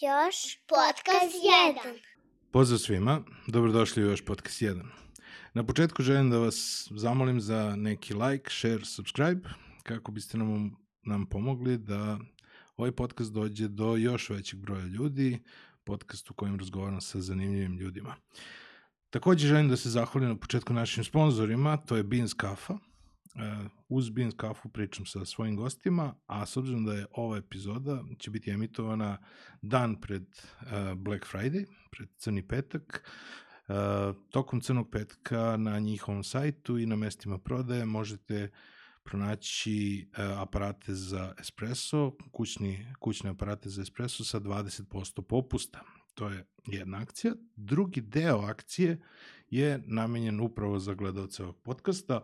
Još podcast 1. Pozdrav svima, dobrodošli u još podcast 1. Na početku želim da vas zamolim za neki like, share, subscribe, kako biste nam, nam pomogli da ovaj podcast dođe do još većeg broja ljudi, podcast u kojem razgovaram sa zanimljivim ljudima. Takođe želim da se zahvalim na početku našim sponsorima, to je Beans Kafa, uz Beans kafu pričam sa svojim gostima, a s obzirom da je ova epizoda će biti emitovana dan pred uh, Black Friday, pred Crni petak, uh, tokom Crnog petka na njihovom sajtu i na mestima prodaje možete pronaći aparate za espresso, kućni, kućne aparate za espresso sa 20% popusta. To je jedna akcija. Drugi deo akcije je namenjen upravo za gledalce ovog podcasta.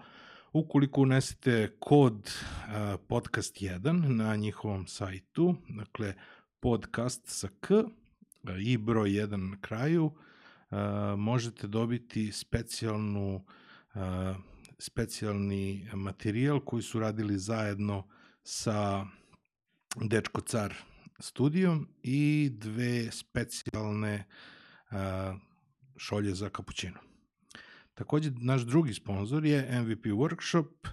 Ukoliko unesete kod uh, podcast 1 na njihovom sajtu, dakle podcast sa k i broj 1 na kraju, možete dobiti specijalnu specijalni materijal koji su radili zajedno sa Dečko Car studijom i dve specijalne šolje za kapućino. Takođe, naš drugi sponsor je MVP Workshop.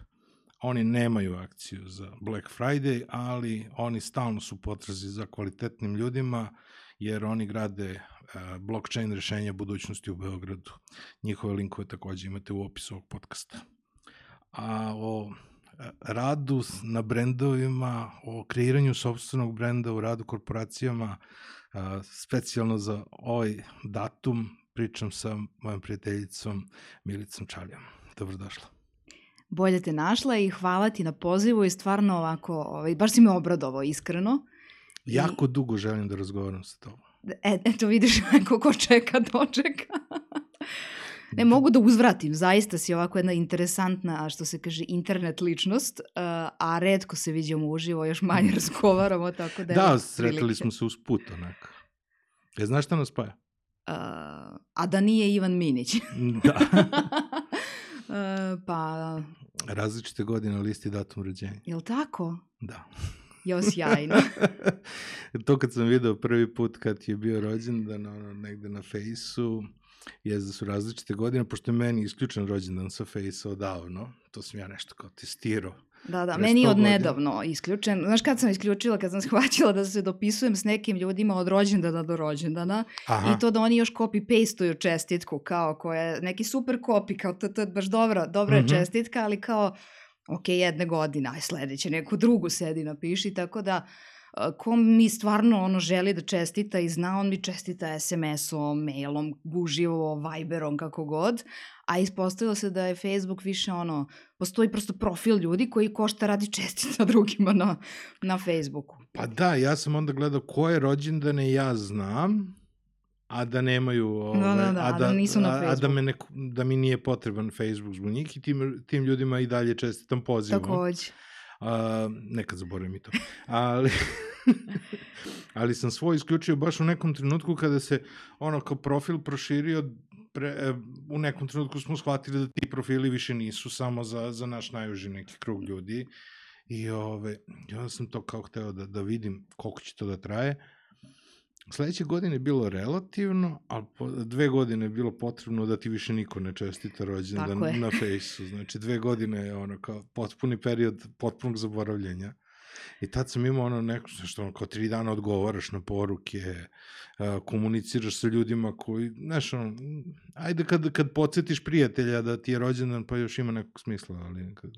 Oni nemaju akciju za Black Friday, ali oni stalno su potrazi za kvalitetnim ljudima, jer oni grade uh, blockchain rešenja budućnosti u Beogradu. Njihove linkove takođe imate u opisu ovog podcasta. A o e, radu na brendovima, o kreiranju sobstvenog brenda, u radu korporacijama, specijalno za ovaj datum, pričam sa mojom prijateljicom Milicom Čalijom. Dobrodošla. Bolje te našla i hvala ti na pozivu i stvarno ovako, ovaj, baš si me obradovao iskreno. Jako I... dugo želim da razgovaram sa tobom. E, eto vidiš, neko ko čeka, dočeka. Ne, mogu da uzvratim, zaista si ovako jedna interesantna, što se kaže, internet ličnost, a redko se vidimo uživo, još manje razgovaramo, tako da... Da, sretali smo se uz put, onako. E, znaš šta nas spaja? A da nije Ivan Minić. da. uh, pa... Različite godine na listi datum rođenja. Jel tako? Da. Jo, sjajno. to kad sam video prvi put kad je bio rođendan ono, negde na fejsu, je da su različite godine, pošto je meni isključen rođendan sa fejsa odavno, to sam ja nešto kao testirao Da, da, meni je od nedavno isključen. Znaš kad sam isključila, kad sam shvaćala da se dopisujem s nekim ljudima od rođendana do rođendana Aha. i to da oni još copy-pastuju čestitku kao koja je neki super copy, kao to, to je baš dobra, dobra mm -hmm. čestitka, ali kao ok, jedne godine, aj sledeće, neku drugu sedi napiši, tako da ko mi stvarno ono želi da čestita i zna, on mi čestita SMS-om, mailom, uživo, Viberom, kako god, a ispostavilo se da je Facebook više ono, postoji prosto profil ljudi koji košta radi čestita drugima na, na Facebooku. Pa da, ja sam onda gledao koje rođendane ja znam, a da nemaju ove, da, da, da, a, da, da nisu na Facebooku. A da, me neko, da mi nije potreban Facebook zbog njih i tim, tim ljudima i dalje čestitam pozivom. Takođe. A, nekad zaboravim i to. Ali, ali sam svoj isključio baš u nekom trenutku kada se ono kao profil proširio pre, e, u nekom trenutku smo shvatili da ti profili više nisu samo za, za naš najuži neki krug ljudi i ove, ja sam to kao hteo da, da vidim koliko će to da traje. Sledeće godine je bilo relativno, ali po, dve godine je bilo potrebno da ti više niko ne čestita rođendan na fejsu. Znači dve godine je ono kao potpuni period potpunog zaboravljenja. I tad sam imao ono neko, što ono, kao tri dana odgovaraš na poruke, komuniciraš sa ljudima koji, znaš, ono, ajde kad, kad podsjetiš prijatelja da ti je rođendan, pa još ima nekog smisla, ali... Kad...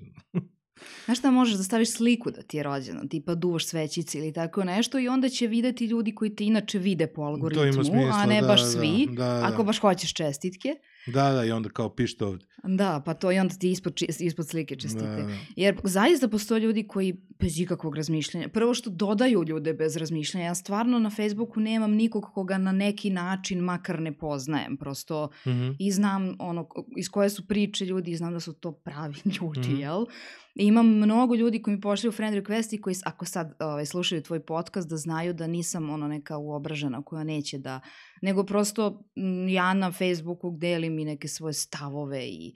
Znaš šta možeš da staviš sliku da ti je rođendan, tipa duvaš svećice ili tako nešto i onda će videti ljudi koji te inače vide po algoritmu, smisla, a ne da, baš da, svi, da, da, ako baš hoćeš čestitke. Da, da, i onda kao pište ovde. Da, pa to i onda ti ispod, ispod slike čestite. Da, da. Jer zaista postoje ljudi koji bez ikakvog razmišljanja, prvo što dodaju ljude bez razmišljanja, ja stvarno na Facebooku nemam nikog koga na neki način makar ne poznajem, prosto mm -hmm. i znam ono, iz koje su priče ljudi i znam da su to pravi ljudi, mm -hmm. jel? I imam mnogo ljudi koji mi pošlju friend request i koji, ako sad ovaj, slušaju tvoj podcast, da znaju da nisam ono neka uobražena koja neće da, nego prosto ja na Facebooku delim i neke svoje stavove i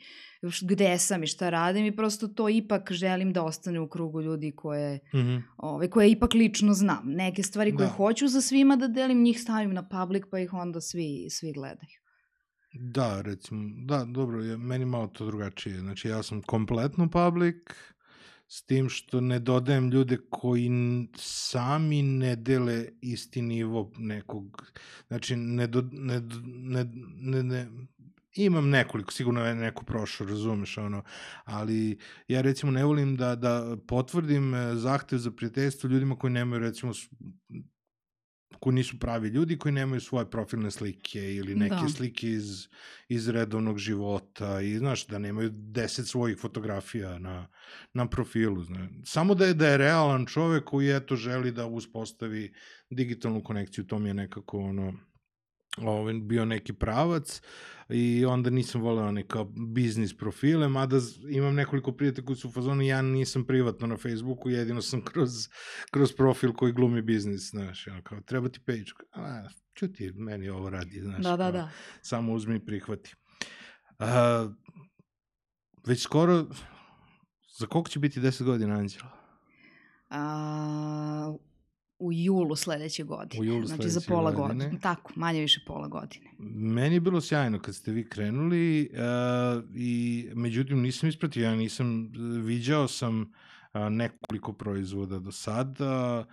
gde sam i šta radim i prosto to ipak želim da ostane u krugu ljudi koje, mm -hmm. ovaj, koje ipak lično znam. Neke stvari koje da. hoću za svima da delim, njih stavim na public pa ih onda svi, svi gledaju. Da, recimo, da, dobro, je, meni malo to drugačije. Znači, ja sam kompletno public, s tim što ne dodajem ljude koji sami ne dele isti nivo nekog, znači ne, do, ne, ne, ne, ne, imam nekoliko, sigurno je neko prošao, razumeš, ono, ali ja recimo ne volim da, da potvrdim e, zahtev za prijateljstvo ljudima koji nemaju recimo koji nisu pravi ljudi, koji nemaju svoje profilne slike ili neke da. slike iz, iz redovnog života i znaš da nemaju deset svojih fotografija na, na profilu. Znaš. Samo da je, da je realan čovek koji eto želi da uspostavi digitalnu konekciju, to mi je nekako ono, ovaj, bio neki pravac i onda nisam voleo neka biznis profile, mada imam nekoliko prijatelja koji su u fazonu, ja nisam privatno na Facebooku, jedino sam kroz, kroz profil koji glumi biznis, znaš, ja, kao, treba ti page, a, čuti, meni ovo radi, znaš, da, da, da. samo uzmi i prihvati. A, već skoro, za koliko će biti 10 godina Anđela? A, u julu sledeće godine. U julu znači za pola godine. godine. Tako, manje više pola godine. Meni je bilo sjajno kad ste vi krenuli uh, i međutim nisam ispratio, ja nisam, viđao sam uh, nekoliko proizvoda do sada,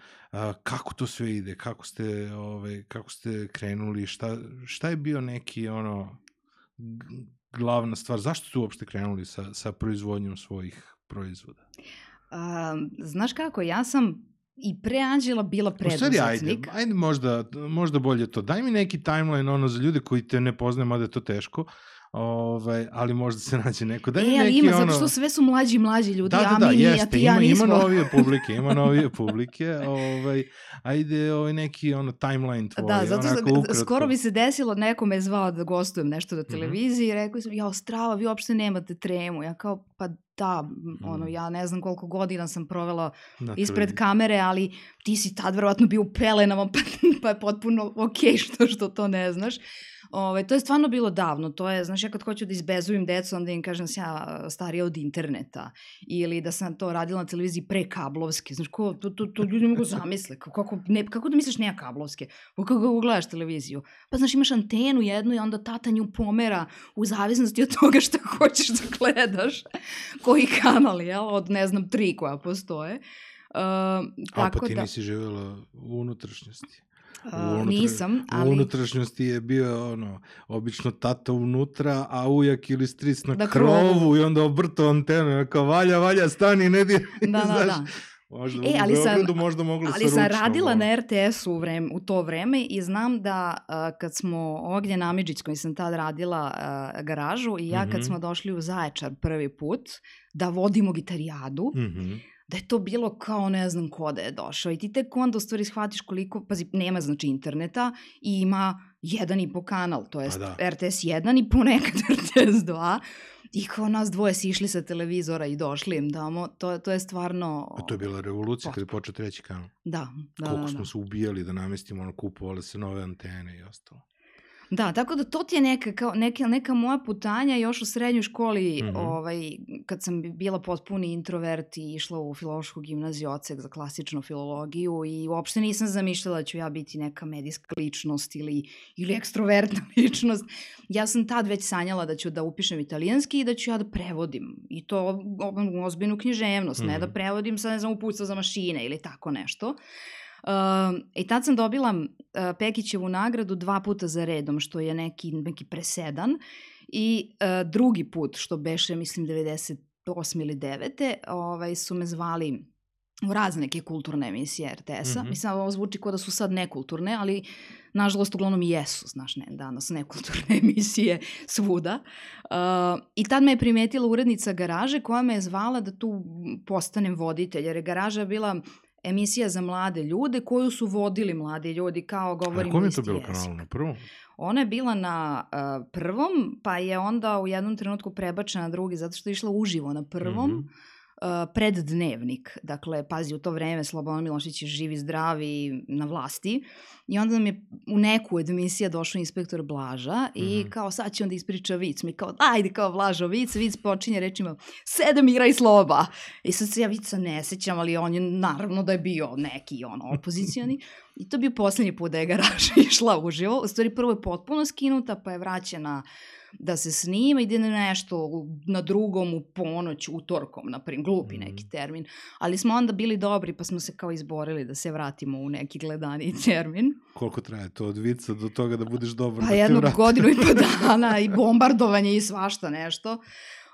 kako to sve ide, kako ste, ove, kako ste krenuli, šta, šta je bio neki ono glavna stvar, zašto ste uopšte krenuli sa, sa proizvodnjom svojih proizvoda? Uh, znaš kako, ja sam i pre Anđela bila preduzetnik. ajde, ajde možda, možda bolje to. Daj mi neki timeline ono za ljude koji te ne poznaju, mada je to teško. Ovaj, ali možda se nađe neko. Daj e, ali neki, ima, ono... zato što sve su mlađi mlađi ljudi, da, da, da, a mi jeste, ti ja ima, nismo. Ima novije publike, ima novije publike. Ovaj, ajde ovaj neki ono timeline tvoj. Da, zato što ukratko. skoro bi se desilo, neko me zvao da gostujem nešto na mhm. televiziji mm -hmm. i rekao sam, ja, strava, vi uopšte nemate tremu. Ja kao, pa da, ono, mhm. ja ne znam koliko godina sam provela Na ispred kamere, ali ti si tad verovatno bio u pelenama, pa, pa je potpuno okej okay što, što to ne znaš. Ove, to je stvarno bilo davno, to je, znaš, ja kad hoću da izbezujem decu, onda im kažem da sam ja starija od interneta, ili da sam to radila na televiziji pre kablovske, znaš, ko, to, to, to ljudi mogu zamisle, kako, ne, kako da misliš nema kablovske, kako gledaš televiziju? Pa znaš, imaš antenu jednu i onda tata nju pomera u zavisnosti od toga šta hoćeš da gledaš, koji kanal, jel, od ne znam, tri koja postoje. Uh, A pa ti da... nisi živjela u unutrašnjosti. Uh, nisam, ali... U unutrašnjosti je bio, ono, obično tata unutra, a ujak ili stric na da, krovu, krovu i onda obrto antenu, kao valja, valja, stani, ne di... Da, da, da. Možda e, ali sam, možda mogla ali sam radila na RTS-u u, vreme, u to vreme i znam da uh, kad smo Ognjen Amidžić koji sam tad radila uh, garažu i ja mm -hmm. kad mhm. smo došli u Zaječar prvi put da vodimo gitarijadu, mm -hmm da je to bilo kao ne znam ko da je došao i ti tek onda u stvari shvatiš koliko, pazi, nema znači interneta i ima jedan i po kanal, to je pa da. RTS 1 i ponekad RTS 2 i kao nas dvoje si išli sa televizora i došli im damo, to, to je stvarno... Pa to je bila revolucija kada je počeo treći kanal. Da, da, Koliko da, smo da. se ubijali da namestimo, ono, kupovali se nove antene i ostalo. Da, tako da to ti je neka, kao, neka, neka moja putanja još u srednjoj školi, mm -hmm. ovaj, kad sam bila potpuni introvert i išla u filološku gimnaziju ocek za klasičnu filologiju i uopšte nisam zamišljala da ću ja biti neka medijska ličnost ili, ili ekstrovertna ličnost. Ja sam tad već sanjala da ću da upišem italijanski i da ću ja da prevodim. I to ozbiljnu književnost, mm -hmm. ne da mhm. prevodim sa, ne znam, uputstva za mašine ili tako nešto. Uh, I tad sam dobila uh, Pekićevu nagradu dva puta za redom, što je neki, neki presedan. I uh, drugi put, što beše, mislim, 98. ili 9. Ovaj, su me zvali u razne neke kulturne emisije RTS-a. Mm -hmm. Mislim, ovo zvuči kao da su sad nekulturne, ali nažalost uglavnom i jesu, znaš, ne, danas nekulturne emisije svuda. Uh, I tad me je primetila urednica garaže koja me je zvala da tu postanem voditelj, jer je garaža bila emisija za mlade ljude koju su vodili mladi ljudi, kao govorimo A kom je to bilo kanal na prvom? Ona je bila na uh, prvom, pa je onda u jednom trenutku prebačena na drugi, zato što je išla uživo na prvom. Mm -hmm. Pred dnevnik. Dakle, pazi, u to vreme Slobodan Milošić je živi, zdravi na vlasti i onda nam je u neku od emisija došao inspektor Blaža mm -hmm. i kao sad će onda ispriča vic. Mi kao, ajde kao Blažo vic, vic počinje rečima, sedam igra i sloba. I sad se ja vica ne sećam, ali on je naravno da je bio neki ono opozicioni. I to bio poslednji put da je garaža išla uživo. U stvari prvo je potpuno skinuta, pa je vraćena da se snima, ide na nešto na drugom u ponoć, utorkom, na primjer, glupi mhm. neki termin. Ali smo onda bili dobri, pa smo se kao izborili da se vratimo u neki gledani termin. Koliko traje to od vica do toga da budeš dobar? Pa da jednu godinu i po dana i bombardovanje i svašta nešto.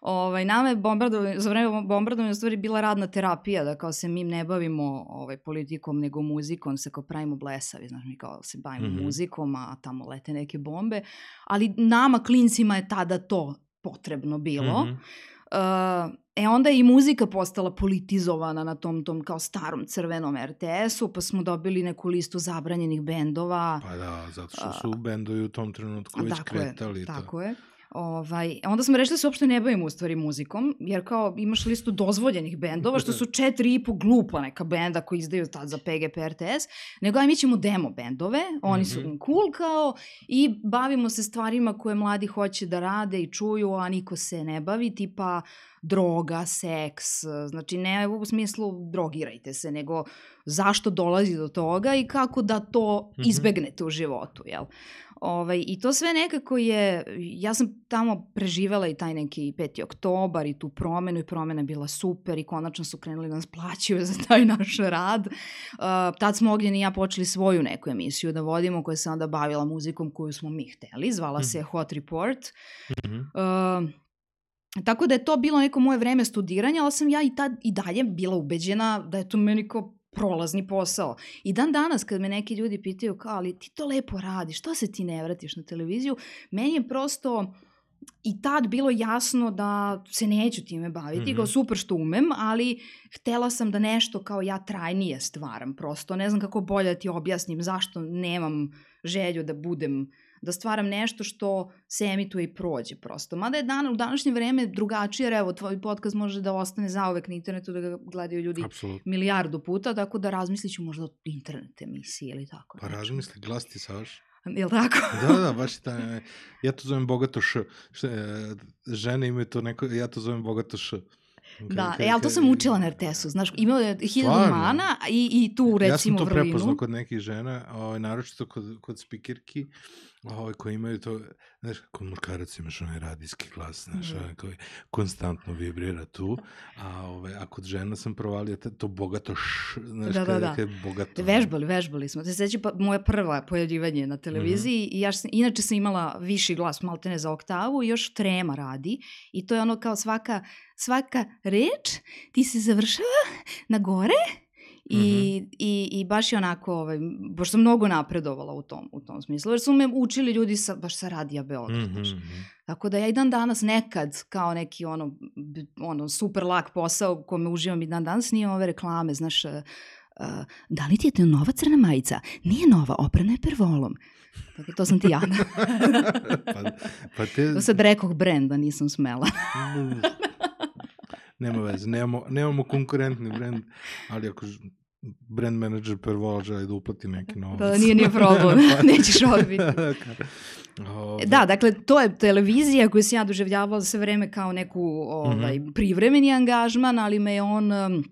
Ovaj, nama je bombardovanje, za vreme bombardovanja stvari bila radna terapija, da kao se mi ne bavimo ovaj, politikom nego muzikom, se kao pravimo blesavi, znaš, mi kao se bavimo mm -hmm. muzikom, a tamo lete neke bombe, ali nama klincima je tada to potrebno bilo. Mm -hmm. uh, E onda je i muzika postala politizovana na tom, tom kao starom crvenom RTS-u, pa smo dobili neku listu zabranjenih bendova. Pa da, zato što su bendovi u tom trenutku već kretali. Je, tako je. Ovaj, onda smo rešili da se uopšte ne bavimo u stvari muzikom, jer kao imaš listu dozvoljenih bendova, što su četiri i po glupa neka benda koji izdaju tad za PGP RTS, nego aj mi ćemo demo bendove, oni su mm -hmm. cool kao i bavimo se stvarima koje mladi hoće da rade i čuju, a niko se ne bavi, tipa droga, seks, znači ne u smislu drogirajte se, nego zašto dolazi do toga i kako da to mhm. izbegnete u životu, jel? Ovaj, I to sve nekako je, ja sam tamo preživela i taj neki 5. oktobar i tu promenu i promena bila super i konačno su krenuli da nas plaćaju za taj naš rad. Uh, tad smo Ognjen i ja počeli svoju neku emisiju da vodimo koja se onda bavila muzikom koju smo mi hteli, zvala mm. se Hot Report. Mm -hmm. uh, Tako da je to bilo neko moje vreme studiranja, ali sam ja i tad i dalje bila ubeđena da je to meni kao prolazni posao. I dan danas kad me neki ljudi pitaju kao, ali ti to lepo radiš, što se ti ne vratiš na televiziju, meni je prosto i tad bilo jasno da se neću time baviti, mm -hmm. kao super što umem, ali htela sam da nešto kao ja trajnije stvaram prosto. Ne znam kako bolje da ti objasnim zašto nemam želju da budem uh, da stvaram nešto što se emituje i prođe prosto. Mada je dan, u današnje vreme drugačije, jer evo, tvoj podcast može da ostane zaovek na internetu, da ga gledaju ljudi Absolut. milijardu puta, tako da razmislit ću možda o internet emisiji ili tako. Pa razmisli, glas ti Saš. Jel tako? da, da, baš ta, ja to zovem bogato š. š e, žene imaju to neko, ja to zovem bogato š. Da, e, ali to sam učila na RTS-u, znaš, imao je hiljadu mana i, i tu recimo vrlinu. Ja sam to vrlinu. prepoznao kod nekih žena, ovaj, naročito kod, kod spikirki, ovaj, koji imaju to, znaš, kod muškarac imaš onaj radijski glas, znaš, mm. koji konstantno vibrira tu, a, ovaj, a kod žena sam provalio to bogato š, znaš, da, da, da. Kada bogato... Vežbali, vežbali smo. Se seća pa, moja prva pojavljivanje na televiziji mm. i ja sam, inače sam imala viši glas, maltene za oktavu još trema radi i to je ono kao svaka, svaka reč ti se završava na gore I, mm -hmm. i, I baš je onako, ovaj, baš sam mnogo napredovala u tom, u tom smislu, jer su me učili ljudi sa, baš sa radija Beograd. Mm -hmm. Tako da ja i dan danas nekad, kao neki ono, ono super lak posao kome uživam i dan danas, nije ove reklame, znaš, uh, da li ti je to nova crna majica? Nije nova, oprana je pervolom. Tako, to sam ti ja. pa, pa te... To sad rekoh brenda, nisam smela. nema veze, nemamo, nemamo konkurentni brend, ali ako brand manager Pervola želi da uplati neki novac. Da, nije nije problem, pa, nećeš odbiti. Ove. Da, dakle, to je televizija koju sam ja doživljavala sve vreme kao neku ovaj, mm -hmm. privremeni angažman, ali me on, um,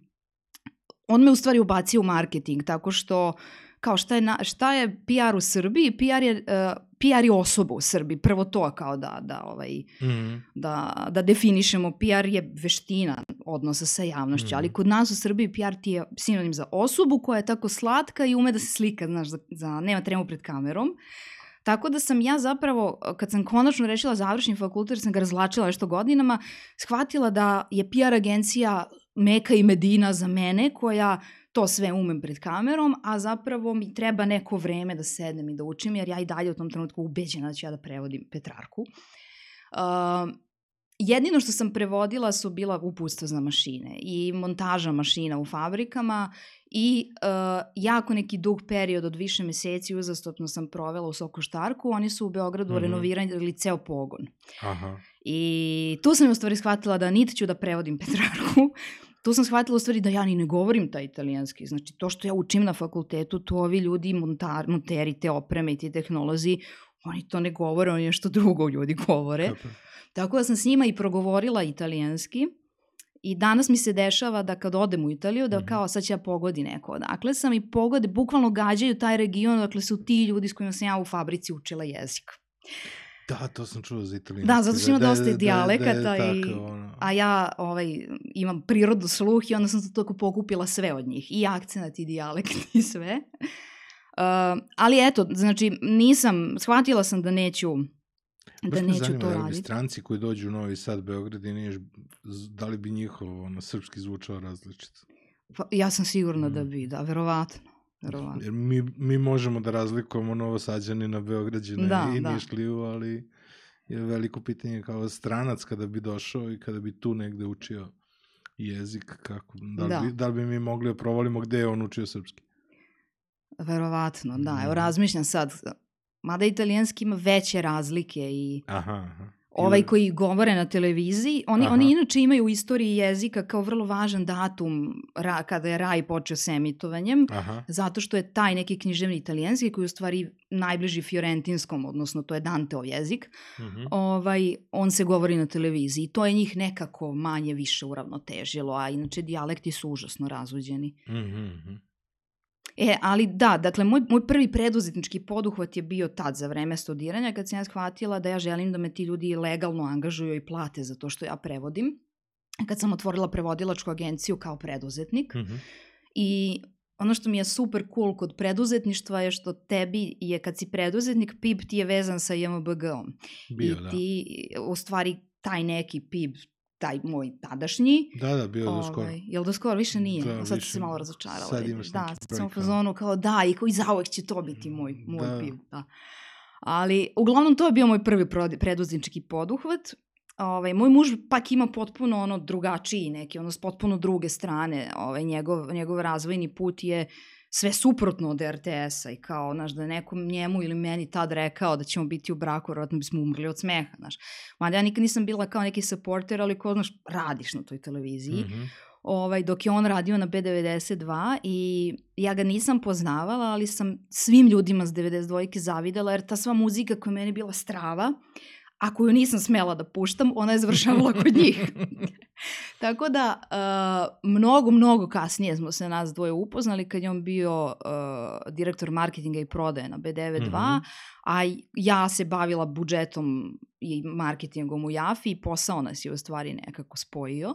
on me u stvari ubacio u marketing, tako što kao šta je, na, šta je PR u Srbiji? PR je, uh, PR je osoba u Srbiji. Prvo to kao da, da, ovaj, mm da, da definišemo. PR je veština odnosa sa javnošću, mm ali kod nas u Srbiji PR ti je sinonim za osobu koja je tako slatka i ume da se slika, znaš, za, za nema tremu pred kamerom. Tako da sam ja zapravo, kad sam konačno rešila završni fakultet, sam ga razlačila što godinama, shvatila da je PR agencija Meka i Medina za mene, koja to sve umem pred kamerom, a zapravo mi treba neko vreme da sednem i da učim, jer ja i dalje u tom trenutku ubeđena da ću ja da prevodim Petrarku. Uh, jedino što sam prevodila su bila uputstva za mašine i montaža mašina u fabrikama i uh, jako neki dug period od više meseci uzastopno sam provela u Sokoštarku. Oni su u Beogradu mm -hmm. renovirali ceo pogon. Aha. I tu sam u stvari shvatila da niti ću da prevodim Petrarku, tu sam shvatila u stvari da ja ni ne govorim taj italijanski. Znači, to što ja učim na fakultetu, to ovi ljudi, montar, monteri te opreme i ti tehnolozi, oni to ne govore, oni nešto drugo ljudi govore. Kako? Tako da sam s njima i progovorila italijanski. I danas mi se dešava da kad odem u Italiju, da mhm. kao sad će ja pogodi neko odakle sam i pogode, bukvalno gađaju taj region, dakle su ti ljudi s kojima sam ja u fabrici učila jezik. Da, to sam čuo za italijanski. Da, zato što ima da, dosta da, da, dijalekata da, i, tako, ono. a ja ovaj, imam prirodu sluh i onda sam tako pokupila sve od njih. I akcenat i dijalekt i sve. Uh, ali eto, znači nisam, shvatila sam da neću da neću zanima, to raditi. stranci koji dođu u Novi Sad, Beograd i Niš, da li bi njihov ono, srpski zvučao različito? Pa, ja sam sigurna da mm. da bi, da, verovatno. Verovatno. Jer mi, mi možemo da razlikujemo Novosađani na Beograđane da, i da. Nišliju, ali je veliko pitanje kao stranac kada bi došao i kada bi tu negde učio jezik, kako, da li, da. Bi, da li bi mi mogli da provalimo gde je on učio srpski? Verovatno, da. Evo mm. razmišljam sad, mada italijanski ima veće razlike i aha, aha. Ovaj koji govore na televiziji, oni, aha. oni inače imaju u istoriji jezika kao vrlo važan datum ra, kada je raj počeo s emitovanjem, aha. zato što je taj neki književni italijanski koji je u stvari najbliži fiorentinskom, odnosno to je Danteov jezik, uh mhm. -huh. ovaj, on se govori na televiziji i to je njih nekako manje više uravnotežilo, a inače dijalekti su užasno razuđeni. Uh mhm, -huh. E, ali da, dakle, moj, moj prvi preduzetnički poduhvat je bio tad za vreme studiranja, kad sam ja shvatila da ja želim da me ti ljudi legalno angažuju i plate za to što ja prevodim. Kad sam otvorila prevodilačku agenciju kao preduzetnik. Mm -hmm. I ono što mi je super cool kod preduzetništva je što tebi je kad si preduzetnik, PIB ti je vezan sa JMBG-om. I da. ti u stvari taj neki PIB taj moj tadašnji. Da, da, bio ovaj, do skoro. Jel do skoro? Više nije. Da, sad više, se malo razočarala. Sad imaš da, sad sam u fazonu kao da, i kao i zauvek će to biti moj, moj da. piv. Da. Ali, uglavnom, to je bio moj prvi preduznički poduhvat. Ovaj, moj muž pak ima potpuno ono drugačiji neki, ono s potpuno druge strane. Ovaj, njegov, njegov razvojni put je uh, sve suprotno od RTS-a i kao, znaš, da nekom njemu ili meni tad rekao da ćemo biti u braku, vjerojatno bismo umrli od smeha, znaš. Mada ja nikad nisam bila kao neki supporter, ali ko, znaš, radiš na toj televiziji. Mm -hmm. ovaj, dok je on radio na B92 i ja ga nisam poznavala, ali sam svim ljudima s 92-ke zavidela, jer ta sva muzika koja je meni bila strava, a koju nisam smela da puštam, ona je završavala kod njih. Tako da, uh, mnogo, mnogo kasnije smo se nas dvoje upoznali kad je on bio uh, direktor marketinga i prodaje na B92, mm -hmm. a ja se bavila budžetom i marketingom u Jafi i posao nas je u stvari nekako spojio.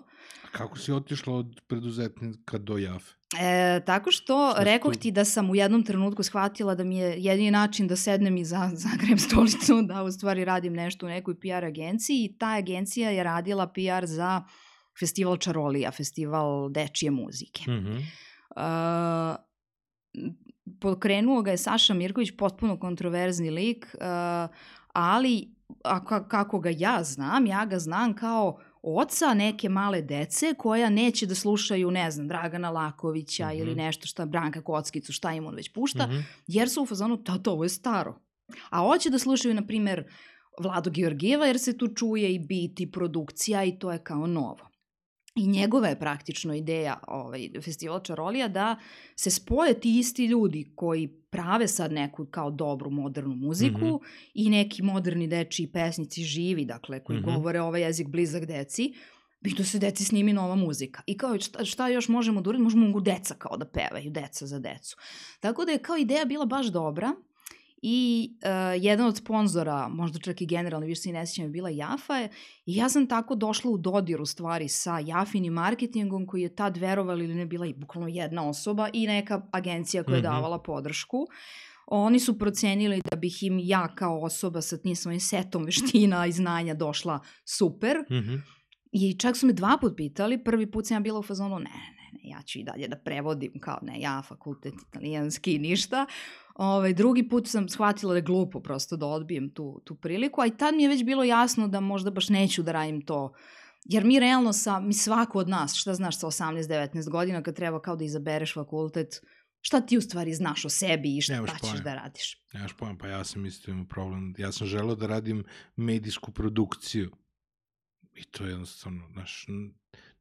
A kako si otišla od preduzetnika do Jafe? E, tako što, što rekoh ti da sam u jednom trenutku shvatila da mi je jedini način da sednem i za, zagrem stolicu, da u stvari radim nešto u nekoj PR agenciji i ta agencija je radila PR za festival Čarolija, festival dečije muzike. Mm -hmm. uh, pokrenuo ga je Saša Mirković, potpuno kontroverzni lik, uh, ali a kako ga ja znam, ja ga znam kao oca neke male dece koja neće da slušaju, ne znam, Dragana Lakovića mm -hmm. ili nešto šta, Branka Kockicu, šta im on već pušta, mm -hmm. jer su u fazonu, to ovo je staro. A hoće da slušaju, na primer, Vlado Georgijeva, jer se tu čuje i bit i produkcija i to je kao novo. I njegova je praktično ideja ovaj, festivala Čarolija da se spoje ti isti ljudi koji prave sad neku kao dobru modernu muziku mm -hmm. i neki moderni dečiji pesnici živi, dakle, koji mm -hmm. govore ovaj jezik blizak deci, i da se deci snimi nova muzika. I kao šta, šta još možemo da uradimo? Možemo mogu deca kao da pevaju, deca za decu. Tako da je kao ideja bila baš dobra i uh, jedan od sponzora, možda čak i generalno, više se i ne sjećam, je bila Jafa i ja sam tako došla u dodir u stvari sa Jafinim marketingom koji je tad verovali ili ne bila i bukvalno jedna osoba i neka agencija koja je mm -hmm. davala podršku. Oni su procenili da bih im ja kao osoba sa tim svojim setom veština i znanja došla super. Mm -hmm. I čak su me dva put pitali, prvi put sam ja bila u fazonu, ne, ne, ne, ja ću i dalje da prevodim, kao ne, ja fakultet italijanski, ništa. Ovaj, drugi put sam shvatila da je glupo prosto da odbijem tu, tu priliku, a i tad mi je već bilo jasno da možda baš neću da radim to Jer mi realno sa, mi svako od nas, šta znaš sa 18-19 godina kad treba kao da izabereš fakultet, šta ti u stvari znaš o sebi i šta Nemaš ćeš da radiš? Nemaš pojem, pa ja sam isto imao problem. Ja sam želeo da radim medijsku produkciju. I to je jednostavno, znaš,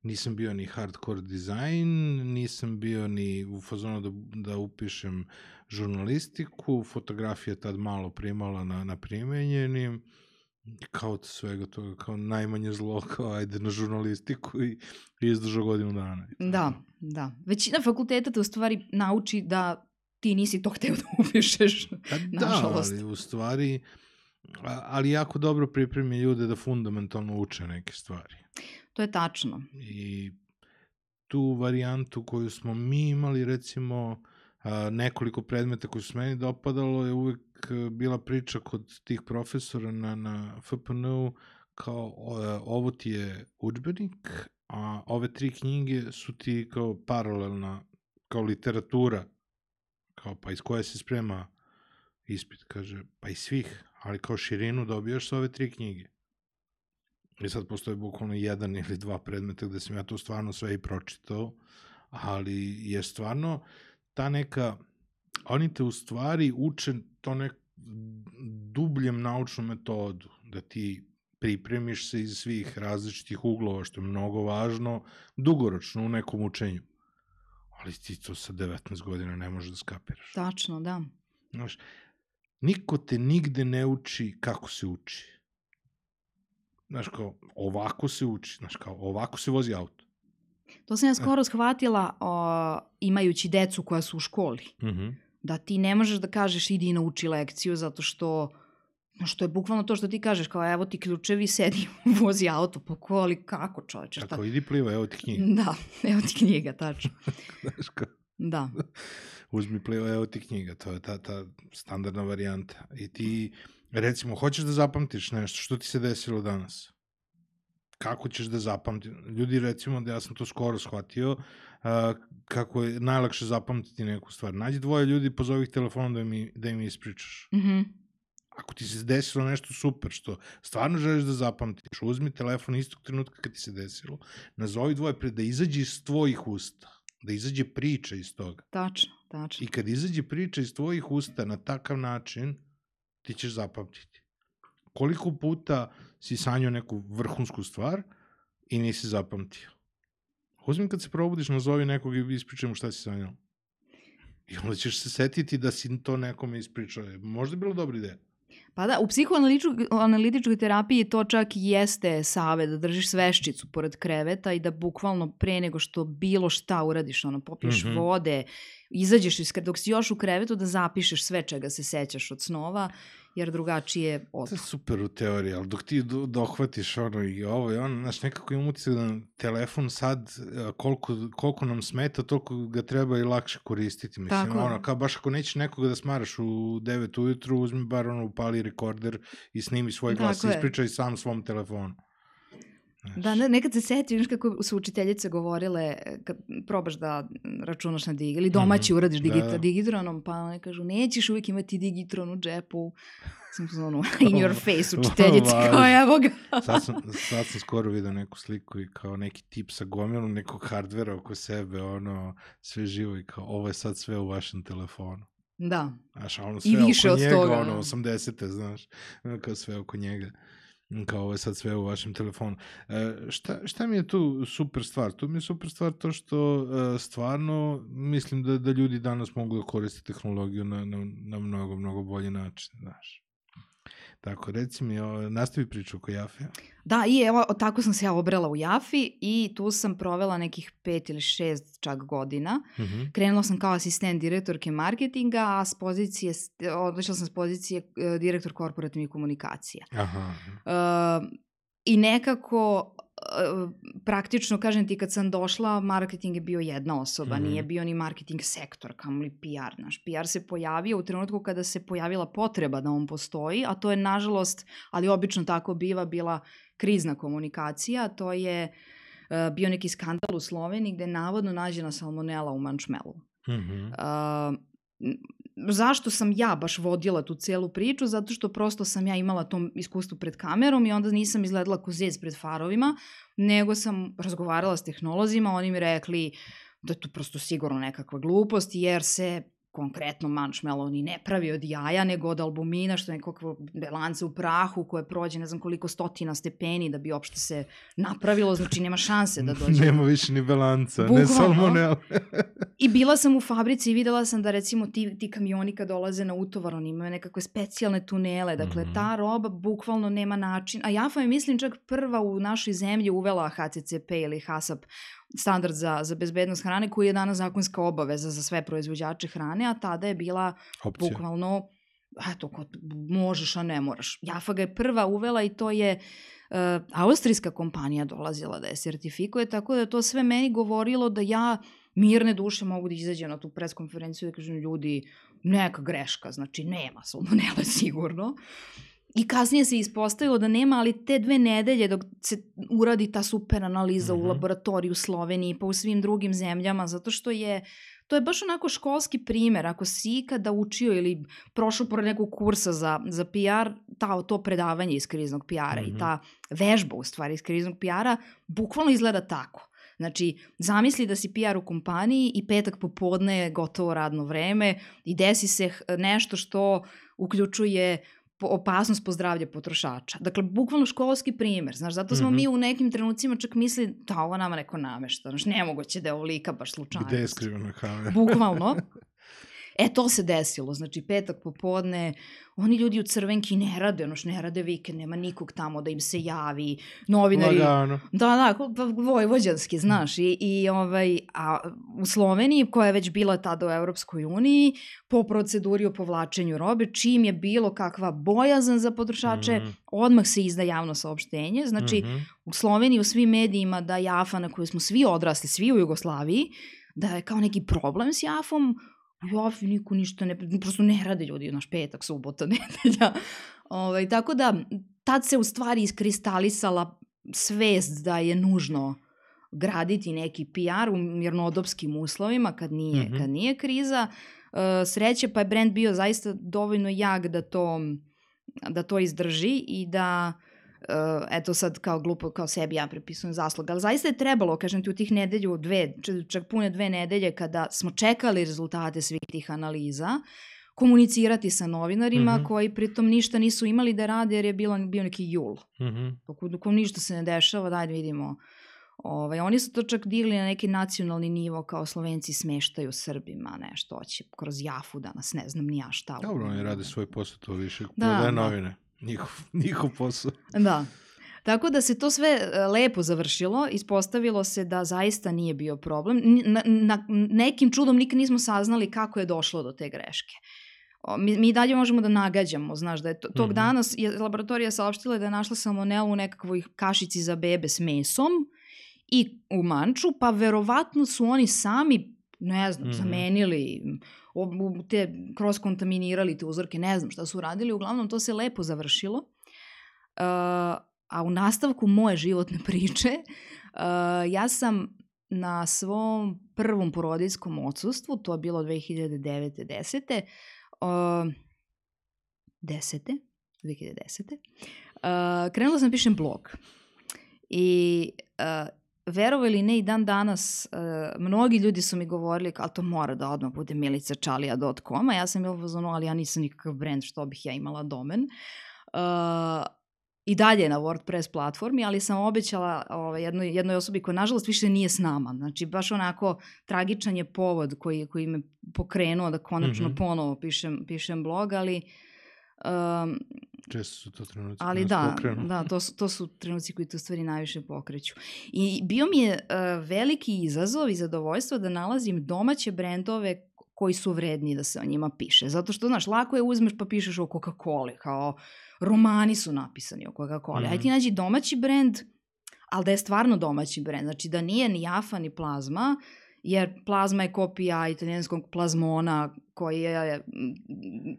nisam bio ni hardcore dizajn, nisam bio ni u fazonu da, da upišem žurnalistiku, fotografija tad malo primala na, na primenjenim, kao od svega toga, kao najmanje zlo, kao ajde na žurnalistiku i, i izdržao godinu dana. Da, da. Većina fakulteta te u stvari nauči da ti nisi to hteo da upišeš, pa da, nažalost. ali u stvari, ali jako dobro pripremi ljude da fundamentalno uče neke stvari. To je tačno. I tu varijantu koju smo mi imali, recimo, nekoliko predmeta koji su meni dopadalo je uvek bila priča kod tih profesora na, na FPN-u kao ovo ti je učbenik, a ove tri knjige su ti kao paralelna, kao literatura, kao pa iz koje se sprema ispit, kaže, pa iz svih, ali kao širinu dobijaš sa ove tri knjige. I sad postoje bukvalno jedan ili dva predmeta gde sam ja to stvarno sve i pročitao, ali je stvarno ta neka, oni te u stvari uče to nek dubljem naučnu metodu, da ti pripremiš se iz svih različitih uglova, što je mnogo važno, dugoročno u nekom učenju. Ali ti to sa 19 godina ne možeš da skapiraš. Tačno, da. Znaš, niko te nigde ne uči kako se uči. Znaš, kao, ovako se uči, znaš, kao, ovako se vozi auto. To sam ja skoro shvatila o, imajući decu koja su u školi. Mm -hmm. Da ti ne možeš da kažeš idi i nauči lekciju zato što No što je bukvalno to što ti kažeš, kao evo ti ključevi, sedi, vozi auto, po ko, ali kako čoveče, šta? Kako, idi pliva, evo ti knjiga. Da, evo ti knjiga, tačno. Znaš kao? Da. Uzmi pliva, evo ti knjiga, to je ta, ta standardna varijanta. I ti, recimo, hoćeš da zapamtiš nešto, što ti se desilo danas? kako ćeš da zapamtiš? Ljudi, recimo, da ja sam to skoro shvatio, uh, kako je najlakše zapamtiti neku stvar. Nađi dvoje ljudi, pozovi ih telefonom da, mi, da im ispričaš. Mm -hmm. Ako ti se desilo nešto super, što stvarno želiš da zapamtiš, uzmi telefon istog trenutka kad ti se desilo, nazovi dvoje pre da izađe iz tvojih usta, da izađe priča iz toga. Tačno, tačno. I kad izađe priča iz tvojih usta na takav način, ti ćeš zapamtiti. Koliko puta si sanjao neku vrhunsku stvar i nisi zapamtio. Uzmi kad se probudiš, nazovi nekog i ispričaj mu šta si sanjao. I onda ćeš se setiti da si to nekome ispričao. Možda je bilo dobra ideja. Pa da, u psihoanalitičkoj terapiji to čak jeste save da držiš sveščicu pored kreveta i da bukvalno pre nego što bilo šta uradiš, ono, popiješ mm -hmm. vode, izađeš iz, dok si još u krevetu da zapišeš sve čega se sećaš od snova jer drugačije od... To je super u teoriji, ali dok ti dohvatiš ono i ovo i ono, znaš, nekako imam utisak da telefon sad, koliko, koliko nam smeta, toliko ga treba i lakše koristiti. Mislim, Tako. ono, kao baš ako nećeš nekoga da smaraš u 9 ujutru, uzmi bar ono, upali rekorder i snimi svoj glas i ispričaj sam svom telefonu. Da, ne, nekad se seti, znaš kako su učiteljice govorile, kad probaš da računaš na dig, ili domaći mm -hmm. uradiš digita, da. digitronom, pa one kažu, nećeš uvijek imati digitron u džepu. Sam ono, in your face učiteljice, kao evo ga. sad, sam, sad sam skoro vidio neku sliku i kao neki tip sa gomilom nekog hardvera oko sebe, ono, sve živo i kao, ovo je sad sve u vašem telefonu. Da. Znaš, ono sve I više oko od njega, toga. ono, 80. znaš, kao sve oko njega kao ovo je sad sve u vašem telefonu. E, šta, šta mi je tu super stvar? Tu mi je super stvar to što e, stvarno mislim da, da ljudi danas mogu da koriste tehnologiju na, na, na mnogo, mnogo bolji način, znaš. Tako, reci mi, nastavi priču oko Jafe. Da, i evo, tako sam se ja obrela u Jafi i tu sam provela nekih pet ili šest čak godina. Mm -hmm. Krenula sam kao asistent direktorke marketinga, a s pozicije, odlišla sam s pozicije uh, direktor korporativnih komunikacija. Aha. Uh, I nekako praktično, kažem ti, kad sam došla, marketing je bio jedna osoba, mm. nije bio ni marketing sektor, li PR. Naš PR se pojavio u trenutku kada se pojavila potreba da on postoji, a to je, nažalost, ali obično tako biva, bila krizna komunikacija, to je uh, bio neki skandal u Sloveniji gde je navodno nađena salmonela u mančmelu. Mm -hmm. uh, zašto sam ja baš vodila tu celu priču, zato što prosto sam ja imala to iskustvo pred kamerom i onda nisam izgledala ko zec pred farovima, nego sam razgovarala s tehnolozima, oni mi rekli da je to prosto sigurno nekakva glupost, jer se konkretno manšmelo ni ne pravi od jaja, nego od albumina, što je nekakvo belance u prahu koje prođe ne znam koliko stotina stepeni da bi uopšte se napravilo, znači nema šanse da dođe. nema više ni belanca, Bukvalno. ne salmonel. I bila sam u fabrici i videla sam da recimo ti, ti kamioni kad dolaze na utovar, oni imaju nekakve specijalne tunele, dakle mm ta roba bukvalno nema način, a Jafa je mislim čak prva u našoj zemlji uvela HCCP ili HASAP standard za, za bezbednost hrane koji je danas zakonska obaveza za sve proizvođače hrane, a tada je bila Opcija. bukvalno eto, kod, možeš, a ne moraš. Jafa ga je prva uvela i to je uh, austrijska kompanija dolazila da je sertifikuje, tako da to sve meni govorilo da ja mirne duše mogu da izađem na tu preskonferenciju i da kažem ljudi, neka greška, znači nema salmonele sigurno. I kasnije se ispostavilo da nema, ali te dve nedelje dok se uradi ta super analiza mm -hmm. u mhm. laboratoriju u Sloveniji pa u svim drugim zemljama, zato što je to je baš onako školski primer. Ako si ikada učio ili prošao pored nekog kursa za, za PR, ta, to predavanje iz kriznog PR-a mm -hmm. i mhm. ta vežba u stvari iz kriznog PR-a bukvalno izgleda tako. Znači, zamisli da si PR u kompaniji i petak popodne je gotovo radno vreme i desi se nešto što uključuje opasnost po zdravlje potrošača. Dakle, bukvalno školski primer, znaš, zato smo mm -hmm. mi u nekim trenucima čak mislili da ovo nama neko namešta, znaš, nemoguće da je ovolika baš slučajnost. Gde je skrivena kamera? Bukvalno. E, to se desilo, znači petak popodne, oni ljudi u crvenki ne rade, ono što ne rade vikend, nema nikog tamo da im se javi, novinari... Lagano. Da, da, pa vojvođanski, znaš, i, i ovaj, a u Sloveniji, koja je već bila tada u Evropskoj uniji, po proceduri o povlačenju robe, čim je bilo kakva bojazan za potrošače, mm. odmah se izda javno saopštenje, znači mm -hmm. u Sloveniji u svim medijima da Jafa na kojoj smo svi odrasli, svi u Jugoslaviji, da je kao neki problem s Jafom, Jofi, niko ništa ne, prosto ne rade ljudi, naš petak, subota, nedelja. Ovaj, tako da, tad se u stvari iskristalisala svest da je nužno graditi neki PR u mirnodopskim uslovima kad nije, mm -hmm. kad nije kriza. Uh, sreće pa je brand bio zaista dovoljno jak da to, da to izdrži i da uh, uh, eto sad kao glupo, kao sebi ja prepisujem zasluga, ali zaista je trebalo, kažem ti, u tih nedelju, dve, čak pune dve nedelje kada smo čekali rezultate svih tih analiza, komunicirati sa novinarima mm -hmm. koji pritom ništa nisu imali da rade jer je bilo, bio neki jul. Mm -hmm. Dok, dok ništa se ne dešava, daj da vidimo. Ovaj, oni su to čak digli na neki nacionalni nivo kao Slovenci smeštaju Srbima nešto, hoće kroz Jafu danas, ne znam ni ja šta. Dobro, oni rade svoj posao, to više da, da. novine. Njihov, njihov posao. Da. Tako da se to sve e, lepo završilo, ispostavilo se da zaista nije bio problem. Na, na nekim čudom nikad nismo saznali kako je došlo do te greške. Mi, mi dalje možemo da nagađamo, znaš, da je to, tog mm -hmm. dana je laboratorija saopštila da je našla salmonelu u nekakvoj kašici za bebe s mesom i u manču, pa verovatno su oni sami, ne znam, mm -hmm. zamenili te cross-kontaminirali te uzorke, ne znam šta su radili, uglavnom to se lepo završilo. Uh, a u nastavku moje životne priče, uh, ja sam na svom prvom porodijskom odsustvu, to je bilo 2009. 10. Uh, 10. 2010. Uh, krenula sam da pišem blog. I uh, verovo ili ne i dan danas, uh, mnogi ljudi su mi govorili kao to mora da odmah bude milicačalija.com, a ja sam bila pozvano, ali ja nisam nikakav brand što bih ja imala domen. Uh, I dalje na WordPress platformi, ali sam obećala ovaj, jednoj, jednoj osobi koja nažalost više nije s nama. Znači baš onako tragičan je povod koji, koji me pokrenuo da konačno mm -hmm. ponovo pišem, pišem blog, ali Um, Često su to trenuci ali da, pokrenu. da, to su, to su trenuci koji to stvari najviše pokreću. I bio mi je uh, veliki izazov i zadovoljstvo da nalazim domaće brendove koji su vredni da se o njima piše. Zato što, znaš, lako je uzmeš pa pišeš o Coca-Cola, kao romani su napisani o Coca-Cola. Mm. Ajde ti nađi domaći brend, ali da je stvarno domaći brend. Znači da nije ni Jafa ni Plazma, jer plazma je kopija italijanskog plazmona koji je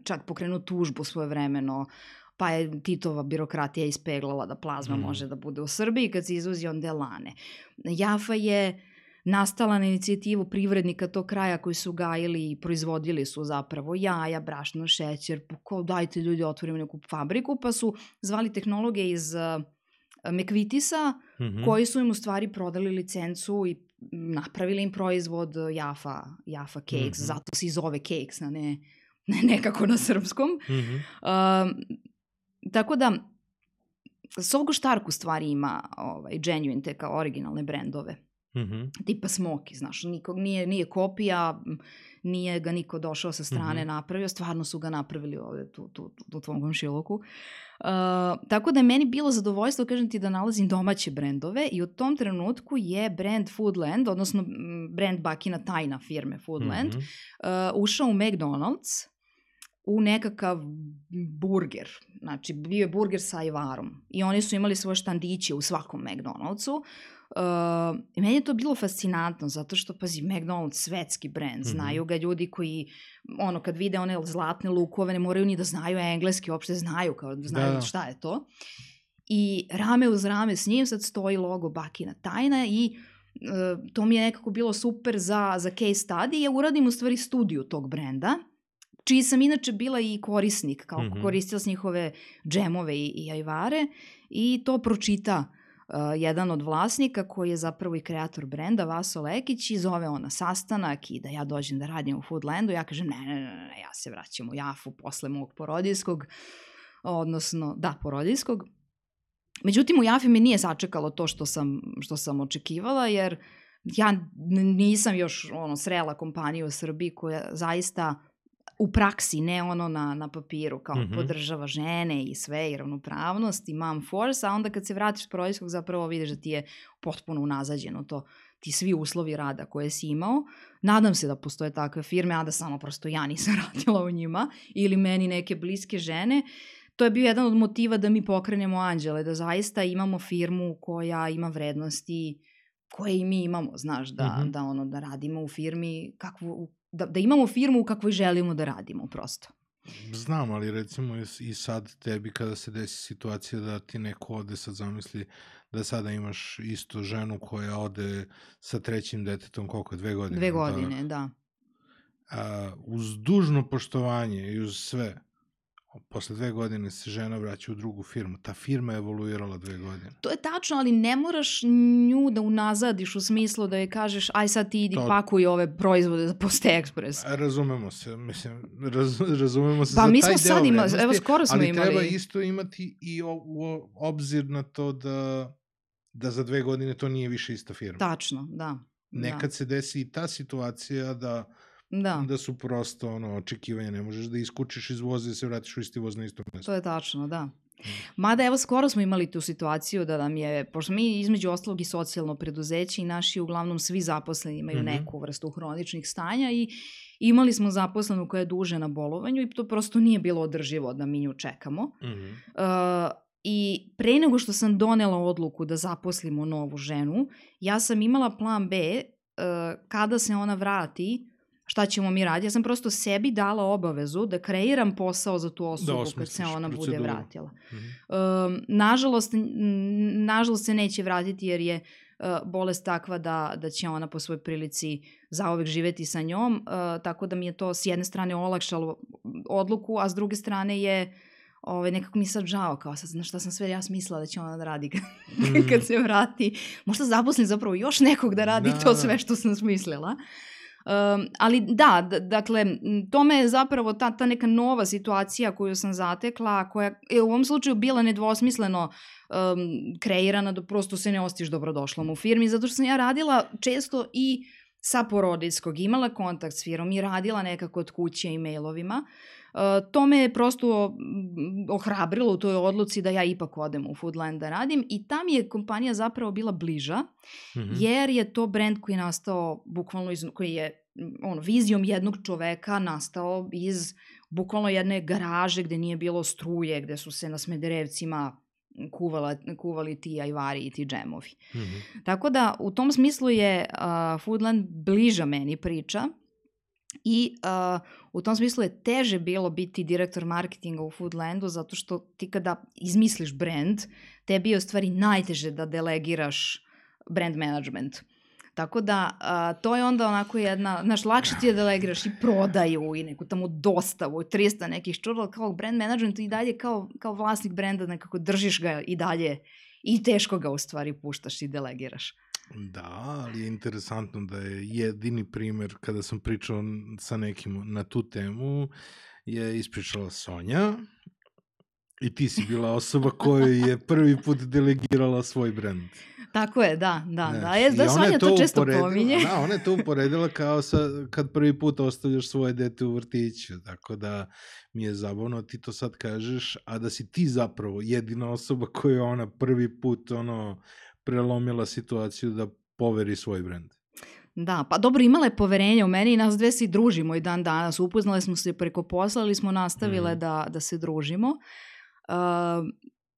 čak pokrenuo tužbu svoje vremeno, pa je Titova birokratija ispeglala da plazma mm. može da bude u Srbiji kad se izvozi on delane. Jafa je nastala na inicijativu privrednika tog kraja koji su gajili i proizvodili su zapravo jaja, brašno, šećer, kao dajte ljudi otvorimo neku fabriku, pa su zvali tehnologe iz uh, Mekvitisa, mm -hmm. koji su im u stvari prodali licencu i napravili im proizvod Jaffa, Jaffa Cakes, mm -hmm. zato se i zove Cakes, a ne, ne nekako na srpskom. Mm -hmm. uh, tako da, Sogo Štark u stvari ima ovaj, genuine, te kao originalne brendove. Mm -hmm. Tipa Smoky, znaš, nikog, nije, nije kopija, nije ga niko došao sa strane mm -hmm. napravio, stvarno su ga napravili ovde tu, tu, tu, u tvom komšiluku. Uh, tako da je meni bilo zadovoljstvo, kažem ti, da nalazim domaće brendove i u tom trenutku je brand Foodland, odnosno brand Bakina tajna firme Foodland, mm -hmm. uh, ušao u McDonald's u nekakav burger. Znači, bio je burger sa ajvarom. I oni su imali svoje štandiće u svakom McDonald'su. Uh, meni je to bilo fascinantno, zato što, pazi, McDonald's svetski brand, mm -hmm. znaju ga ljudi koji, ono, kad vide one zlatne lukove, ne moraju ni da znaju engleski, uopšte znaju, kao da znaju da. šta je to. I rame uz rame s njim sad stoji logo Bakina tajna i uh, to mi je nekako bilo super za, za case study. Ja uradim u stvari studiju tog brenda, čiji sam inače bila i korisnik, kao mm -hmm. koristila s njihove džemove i, i ajvare i to pročita uh, jedan od vlasnika koji je zapravo i kreator brenda, Vaso Lekić i zove ona sastanak i da ja dođem da radim u Foodlandu, ja kažem ne, ne, ne, ne ja se vraćam u Jafu posle mog porodijskog, odnosno, da, porodijskog. Međutim, u Jafi mi nije sačekalo to što sam, što sam očekivala, jer ja nisam još ono, srela kompaniju u Srbiji koja zaista u praksi, ne ono na, na papiru, kao mm -hmm. podržava žene i sve i ravnopravnost i mom force, a onda kad se vratiš s porodiljskog zapravo vidiš da ti je potpuno unazađeno to, ti svi uslovi rada koje si imao. Nadam se da postoje takve firme, a da samo prosto ja nisam radila u njima ili meni neke bliske žene. To je bio jedan od motiva da mi pokrenemo Anđele, da zaista imamo firmu koja ima vrednosti koje i mi imamo, znaš, da, mm -hmm. da ono da radimo u firmi kakvu, da, da imamo firmu u kakvoj želimo da radimo prosto. Znam, ali recimo i sad tebi kada se desi situacija da ti neko ode, sad zamisli da sada imaš isto ženu koja ode sa trećim detetom koliko, dve godine? Dve godine, da. da. A, uz dužno poštovanje i uz sve, posle dve godine se žena vraća u drugu firmu. Ta firma je evoluirala dve godine. To je tačno, ali ne moraš nju da unazadiš u smislu da je kažeš aj sad ti idi to... pakuj ove proizvode za Poste Express. Razumemo se, mislim, raz, razumemo se pa, za mi taj smo sad ima, evo skoro smo ali imali. Ali treba isto imati i o, o, obzir na to da, da za dve godine to nije više ista firma. Tačno, da. Nekad da. se desi i ta situacija da Da. Da su prosto ono, očekivanja, ne možeš da iskučiš iz voza i se vratiš u isti voz na isto mesto. To je tačno, da. Mada evo skoro smo imali tu situaciju da nam je, pošto mi između ostalog i socijalno preduzeće i naši uglavnom svi zaposleni imaju mm -hmm. neku vrstu hroničnih stanja i imali smo zaposlenu koja je duže na bolovanju i to prosto nije bilo održivo da mi nju čekamo. Mm -hmm. uh, I pre nego što sam donela odluku da zaposlimo novu ženu, ja sam imala plan B uh, kada se ona vrati šta ćemo mi raditi. Ja sam prosto sebi dala obavezu da kreiram posao za tu osobu da kad se ona proceduru. bude vratila. Mm -hmm. um, nažalost, nažalost se neće vratiti jer je uh, bolest takva da, da će ona po svojoj prilici zaovek živeti sa njom, uh, tako da mi je to s jedne strane olakšalo odluku, a s druge strane je ovaj, nekako mi je sad žao, kao sad, znaš šta sam sve ja smislila da će ona da radi kad, mm. kad se vrati. Možda zaposlim zapravo još nekog da radi da, to sve što sam smislila. Uh, ali da, dakle, tome je zapravo ta, ta neka nova situacija koju sam zatekla, koja je u ovom slučaju bila nedvosmisleno um, kreirana da prosto se ne ostiš dobrodošlom u firmi, zato što sam ja radila često i sa porodijskog, imala kontakt s firmom i radila nekako od kuće i mailovima. Uh, to me je prosto ohrabrilo u toj odluci da ja ipak odem u Foodland da radim i tam je kompanija zapravo bila bliža, mm -hmm. jer je to brand koji je nastao bukvalno iz, koji je ono, vizijom jednog čoveka nastao iz bukvalno jedne garaže gde nije bilo struje, gde su se na Smederevcima kuvala, kuvali ti ajvari i ti džemovi. Mm -hmm. Tako da u tom smislu je uh, Foodland bliža meni priča i uh, u tom smislu je teže bilo biti direktor marketinga u Foodlandu zato što ti kada izmisliš brand, tebi je u stvari najteže da delegiraš brand management. Tako da, a, to je onda onako jedna, znaš, lakše ti je da delegiraš i prodaju i neku tamo dostavu, 300 nekih čurala, kao brand management i dalje kao, kao vlasnik brenda nekako držiš ga i dalje i teško ga u stvari puštaš i delegiraš. Da, ali je interesantno da je jedini primer kada sam pričao sa nekim na tu temu je ispričala Sonja i ti si bila osoba koja je prvi put delegirala svoj brend. Tako je, da, da, Znaš, da. Je, da Sonja to, to često pominje. Da, ona je to uporedila kao sa, kad prvi put ostavljaš svoje dete u vrtiću, tako da mi je zabavno ti to sad kažeš, a da si ti zapravo jedina osoba koja je ona prvi put ono prelomila situaciju da poveri svoj brend. Da, pa dobro, imala je poverenje u meni i nas dve se družimo i dan danas. Upoznali smo se preko posla, ali smo nastavile mm. da, da se družimo. Uh,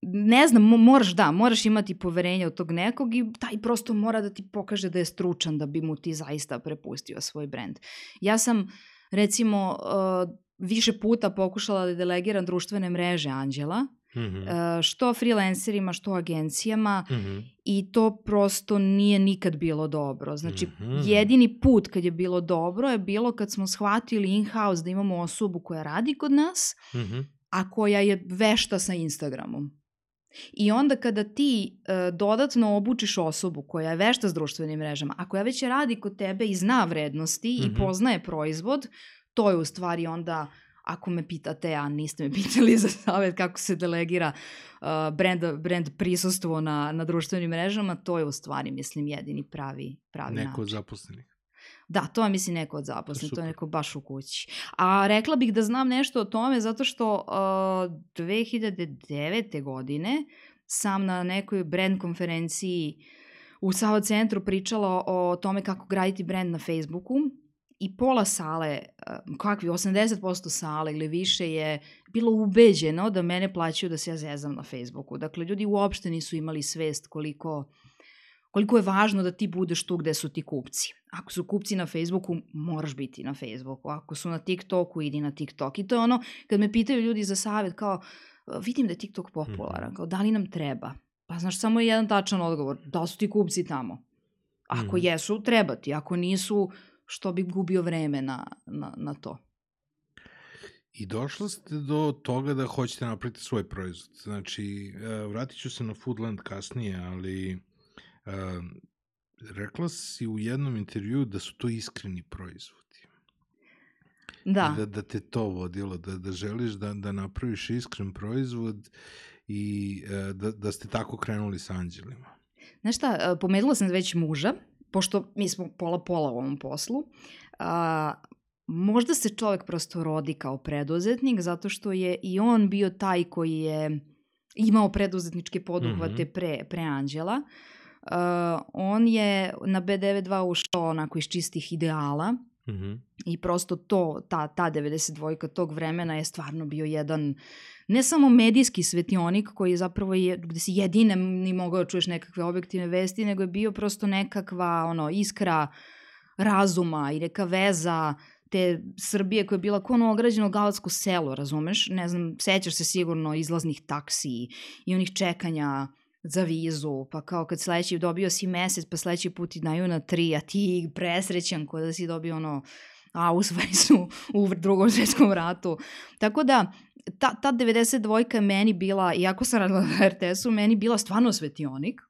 ne znam, moraš da, moraš imati poverenje od tog nekog i taj prosto mora da ti pokaže da je stručan da bi mu ti zaista prepustio svoj brend. Ja sam recimo uh, više puta pokušala da delegiram društvene mreže Anđela, mm -hmm. što freelancerima, što agencijama mm -hmm. i to prosto nije nikad bilo dobro. Znači, mm -hmm. jedini put kad je bilo dobro je bilo kad smo shvatili in-house da imamo osobu koja radi kod nas, mm -hmm. a koja je vešta sa Instagramom. I onda kada ti uh, dodatno obučiš osobu koja je vešta s društvenim mrežama, a koja već radi kod tebe i zna vrednosti mm -hmm. i mhm. poznaje proizvod, to je u stvari onda ako me pitate, a niste me pitali za savjet kako se delegira uh, brand, brand prisustvo na, na društvenim mrežama, to je u stvari, mislim, jedini pravi, pravi Neko način. od zaposlenih. Da, to je mislim neko od zaposlenih, to je neko baš u kući. A rekla bih da znam nešto o tome zato što uh, 2009. godine sam na nekoj brand konferenciji u Savo centru pričala o tome kako graditi brand na Facebooku i pola sale, eh, kakvi 80% sale ili više je bilo ubeđeno da mene plaćaju da se ja zezam na Facebooku. Dakle, ljudi uopšte nisu imali svest koliko koliko je važno da ti budeš tu gde su ti kupci. Ako su kupci na Facebooku, moraš biti na Facebooku. Ako su na TikToku, idi na TikTok. I to je ono, kad me pitaju ljudi za savjet, kao, vidim da je TikTok popularan, mhm. kao, da li nam treba? Pa znaš, samo je jedan tačan odgovor, da su ti kupci tamo? Ako mm. jesu, treba ti. Ako nisu, što bi gubio vreme na, na, na to. I došli ste do toga da hoćete napraviti svoj proizvod. Znači, e, vratit ću se na Foodland kasnije, ali uh, rekla si u jednom intervju da su to iskreni proizvodi. Da. Da, da te to vodilo, da, da želiš da, da napraviš iskren proizvod i uh, da, da ste tako krenuli sa anđelima. Znaš šta, pomenula sam već muža, pošto mi smo pola-pola u ovom poslu, a, možda se čovek prosto rodi kao preduzetnik zato što je i on bio taj koji je imao preduzetničke poduhvate mm -hmm. pre, pre Anđela. Uh, on je na B92 ušao onako iz čistih ideala mm -hmm. i prosto to, ta, ta 92 tog vremena je stvarno bio jedan ne samo medijski svetionik koji zapravo je, gde si jedine ni mogao da čuješ nekakve objektivne vesti, nego je bio prosto nekakva ono, iskra razuma i neka veza te Srbije koja je bila kao ono ograđeno galatsko selo, razumeš? Ne znam, sećaš se sigurno izlaznih taksi i onih čekanja za vizu, pa kao kad sledeći dobio si mesec, pa sledeći put i daju na tri, a ti presrećan ko da si dobio ono, a usvoj su u drugom svetskom ratu. Tako da, ta, ta 92 je meni bila, iako sam radila na RTS-u, meni bila stvarno svetionik.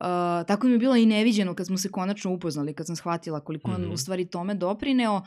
Uh, tako mi je bilo i neviđeno kad smo se konačno upoznali, kad sam shvatila koliko mm -hmm. on u stvari tome doprineo. Uh,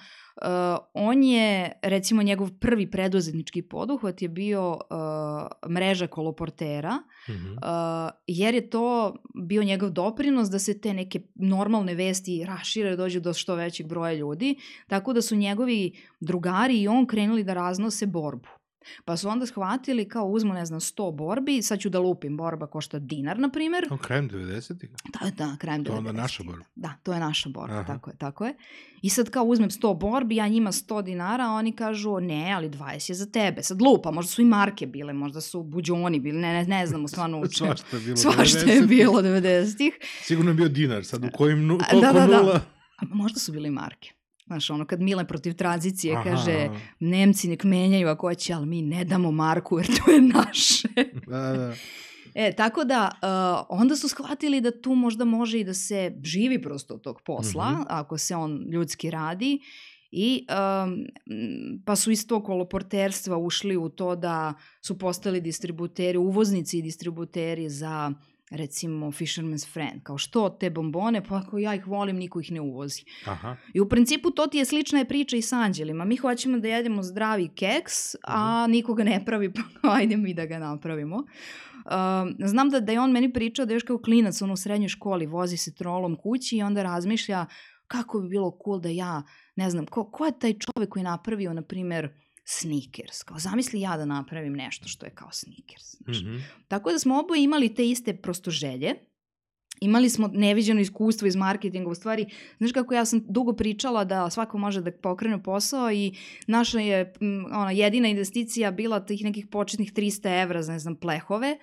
on je, recimo, njegov prvi preduzetnički poduhvat je bio uh, mreža koloportera, mm -hmm. uh, jer je to bio njegov doprinos da se te neke normalne vesti rašire, dođe do što većeg broja ljudi, tako da su njegovi drugari i on krenuli da raznose borbu. Pa su onda shvatili kao uzmu, ne znam, 100 borbi, sad ću da lupim, borba košta dinar, na primjer. O, krajem 90-ih? Da, da, krajem 90-ih. To je onda naša borba. Da, to je naša borba, Aha. tako je, tako je. I sad kao uzmem 100 borbi, ja njima 100 dinara, a oni kažu, ne, ali 20 je za tebe. Sad lupa, možda su i marke bile, možda su buđoni bili, ne, ne, ne znamo stvarno u čemu. Svašta je bilo Svašta je bilo 90-ih. Sigurno je bio dinar, sad u kojim, nu, da, da, da. nula? A možda su bili marke. Znaš, ono kad Mile protiv tranzicije Aha. kaže Nemci nek menjaju ako hoće, ali mi ne damo Marku jer to je naše. da, da. E, tako da, uh, onda su shvatili da tu možda može i da se živi prosto od tog posla, mm -hmm. ako se on ljudski radi. I um, pa su iz tog koloporterstva ušli u to da su postali distributeri, uvoznici i distributeri za recimo Fisherman's Friend, kao što te bombone, pa ako ja ih volim, niko ih ne uvozi. Aha. I u principu to ti je slična je priča i s anđelima. Mi hoćemo da jedemo zdravi keks, a mhm. nikoga ne pravi, pa ajde mi da ga napravimo. Uh, znam da, da je on meni pričao da još kao klinac on u srednjoj školi vozi se trolom kući i onda razmišlja kako bi bilo cool da ja, ne znam, ko, ko je taj čovek koji je napravio, na primer, sneakers. Kao, zamisli ja da napravim nešto što je kao sneakers. Mm -hmm. Tako da smo oboje imali te iste prosto želje. Imali smo neviđeno iskustvo iz marketinga, u stvari, znaš kako ja sam dugo pričala da svako može da pokrene posao i naša je m, ona, jedina investicija bila tih nekih početnih 300 evra za, ne znam, plehove,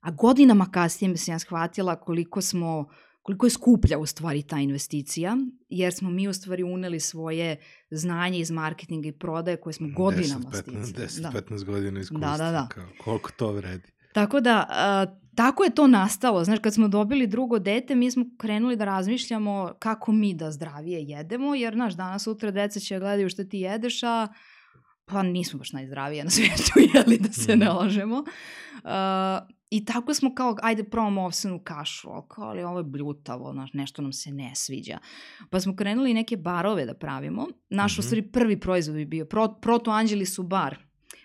a godinama kasnije mi se ja shvatila koliko smo uh, koliko je skuplja u stvari ta investicija, jer smo mi u stvari uneli svoje znanje iz marketinga i prodaje koje smo godinama 10, 15, sticali. 10-15 da. godina iskustva. Da, da, da. Kao, koliko to vredi. Tako da, a, tako je to nastalo. Znaš, kad smo dobili drugo dete, mi smo krenuli da razmišljamo kako mi da zdravije jedemo, jer, znaš, danas sutra deca će gledaju što ti jedeš, a pa nismo baš najzdravije na svijetu, jeli, da se mm. ne lažemo. Uh, I tako smo kao, ajde probamo ovsenu kašu, kao, ali ovo je bljutavo, znaš, nešto nam se ne sviđa. Pa smo krenuli neke barove da pravimo. Naš, mm -hmm. u stvari, prvi proizvod bi bio, Pro, Proto Anđeli su bar.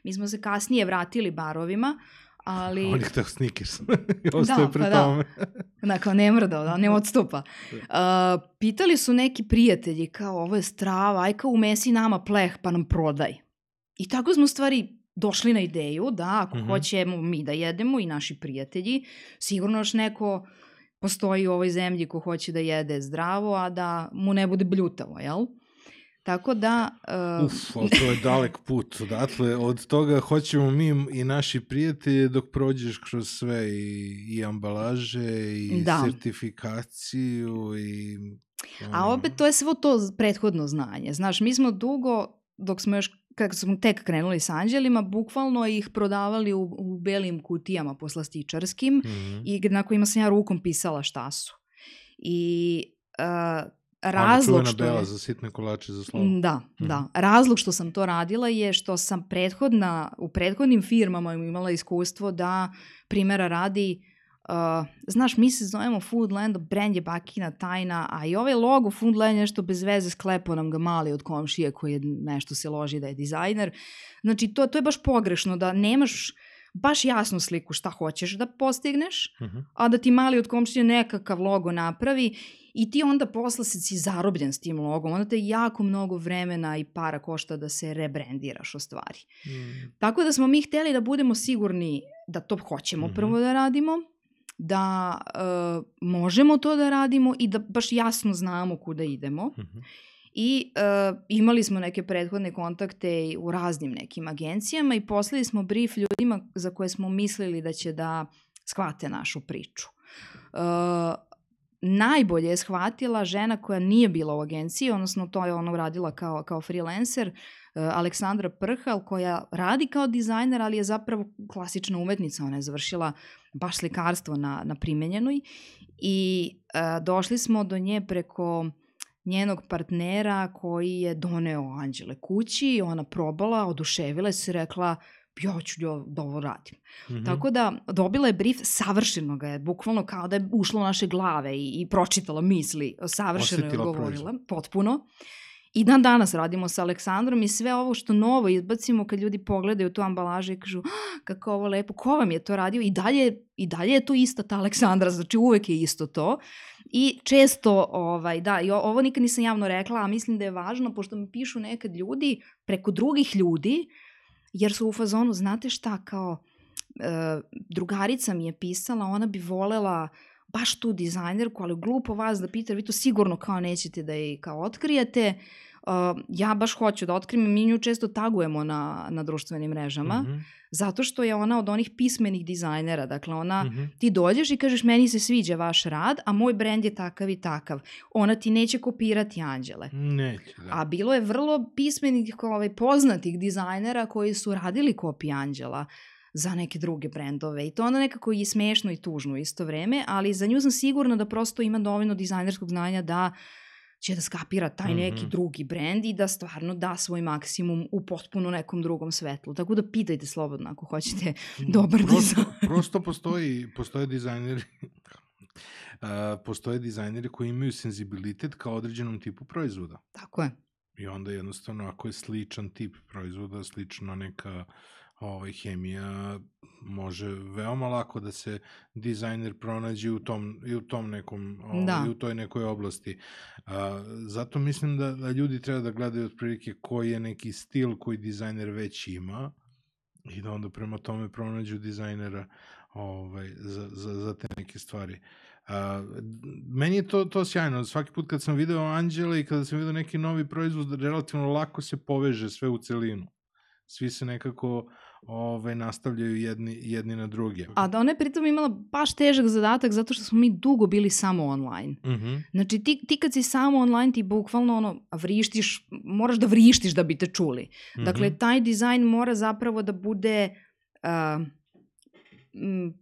Mi smo se kasnije vratili barovima, ali... On je hteo sneakers. Ostaje da, pre pa da. tome. Da, kao ne mrda, da, ne odstupa. Uh, pitali su neki prijatelji, kao, ovo je strava, aj kao umesi nama pleh, pa nam prodaj. I tako smo stvari došli na ideju da ako mm -hmm. hoćemo mi da jedemo i naši prijatelji, sigurno još neko postoji u ovoj zemlji ko hoće da jede zdravo, a da mu ne bude bljutavo, jel? Tako da... Uh... Uf, ali to je dalek put odatle. Od toga hoćemo mi i naši prijatelji dok prođeš kroz sve i, i ambalaže i da. sertifikaciju i... A opet to je svo to prethodno znanje. Znaš, mi smo dugo, dok smo još kako smo tek krenuli sa anđelima, bukvalno ih prodavali u, u belim kutijama poslastičarskim mm -hmm. i na kojima sam ja rukom pisala šta su. I uh, razlog što bela je... za sitne kolače za slavu. Da, mm. da. Razlog što sam to radila je što sam prethodna, u prethodnim firmama imala iskustvo da primjera radi Uh, znaš, mi se zovemo Foodland, brand je bakina tajna, a i ovaj logo Foodland je nešto bez veze, sklepo nam ga mali od komšije koji je nešto se loži da je dizajner. Znači, to, to je baš pogrešno da nemaš baš jasnu sliku šta hoćeš da postigneš, uh mhm. -huh. a da ti mali od komšije nekakav logo napravi i ti onda posle se si zarobljen s tim logom, onda te jako mnogo vremena i para košta da se rebrandiraš o stvari. Mm. Tako da smo mi hteli da budemo sigurni da to hoćemo mm -hmm. prvo da radimo, da uh, možemo to da radimo i da baš jasno znamo kuda idemo. Mm -hmm. I uh, imali smo neke prethodne kontakte u raznim nekim agencijama i poslali smo brief ljudima za koje smo mislili da će da shvate našu priču. Uh, najbolje je shvatila žena koja nije bila u agenciji, odnosno to je ona uradila kao, kao freelancer, uh, Aleksandra Prhal, koja radi kao dizajner, ali je zapravo klasična umetnica, ona je završila baš slikarstvo na, na primenjenoj i uh, došli smo do nje preko njenog partnera koji je doneo Anđele kući, ona probala, oduševila se i rekla ja ću da ovo radim. Mm -hmm. Tako da dobila je brief, savršeno ga je, bukvalno kao da je ušla u naše glave i, i pročitala misli, savršeno je govorila, potpuno. I dan danas radimo sa Aleksandrom i sve ovo što novo izbacimo kad ljudi pogledaju tu ambalažu i kažu ah, kako ovo lepo, ko vam je to radio? I dalje, i dalje je to ista ta Aleksandra, znači uvek je isto to. I često, ovaj, da, i ovo nikad nisam javno rekla, a mislim da je važno, pošto mi pišu nekad ljudi preko drugih ljudi, jer su u fazonu, znate šta, kao, e, drugarica mi je pisala, ona bi volela baš tu dizajnerku, ali glupo vas da pita, vi to sigurno kao nećete da je kao otkrijete. Uh, ja baš hoću da otkrijem, mi nju često tagujemo na, na društvenim mrežama, mm -hmm. zato što je ona od onih pismenih dizajnera, dakle ona, mm -hmm. ti dođeš i kažeš meni se sviđa vaš rad, a moj brend je takav i takav. Ona ti neće kopirati anđele. Neće, da. A bilo je vrlo pismenih, ovaj, poznatih dizajnera koji su radili kopije anđela za neke druge brendove i to onda nekako i smešno i tužno isto vreme, ali za nju sam sigurna da prosto ima dovoljno dizajnerskog znanja da će da skapira taj neki mm -hmm. drugi brend i da stvarno da svoj maksimum u potpuno nekom drugom svetlu. Tako da pitajte slobodno ako hoćete mm, dobar prosto, dizajn. prosto postoji, postoje dizajneri Uh, postoje dizajneri koji imaju senzibilitet kao određenom tipu proizvoda. Tako je. I onda jednostavno ako je sličan tip proizvoda, slična neka ovaj, hemija, može veoma lako da se dizajner pronađe u tom, i u tom nekom, ovaj, da. u toj nekoj oblasti. A, zato mislim da, da ljudi treba da gledaju otprilike koji je neki stil koji dizajner već ima i da onda prema tome pronađu dizajnera ovaj, za, za, za te neke stvari. A, meni je to, to sjajno. Svaki put kad sam video Anđela i kada sam video neki novi proizvod, relativno lako se poveže sve u celinu. Svi se nekako ove, nastavljaju jedni, jedni na druge. A da ona je pritom imala baš težak zadatak zato što smo mi dugo bili samo online. Uh mhm. -huh. Znači ti, ti kad si samo online ti bukvalno ono vrištiš, moraš da vrištiš da bi te čuli. Uh -huh. Dakle, mhm. taj dizajn mora zapravo da bude uh,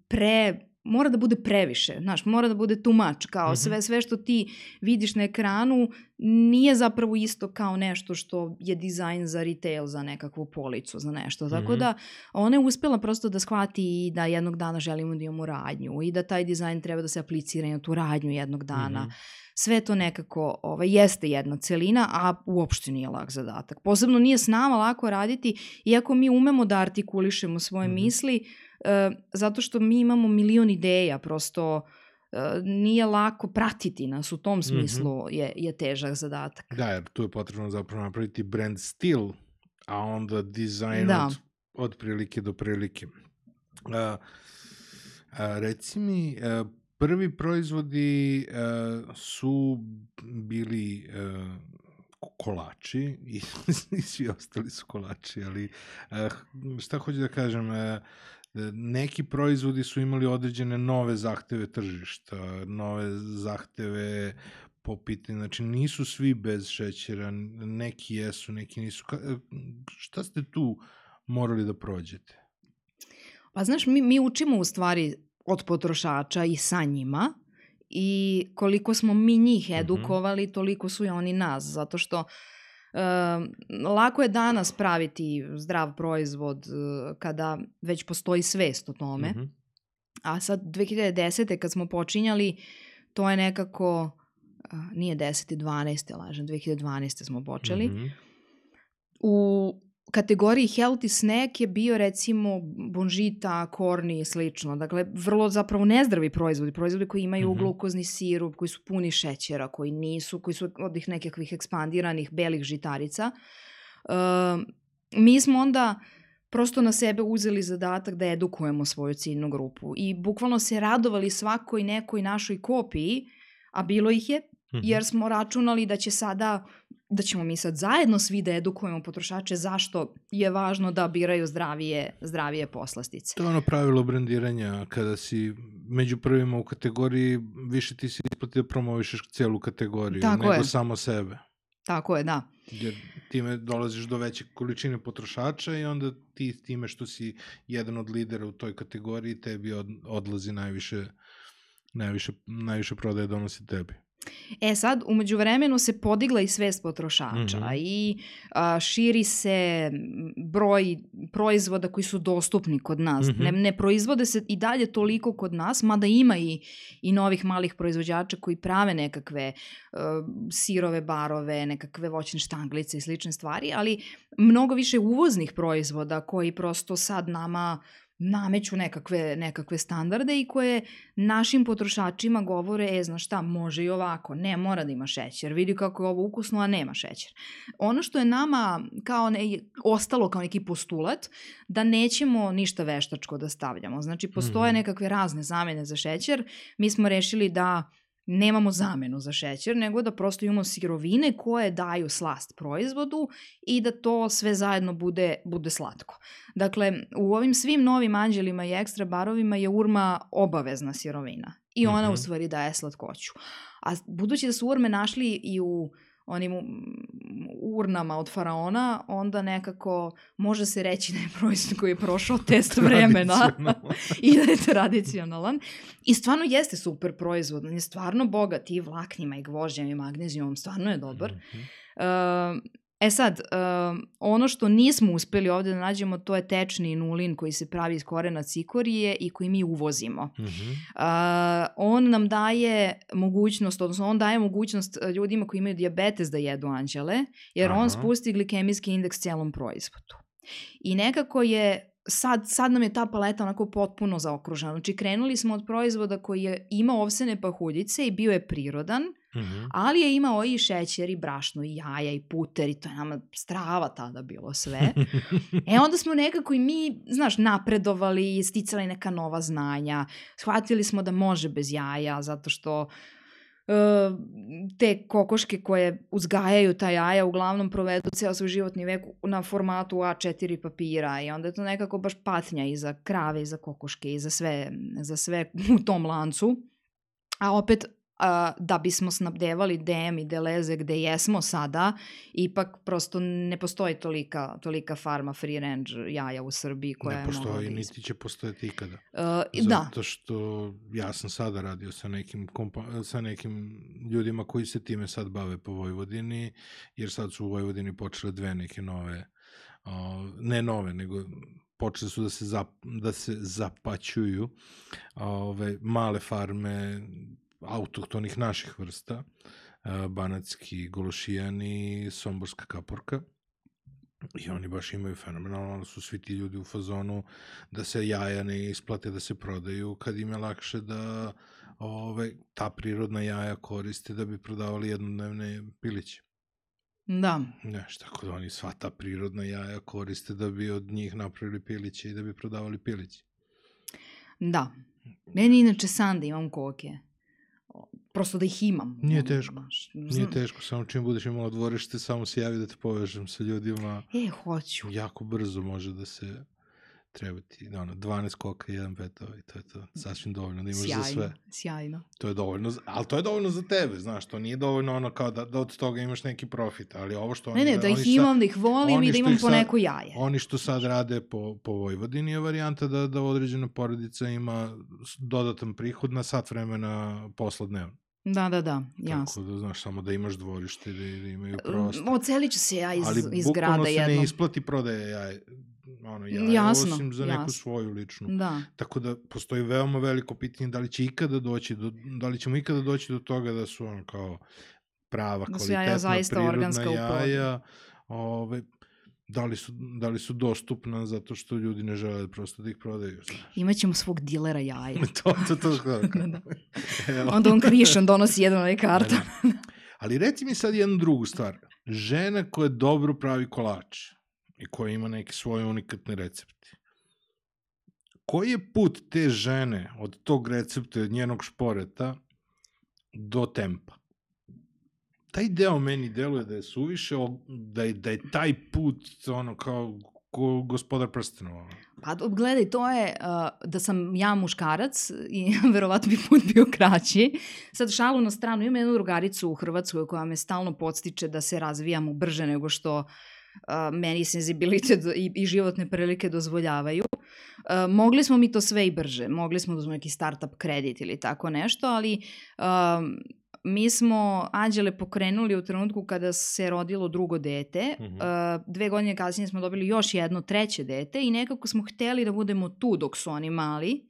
pre mora da bude previše, znaš, mora da bude too much, kao -hmm. sve, sve što ti vidiš na ekranu nije zapravo isto kao nešto što je dizajn za retail, za nekakvu policu, za nešto. Tako mm -hmm. da ona je uspela prosto da shvati i da jednog dana želimo da imamo radnju i da taj dizajn treba da se aplicira na tu radnju jednog dana. Mm -hmm sve to nekako ovaj, jeste jedna celina, a uopšte nije lak zadatak. Posebno nije s nama lako raditi, iako mi umemo da artikulišemo svoje mm -hmm. misli, zato što mi imamo milion ideja, prosto e, nije lako pratiti nas u tom mhm. smislu mm -hmm. je, je težak zadatak. Da, jer tu je potrebno zapravo napraviti brand stil, a onda dizajn da. od, od prilike do prilike. Uh, a, reci mi, uh, prvi proizvodi uh, su bili uh, kolači i, i svi ostali su kolači, ali šta hoću da kažem, neki proizvodi su imali određene nove zahteve tržišta, nove zahteve po pitanju, znači nisu svi bez šećera, neki jesu, neki nisu. Ka, šta ste tu morali da prođete? Pa znaš, mi, mi učimo u stvari od potrošača i sa njima i koliko smo mi njih mhm. edukovali, toliko su i oni nas, zato što uh, lako je danas praviti zdrav proizvod uh, kada već postoji svest o tome, mm -hmm. a sad 2010. kad smo počinjali, to je nekako, uh, nije 10. 12. lažem, 2012. smo počeli, mm -hmm. u kategoriji healthy snack je bio recimo bonžita, korni i slično. Dakle, vrlo zapravo nezdravi proizvodi, proizvodi koji imaju mm -hmm. glukozni sirup, koji su puni šećera, koji nisu, koji su od ih nekakvih ekspandiranih belih žitarica. Uh, mi smo onda prosto na sebe uzeli zadatak da edukujemo svoju ciljnu grupu i bukvalno se radovali svakoj nekoj našoj kopiji, a bilo ih je, mm -hmm. jer smo računali da će sada da ćemo mi sad zajedno svi da edukujemo potrošače zašto je važno da biraju zdravije, zdravije poslastice. To je ono pravilo brandiranja, kada si među prvima u kategoriji, više ti se isplati da promovišeš celu kategoriju, Tako nego je. samo sebe. Tako je, da. Jer time dolaziš do veće količine potrošača i onda ti time što si jedan od lidera u toj kategoriji, tebi od, odlazi najviše, najviše, najviše prodaje donosi tebi. E sad, umeđu vremenu se podigla i svest potrošača mm -hmm. i a, širi se broj proizvoda koji su dostupni kod nas. Mm -hmm. ne, ne proizvode se i dalje toliko kod nas, mada ima i, i novih malih proizvođača koji prave nekakve uh, sirove barove, nekakve voćne štanglice i slične stvari, ali mnogo više uvoznih proizvoda koji prosto sad nama nameću nekakve, nekakve standarde i koje našim potrošačima govore, e, znaš šta, može i ovako, ne mora da ima šećer, vidi kako je ovo ukusno, a nema šećer. Ono što je nama kao ne, ostalo kao neki postulat, da nećemo ništa veštačko da stavljamo. Znači, postoje mhm. nekakve razne zamene za šećer, mi smo rešili da nemamo zamenu za šećer, nego da prosto imamo sirovine koje daju slast proizvodu i da to sve zajedno bude, bude slatko. Dakle, u ovim svim novim anđelima i ekstra barovima je urma obavezna sirovina i ona mm -hmm. u stvari daje slatkoću. A budući da su urme našli i u onim urnama od faraona, onda nekako može se reći da je proizvod koji je prošao test vremena i da je tradicionalan. I stvarno jeste super proizvod, on je stvarno bogat i vlaknima i gvožđem i magnezijom, stvarno je dobar. Mm -hmm. uh, E sad, um, ono što nismo uspeli ovde da nađemo, to je tečni inulin koji se pravi iz korena cikorije i koji mi uvozimo. Mm -hmm. uh, on nam daje mogućnost, odnosno on daje mogućnost e, ljudima koji imaju diabetes da jedu anđele, jer Aha. on spusti glikemijski indeks cijelom proizvodu. I nekako je sad, sad nam je ta paleta onako potpuno zaokružena. Znači, krenuli smo od proizvoda koji je imao ovsene pahuljice i bio je prirodan, mm -hmm. ali je imao i šećer i brašno i jaja i puter i to je nama strava tada bilo sve. e onda smo nekako i mi, znaš, napredovali i sticali neka nova znanja. Shvatili smo da može bez jaja zato što te kokoške koje uzgajaju ta jaja uglavnom provedu ceo svoj životni vek na formatu A4 papira i onda je to nekako baš patnja i za krave i za kokoške i za sve, za sve u tom lancu. A opet a, da bismo snabdevali DM i Deleze gde jesmo sada, ipak prosto ne postoji tolika, tolika farma free range jaja u Srbiji koja ne je postoji, da niti će postojati ikada. Uh, da. Zato što ja sam sada radio sa nekim, kompa sa nekim ljudima koji se time sad bave po Vojvodini, jer sad su u Vojvodini počele dve neke nove, uh, ne nove, nego počeli su da se, zap, da se zapaćuju ove male farme autohtonih naših vrsta, banatski gološijan i somborska kaporka. I oni baš imaju fenomenalno, su svi ti ljudi u fazonu da se jaja ne isplate da se prodaju kad im je lakše da ove, ta prirodna jaja koriste da bi prodavali jednodnevne piliće. Da. Znaš, tako da oni sva ta prirodna jaja koriste da bi od njih napravili piliće i da bi prodavali piliće. Da. Meni inače sanda imam koke prosto da ih imam. Nije teško. Znaš, Nije teško, samo čim budeš imala dvorište, samo se javi da te povežem sa ljudima. E, hoću. Jako brzo može da se treba ti, ono, 12 koka i jedan petao i to je to. Sasvim dovoljno da imaš sjajno, za sve. Sjajno, To je dovoljno, ali to je dovoljno za tebe, znaš, to nije dovoljno ono kao da, da od toga imaš neki profit, ali ovo što oni... Ne, ne, da ih imam, da ih volim i da imam po sad, neko jaje. Oni što sad rade po, po Vojvodini je varijanta da, da određena porodica ima dodatan prihod na sat vremena posla dnevno. Da, da, da, jasno. Tako da, znaš, samo da imaš dvorište, da, da imaju prostor. Ocelit ću se ja iz, Ali, iz grada jednom. Ali bukvalno se ne isplati prodaje jaje, ono, jaje, jasno, osim za neku jasno. svoju ličnu. Da. Tako da postoji veoma veliko pitanje da li će ikada doći do, da li ćemo ikada doći do toga da su ono kao prava, da kvalitetna, jaja prirodna jaja, ove, da li, su, da li su dostupna zato što ljudi ne žele prosto da ih prodaju. Znaš. Imaćemo svog dilera jaja. to, to, to. to da, da. Onda on krišan donosi jedan ovaj karton. Da, da. Ali reci mi sad jednu drugu stvar. Žena koja dobro pravi kolač i koja ima neke svoje unikatne recepte. Koji je put te žene od tog recepta, od njenog šporeta do tempa? taj deo meni deluje da je suviše, da je, da je taj put ono kao ko gospodar prstenova. Pa gledaj, to je uh, da sam ja muškarac i verovatno bi put bio kraći. Sad šalu na stranu, imam jednu drugaricu u Hrvatskoj koja me stalno podstiče da se razvijamo brže nego što uh, meni senzibilitet i, i životne prilike dozvoljavaju. Uh, mogli smo mi to sve i brže, mogli smo da uzmemo neki startup kredit ili tako nešto, ali uh, mi smo Anđele pokrenuli u trenutku kada se rodilo drugo dete. Mm -hmm. dve godine kasnije smo dobili još jedno treće dete i nekako smo hteli da budemo tu dok su oni mali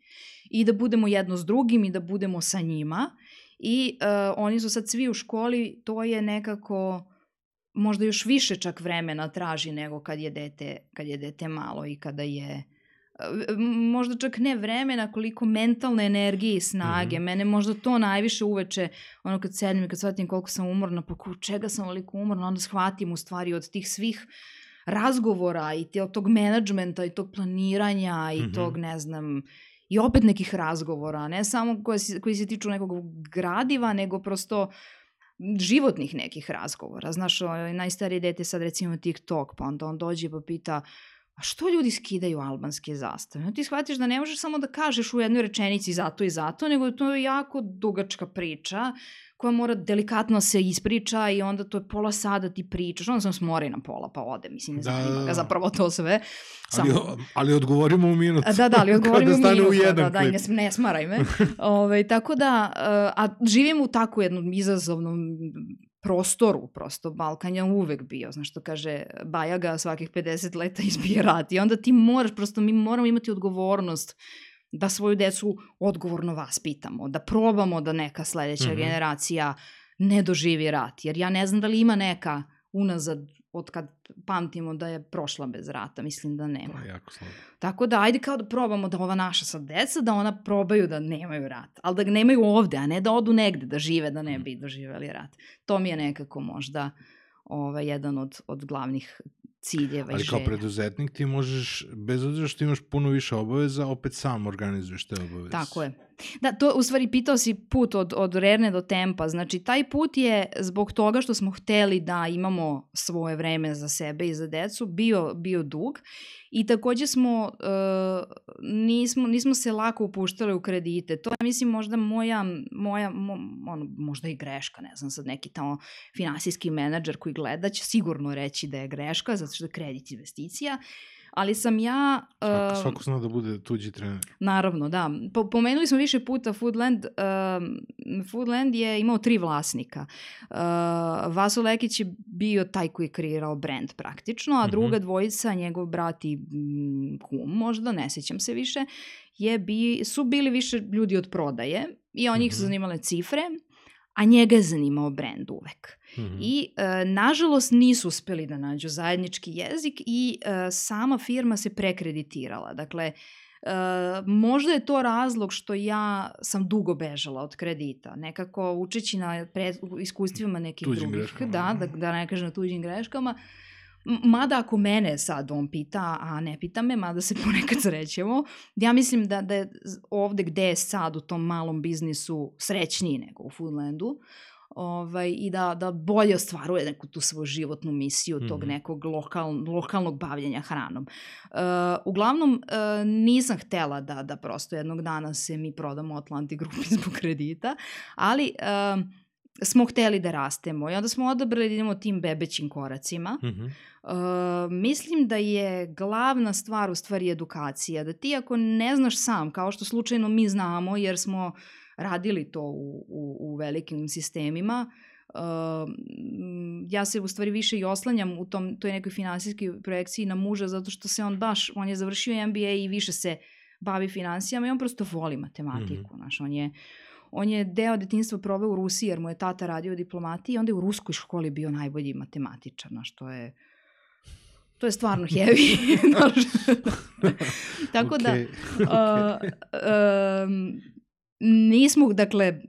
i da budemo jedno s drugim i da budemo sa njima. I uh, oni su sad svi u školi, to je nekako možda još više čak vremena traži nego kad je dete, kad je dete malo i kada je možda čak ne vremena, koliko mentalne energije i snage. Mm -hmm. Mene možda to najviše uveče, ono kad sedem i kad shvatim koliko sam umorna, pa ko, čega sam oliko umorna, onda shvatim u stvari od tih svih razgovora i te, od tog menadžmenta i tog planiranja i mm -hmm. tog, ne znam, i opet nekih razgovora, ne samo koje, koji se tiču nekog gradiva, nego prosto životnih nekih razgovora. Znaš, najstarije dete sad recimo TikTok, pa onda on dođe pa pita a što ljudi skidaju albanske zastave? No, ti shvatiš da ne možeš samo da kažeš u jednoj rečenici zato i zato, nego je to jako dugačka priča koja mora delikatno se ispriča i onda to je pola sada ti pričaš, onda sam smori na pola pa ode, mislim, ne da, zanima da, ga zapravo to sve. Samo... Ali, ali odgovorimo u minut. Da, da, ali odgovorimo da u minut. U jedan da, da, ne, ne smaraj me. Ove, ovaj, tako da, uh, a živim u takvu jednom izazovnom prostoru, prosto Balkan je uvek bio, znaš što kaže Bajaga svakih 50 leta izbije rat i onda ti moraš, prosto mi moramo imati odgovornost da svoju decu odgovorno vaspitamo, da probamo da neka sledeća mm -hmm. generacija ne doživi rat, jer ja ne znam da li ima neka unazad od kad pamtimo da je prošla bez rata, mislim da nema. To je jako slabo. Tako da, ajde kao da probamo da ova naša sad deca, da ona probaju da nemaju rat, ali da ga nemaju ovde, a ne da odu negde da žive, da ne mhm. bi doživeli rat. To mi je nekako možda ovaj, jedan od, od glavnih ciljeva Ali i kao preduzetnik ti možeš, bez obzira što imaš puno više obaveza, opet sam organizuješ te obaveze. Tako je. Da, to u stvari pitao si put od, od Rerne do Tempa. Znači, taj put je zbog toga što smo hteli da imamo svoje vreme za sebe i za decu, bio, bio dug I takođe smo, uh, nismo, nismo se lako upuštali u kredite. To je, mislim, možda moja, moja mo, ono, možda i greška, ne znam, sad neki tamo finansijski menadžer koji gleda će sigurno reći da je greška, zato što je kredit investicija. Uh, ali sam ja... Uh, svako, svako zna da bude tuđi trener. Naravno, da. Po, pomenuli smo više puta Foodland. Uh, Foodland je imao tri vlasnika. Uh, Vaso Lekić je bio taj koji je kreirao brand praktično, a druga mm -hmm. dvojica, njegov brat i kum možda, ne sećam se više, je bi, su bili više ljudi od prodaje i oni mm -hmm. su zanimale cifre, a njega je zanimao brand uvek. Mm -hmm. I e, nažalost nisu uspeli da nađu zajednički jezik i e, sama firma se prekreditirala. Dakle, e, možda je to razlog što ja sam dugo bežala od kredita. Nekako učeći na pre, iskustvima nekih tuđim drugih. Greškama. Da, da, da ne kažem na tuđim greškama. Mada ako mene sad on pita, a ne pita me, mada se ponekad srećemo, ja mislim da, da je ovde gde je sad u tom malom biznisu srećniji nego u Foodlandu, ovaj, i da, da bolje ostvaruje neku tu svoju životnu misiju tog mm -hmm. nekog lokal, lokalnog bavljenja hranom. Uh, uglavnom, uh, nisam htela da, da prosto jednog dana se mi prodamo Atlanti grupi zbog kredita, ali uh, smo hteli da rastemo i onda smo odabrali da idemo tim bebećim koracima. Mm -hmm. uh, mislim da je glavna stvar u stvari edukacija, da ti ako ne znaš sam, kao što slučajno mi znamo jer smo uh, radili to u, u, u velikim sistemima, Uh, ja se u stvari više i oslanjam u tom, toj nekoj finansijskoj projekciji na muža zato što se on baš, on je završio MBA i više se bavi financijama i on prosto voli matematiku, mm -hmm. znaš, on je on je deo detinstva proveo u Rusiji jer mu je tata radio diplomatiji i onda je u ruskoj školi bio najbolji matematičar, znaš, to je to je stvarno heavy. Tako okay. da, uh, um, nismo, dakle,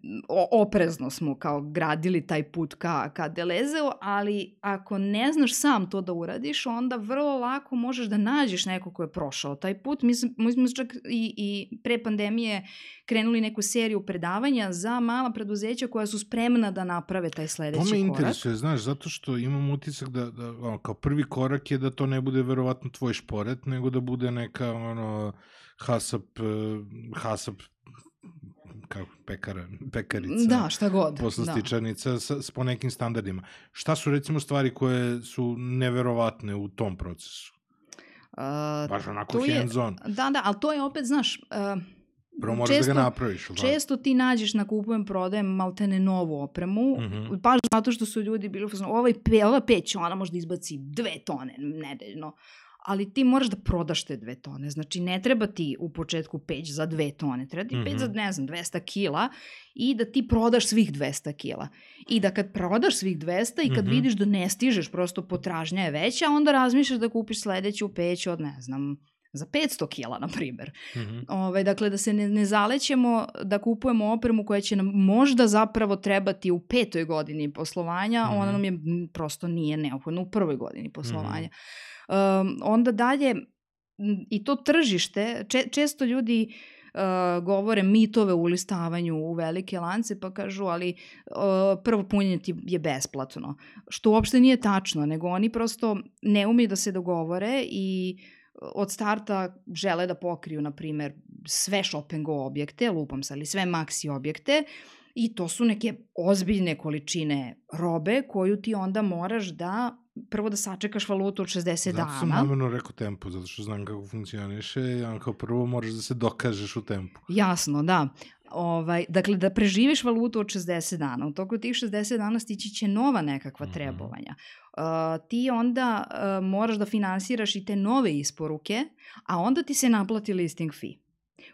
oprezno smo kao gradili taj put ka, ka Delezeu, ali ako ne znaš sam to da uradiš, onda vrlo lako možeš da nađeš neko ko je prošao taj put. Mi smo, mi smo čak i, i pre pandemije krenuli neku seriju predavanja za mala preduzeća koja su spremna da naprave taj sledeći korak. To me interesuje, znaš, zato što imam utisak da, da kao prvi korak je da to ne bude verovatno tvoj šporet, nego da bude neka ono, hasap, eh, hasap kako pekara, pekarica. Da, šta god. Poslastičarnica da. sa, sa, po nekim standardima. Šta su recimo stvari koje su neverovatne u tom procesu? Uh, Baš onako hands on. Da, da, ali to je opet, znaš... Uh, Prvo moraš često, da ga napraviš. Da? Često ti nađeš na kupujem, prodajem maltene novu opremu, mm -hmm. baš zato što su ljudi bili u ovaj pe, ova peć, ona možda izbaci dve tone nedeljno ali ti moraš da prodaš te dve tone. Znači, ne treba ti u početku peć za dve tone, treba ti mm -hmm. peć za, mhm. ne znam, 200 kila i da ti prodaš svih 200 kila. I da kad prodaš svih 200 i kad mm -hmm. vidiš da ne stižeš, prosto potražnja je veća, onda razmišljaš da kupiš sledeću peć od, ne znam, za 500 kila, na primer. Mm -hmm. Ove, dakle, da se ne, ne zalećemo da kupujemo opremu koja će nam možda zapravo trebati u petoj godini poslovanja, mm -hmm. ona nam je prosto nije neophodna u prvoj godini poslovanja. Mm -hmm. Um, onda dalje, i to tržište, če, često ljudi uh, govore mitove u listavanju u velike lance, pa kažu, ali uh, prvo punjenje ti je besplatno. Što uopšte nije tačno, nego oni prosto ne umiju da se dogovore i od starta žele da pokriju, na primer, sve shop and go objekte, lupam se, ali sve maxi objekte, I to su neke ozbiljne količine robe koju ti onda moraš da prvo da sačekaš valutu od 60 zato dana. Zato sam namjerno rekao tempo, zato što znam kako funkcioniše, a kao prvo moraš da se dokažeš u tempu. Jasno, da. Ovaj, dakle, da preživiš valutu od 60 dana. U toku tih 60 dana stići će nova nekakva mhm. trebovanja. Uh, ti onda uh, moraš da finansiraš i te nove isporuke, a onda ti se naplati listing fee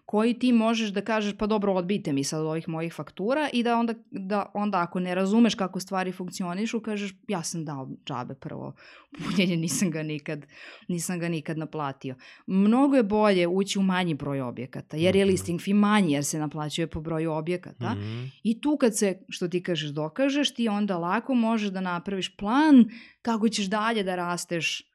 koji ti možeš da kažeš pa dobro odbijte mi sad ovih mojih faktura i da onda, da onda ako ne razumeš kako stvari funkcionišu kažeš ja sam dao džabe prvo punjenje nisam ga nikad nisam ga nikad naplatio. Mnogo je bolje ući u manji broj objekata jer je mhm. listing fee manji jer se naplaćuje po broju objekata mm -hmm. i tu kad se što ti kažeš dokažeš ti onda lako možeš da napraviš plan kako ćeš dalje da rasteš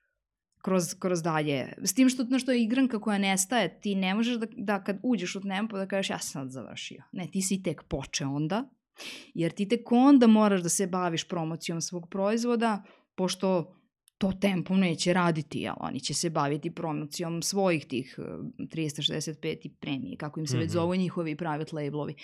kroz, kroz dalje. S tim što, na što je igranka koja nestaje, ti ne možeš da, da kad uđeš u tempo da kažeš ja sam sad završio. Ne, ti si tek počeo onda, jer ti tek onda moraš da se baviš promocijom svog proizvoda, pošto to tempom neće raditi, jel? oni će se baviti promocijom svojih tih 365 eh, i premije, kako im se mm -hmm. već mhm. zovu njihovi private labelovi.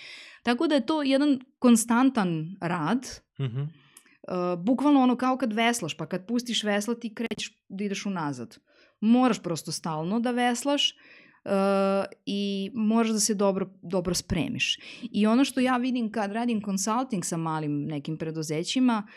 Tako da je to jedan konstantan rad, mm -hmm Uh, bukvalno ono kao kad veslaš, pa kad pustiš vesla ti krećeš da ideš unazad. Moraš prosto stalno da veslaš uh, i moraš da se dobro, dobro spremiš. I ono što ja vidim kad radim consulting sa malim nekim preduzećima, uh,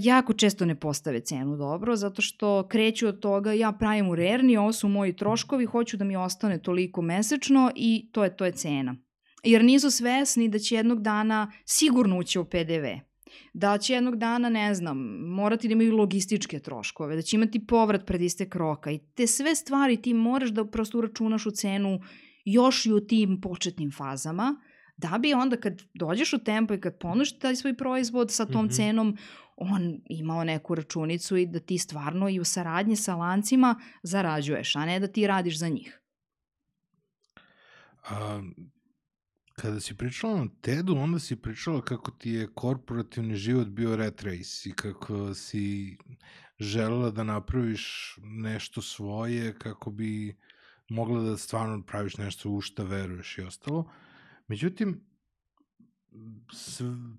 jako često ne postave cenu dobro, zato što kreću od toga ja pravim u rerni, ovo su moji troškovi, hoću da mi ostane toliko mesečno i to je, to je cena. Jer nisu svesni da će jednog dana sigurno ući u PDV da će jednog dana, ne znam, morati da imaju logističke troškove, da će imati povrat pred istek roka i te sve stvari ti moraš da prosto uračunaš u cenu još i u tim početnim fazama, da bi onda kad dođeš u tempo i kad ponuš taj svoj proizvod sa tom mm -hmm. cenom, on imao neku računicu i da ti stvarno i u saradnji sa lancima zarađuješ, a ne da ti radiš za njih. A, Kada si pričala na TED-u, onda si pričala kako ti je korporativni život bio rat race i kako si želela da napraviš nešto svoje kako bi mogla da stvarno praviš nešto u šta veruješ i ostalo. Međutim,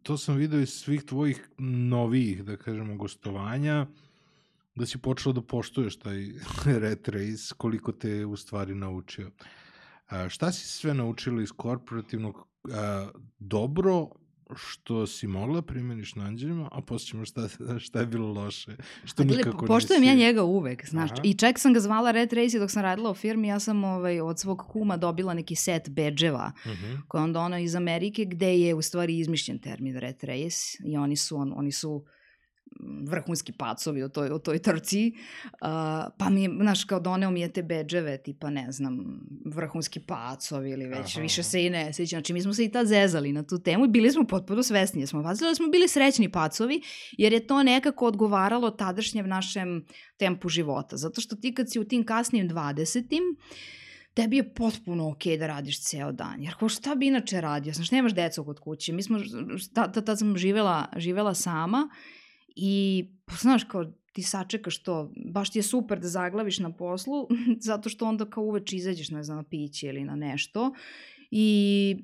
to sam video iz svih tvojih novijih, da kažemo, gostovanja, da si počela da poštuješ taj rat race, koliko te u stvari naučio. Uh, A, šta si sve naučila iz korporativnog a, dobro što si mogla primjeniš na anđelima, a posle ćemo šta, šta je bilo loše, što Gledaj, nikako Poštojem nisi... ja njega uvek, znaš, Aha. i čak sam ga zvala Red Race dok sam radila u firmi, ja sam ovaj, od svog kuma dobila neki set bedževa, uh mhm. -huh. koje onda ono iz Amerike, gde je u stvari izmišljen termin Red Race i oni su, on, oni su vrhunski pacovi u toj, u toj trci, uh, pa mi, znaš, kao doneo mi je te bedževe, tipa, ne znam, vrhunski pacovi ili već, Aha. više se i ne sećam. Znači, mi smo se i tad zezali na tu temu i bili smo potpuno svesni, smo vazili da smo bili srećni pacovi, jer je to nekako odgovaralo tadašnjem našem tempu života. Zato što ti kad si u tim kasnim 20-im, tebi je potpuno okej okay da radiš ceo dan. Jer ko šta bi inače radio? Znaš, nemaš decu kod kuće. Mi smo, tad, tad sam živela, živela sama I, znaš, kao, ti sačekaš to, baš ti je super da zaglaviš na poslu, zato što onda kao uveč izađeš, ne znam, na piće ili na nešto i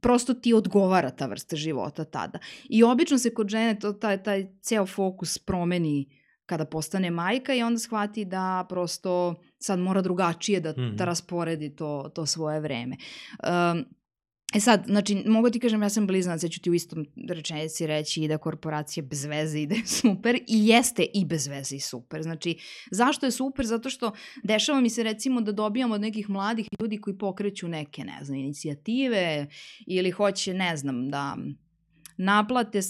prosto ti odgovara ta vrsta života tada. I obično se kod žene to, taj, taj ceo fokus promeni kada postane majka i onda shvati da prosto sad mora drugačije da, mm -hmm. da rasporedi to, to svoje vreme. Um, E sad, znači, mogu ti kažem, ja sam blizanac, ja ću ti u istom rečenici reći i da korporacija bez veze ide super i jeste i bez veze i super. Znači, zašto je super? Zato što dešava mi se recimo da dobijam od nekih mladih ljudi koji pokreću neke, ne znam, inicijative ili hoće, ne znam, da naplate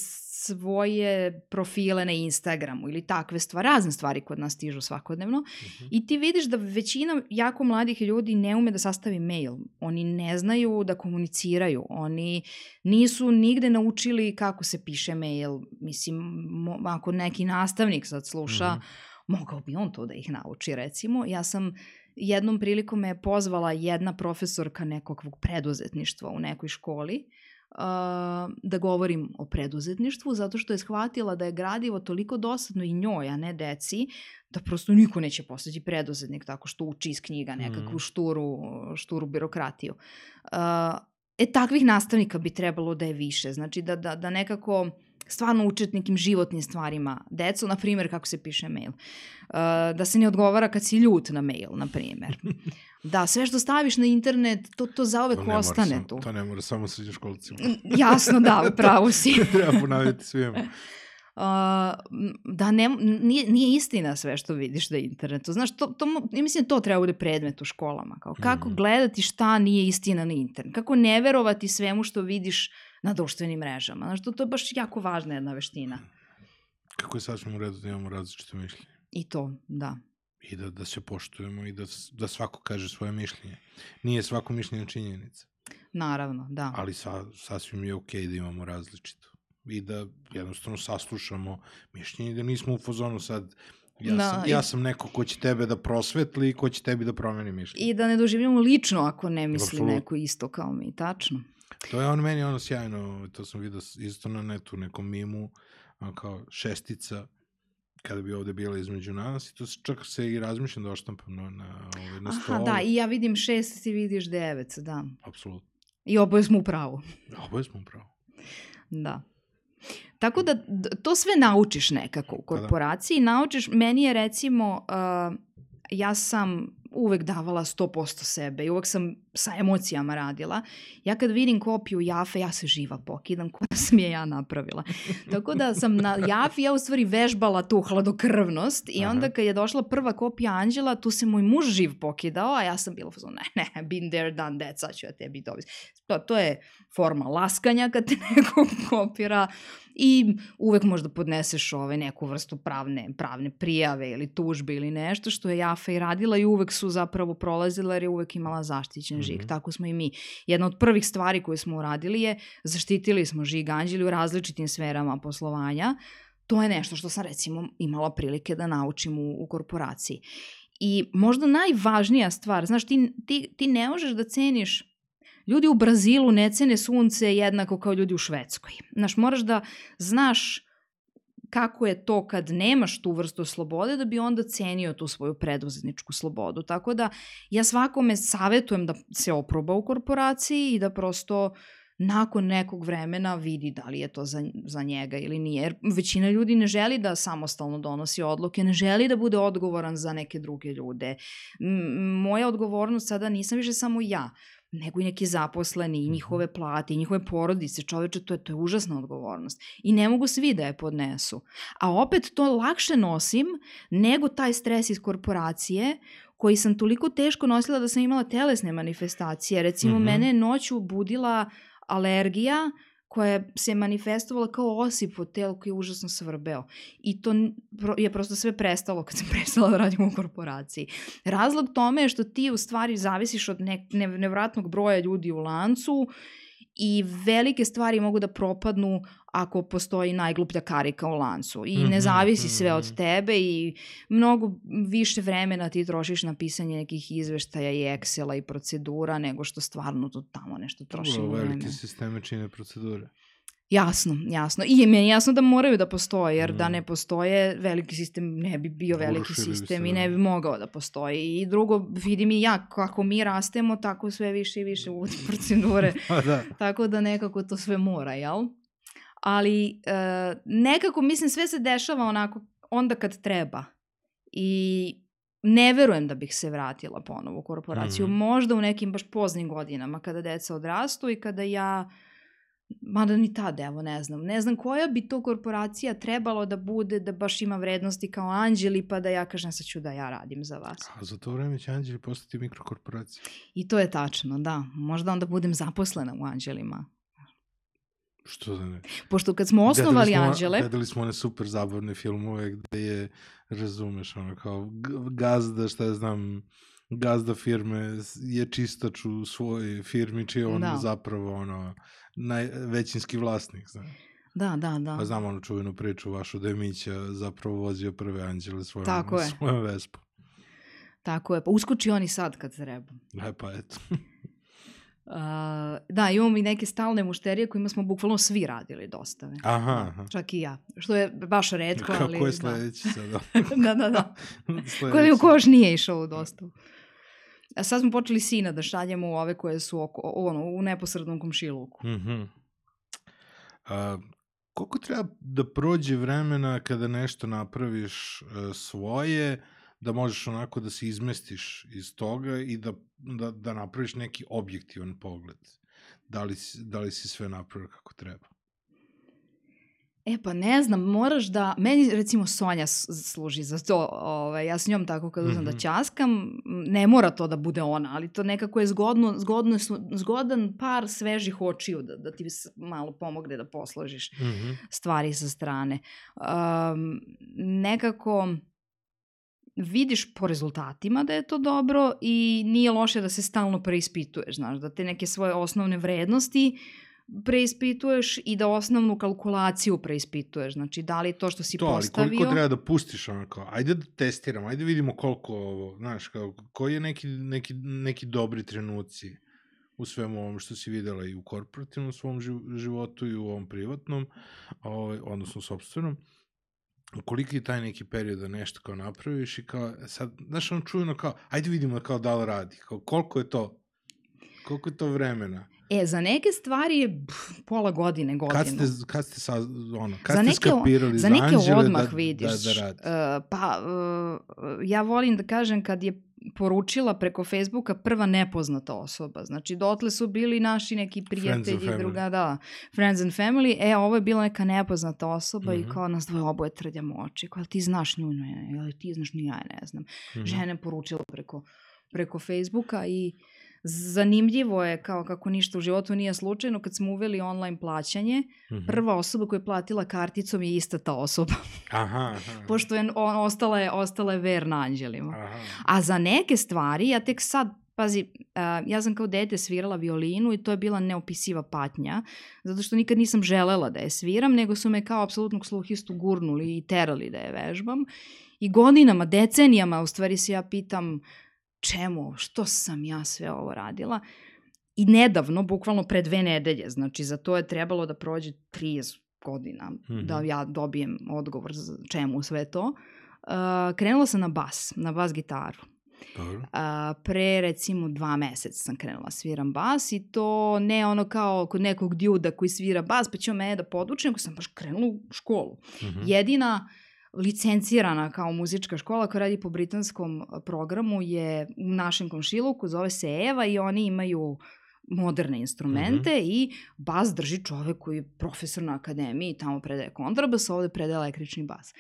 svoje profile na Instagramu ili takve stvari, razne stvari kod nas stižu svakodnevno uh mhm. -huh. i ti vidiš da većina jako mladih ljudi ne ume da sastavi mail. Oni ne znaju da komuniciraju, oni nisu nigde naučili kako se piše mail. Mislim, ako neki nastavnik sad sluša, uh mhm. -huh. mogao bi on to da ih nauči recimo. Ja sam jednom prilikom me pozvala jedna profesorka nekog preduzetništva u nekoj školi da govorim o preduzetništvu, zato što je shvatila da je gradivo toliko dosadno i njoj, a ne deci, da prosto niko neće postati preduzetnik tako što uči iz knjiga nekakvu mm. šturu, šturu birokratiju. E, takvih nastavnika bi trebalo da je više. Znači, da, da, da nekako stvarno učet nekim životnim stvarima. Deco, na primjer, kako se piše mail. Uh, da se ne odgovara kad si ljut na mail, na primjer. Da, sve što staviš na internet, to, to zaovek to ostane sam, tu. To ne mora samo srednjoškolcima. Jasno, da, upravo si. Treba ponaviti svijema. Uh, da ne, nije, nije istina sve što vidiš na internetu. Znaš, to, to, mislim da to treba bude predmet u školama. Kao kako mm. gledati šta nije istina na internetu. Kako ne verovati svemu što vidiš na društvenim mrežama. Znaš, to, to je baš jako važna jedna veština. Kako je sasvim u redu da imamo različite mišljenje. I to, da. I da, da se poštujemo i da, da svako kaže svoje mišljenje. Nije svako mišljenje činjenica. Naravno, da. Ali sa, sasvim je okej okay da imamo različito. I da jednostavno saslušamo mišljenje i da nismo u fazonu sad Ja, da, sam, ja i... sam neko ko će tebe da prosvetli i ko će tebi da promeni mišljenje. I da ne doživljamo lično ako ne misli Absolut. neko isto kao mi, tačno. To je on meni ono sjajno, to sam vidio isto na netu, nekom mimu, kao šestica, kada bi ovde bila između nas i to se čak se i razmišljam da oštampam na, na, ovaj, na stolu. Aha, da, i ja vidim šest, ti vidiš devet, da. Apsolutno. I oboje smo u pravu. Oboje smo u pravu. Da. Tako da to sve naučiš nekako u pa da. korporaciji. Da. Naučiš, meni je recimo, uh, ja sam uvek davala 100% sebe i uvek sam sa emocijama radila. Ja kad vidim kopiju Jafe, ja se živa pokidam ko da sam je ja napravila. Tako da sam na Jafi ja u stvari vežbala tu hladokrvnost i onda kad je došla prva kopija Anđela, tu se moj muž živ pokidao, a ja sam bila fazon, ne, ne, been there, done that, sad ću ja tebi dobiti. To, to je forma laskanja kad te neko kopira i uvek možda podneseš ovaj neku vrstu pravne, pravne prijave ili tužbe ili nešto što je Jafa i radila i uvek su zapravo prolazila jer je uvek imala zaštićen žig. Mm -hmm. Tako smo i mi. Jedna od prvih stvari koje smo uradili je zaštitili smo žig anđeli u različitim sferama poslovanja. To je nešto što sam recimo imala prilike da naučim u, u korporaciji. I možda najvažnija stvar, znaš, ti, ti, ti ne možeš da ceniš Ljudi u Brazilu ne cene sunce jednako kao ljudi u Švedskoj. Znaš, moraš da znaš kako je to kad nemaš tu vrstu slobode da bi onda cenio tu svoju preduzetničku slobodu. Tako da ja svakome savetujem da se oproba u korporaciji i da prosto nakon nekog vremena vidi da li je to za, za njega ili nije. Jer većina ljudi ne želi da samostalno donosi odluke, ne želi da bude odgovoran za neke druge ljude. M moja odgovornost sada nisam više samo ja nego i neki zaposleni, i mhm. njihove plate, i njihove porodice, čoveče, to je, to je užasna odgovornost. I ne mogu svi da je podnesu. A opet to lakše nosim nego taj stres iz korporacije koji sam toliko teško nosila da sam imala telesne manifestacije. Recimo, mm -hmm. mene noću budila alergija koja se manifestovala kao osip u telu koji je užasno svrbeo. I to je prosto sve prestalo kad sam prestala da radim u korporaciji. Razlog tome je što ti u stvari zavisiš od ne, ne, nevratnog broja ljudi u lancu i velike stvari mogu da propadnu ako postoji najgluplja karika u lancu i ne mhm, zavisi sve od mhm. tebe i mnogo više vremena ti trošiš na pisanje nekih izveštaja i Excela i procedura nego što stvarno to tamo nešto troši vreme. Velike sisteme čine procedure. Jasno, jasno. I je meni jasno da moraju da postoje, jer mm. da ne postoje, veliki sistem ne bi bio veliki sistem i ne bi mogao da postoji. I drugo, vidim i ja, kako mi rastemo, tako sve više i više uvodi procedure. Da. Tako da nekako to sve mora, jel? Ali e, nekako, mislim, sve se dešava onako onda kad treba. I ne verujem da bih se vratila ponovo u korporaciju. Mm. Možda u nekim baš poznim godinama, kada deca odrastu i kada ja mada ni tad, evo, ne znam. Ne znam koja bi to korporacija trebalo da bude da baš ima vrednosti kao anđeli, pa da ja kažem sad ću da ja radim za vas. A za to vreme će anđeli postati mikrokorporacija. I to je tačno, da. Možda onda budem zaposlena u anđelima. Što da ne? Pošto kad smo osnovali gledali smo, Anđele... Gledali smo one super zabavne filmove gde je, razumeš, ono kao gazda, šta ja znam, gazda firme je čistač u svojoj firmi, čiji je on da. zapravo ono, najvećinski vlasnik, znaš. Da, da, da. Pa znam onu čuvenu priču vašu da je Mića zapravo vozio prve anđele svojom, Tako je. svojom vespom. Tako je, pa uskoči oni sad kad treba. E pa eto. Uh, da, imamo i neke stalne mušterije kojima smo bukvalno svi radili dostave. Aha, aha. Čak i ja. Što je baš redko, ali... Kako je sledeći da. sada? da, da, da. Koji ko još nije išao u dostavu. A sad smo počeli sina da šaljemo u ove koje su oko, ono, u neposrednom komšiluku. Mm -hmm. A, koliko treba da prođe vremena kada nešto napraviš uh, svoje, da možeš onako da se izmestiš iz toga i da, da, da napraviš neki objektivan pogled? Da li, da li si sve napravio kako treba? E pa ne znam, moraš da, meni recimo Sonja služi za to, ovaj, ja s njom tako kad uzmem mm -hmm. da mhm. ćaskam, ne mora to da bude ona, ali to nekako je zgodno, zgodno zgodan par svežih očiju da, da ti malo pomogne da posložiš mm -hmm. stvari sa strane. Um, nekako vidiš po rezultatima da je to dobro i nije loše da se stalno preispituješ, znaš, da te neke svoje osnovne vrednosti uh, preispituješ i da osnovnu kalkulaciju preispituješ. Znači, da li to što si to, postavio... To, ali koliko treba da pustiš onako, ajde da testiramo, ajde vidimo koliko ovo, znaš, kao, koji je neki, neki, neki dobri trenuci u svemu ovom što si videla i u korporativnom svom životu i u ovom privatnom, ovaj, odnosno sobstvenom koliki je taj neki period da nešto kao napraviš i kao, sad, znaš, ono čujeno kao, ajde vidimo kao da li radi, kao koliko je to, koliko je to vremena. E, za neke stvari je pola godine, godinu. Kad ste, kad ste, sa, ono, kad za neke, ste skapirali za, za neke odmah da, da vidiš. Da, da radi? Uh, pa, uh, ja volim da kažem kad je poručila preko Facebooka prva nepoznata osoba. Znači, dotle su bili naši neki prijatelji, druga, da, friends and family. E, ovo je bila neka nepoznata osoba mm -hmm. i mhm. kao nas dvoje oboje trljamo oči. Kao, ti znaš nju, ne, ili ti znaš nju, ja ne znam. Mm -hmm. Žene poručila preko, preko Facebooka i Zanimljivo je kao kako ništa u životu nije slučajno kad smo uveli online plaćanje, mm -hmm. prva osoba koja je platila karticom je ista ta osoba. aha, aha. Pošto je on, ostala, je, ostala je verna anđelima. Aha. A za neke stvari, ja tek sad Pazi, uh, ja sam kao dete svirala violinu i to je bila neopisiva patnja, zato što nikad nisam želela da je sviram, nego su me kao apsolutnog sluhistu gurnuli i terali da je vežbam. I godinama, decenijama, u stvari se ja pitam čemu, što sam ja sve ovo radila. I nedavno, bukvalno pre dve nedelje, znači za to je trebalo da prođe 30 godina mm -hmm. da ja dobijem odgovor za čemu sve to. Uh, krenula sam na bas, na bas gitaru. Dobro. Uh, pre recimo dva meseca sam krenula sviram bas i to ne ono kao kod nekog djuda koji svira bas pa će mene da podučem, nego sam baš krenula u školu. Mm -hmm. Jedina uh, licencirana kao muzička škola koja radi po britanskom programu je u našem komšiluku, zove se Eva i oni imaju moderne instrumente mm -hmm. i bas drži čovek koji je profesor na akademiji, tamo predaje kontrabas, ovde predaje električni bas.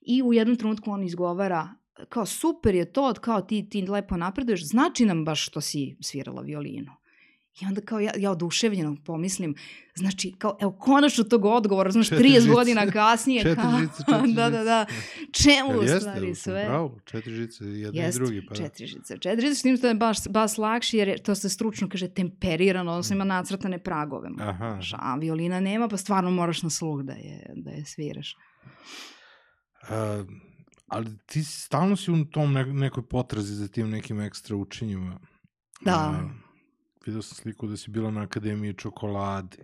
I u jednom trenutku on izgovara kao super je to, kao ti, ti lepo napreduješ, znači nam baš što si svirala violinu. I onda kao ja, ja oduševljeno pomislim, znači kao, evo, konačno tog odgovora, znaš, 30 godina kasnije. četiri kao, žice, četiri da, da, da. Čemu ja, u jeste, stvari sve? Bravo, četiri žice, jedan jeste, i drugi. Pa. četiri žice. Četiri žice, s tim što je baš, baš lakši, jer to se stručno kaže temperirano, odnosno ima nacrtane pragove. Aha. A violina nema, pa stvarno moraš na sluh da je, da je sviraš. Uh, ali ti stalno si u tom nekoj potrazi za tim nekim ekstra učenjima. Da. Uh, Vidio sam sliku da si bila na Akademiji čokolade.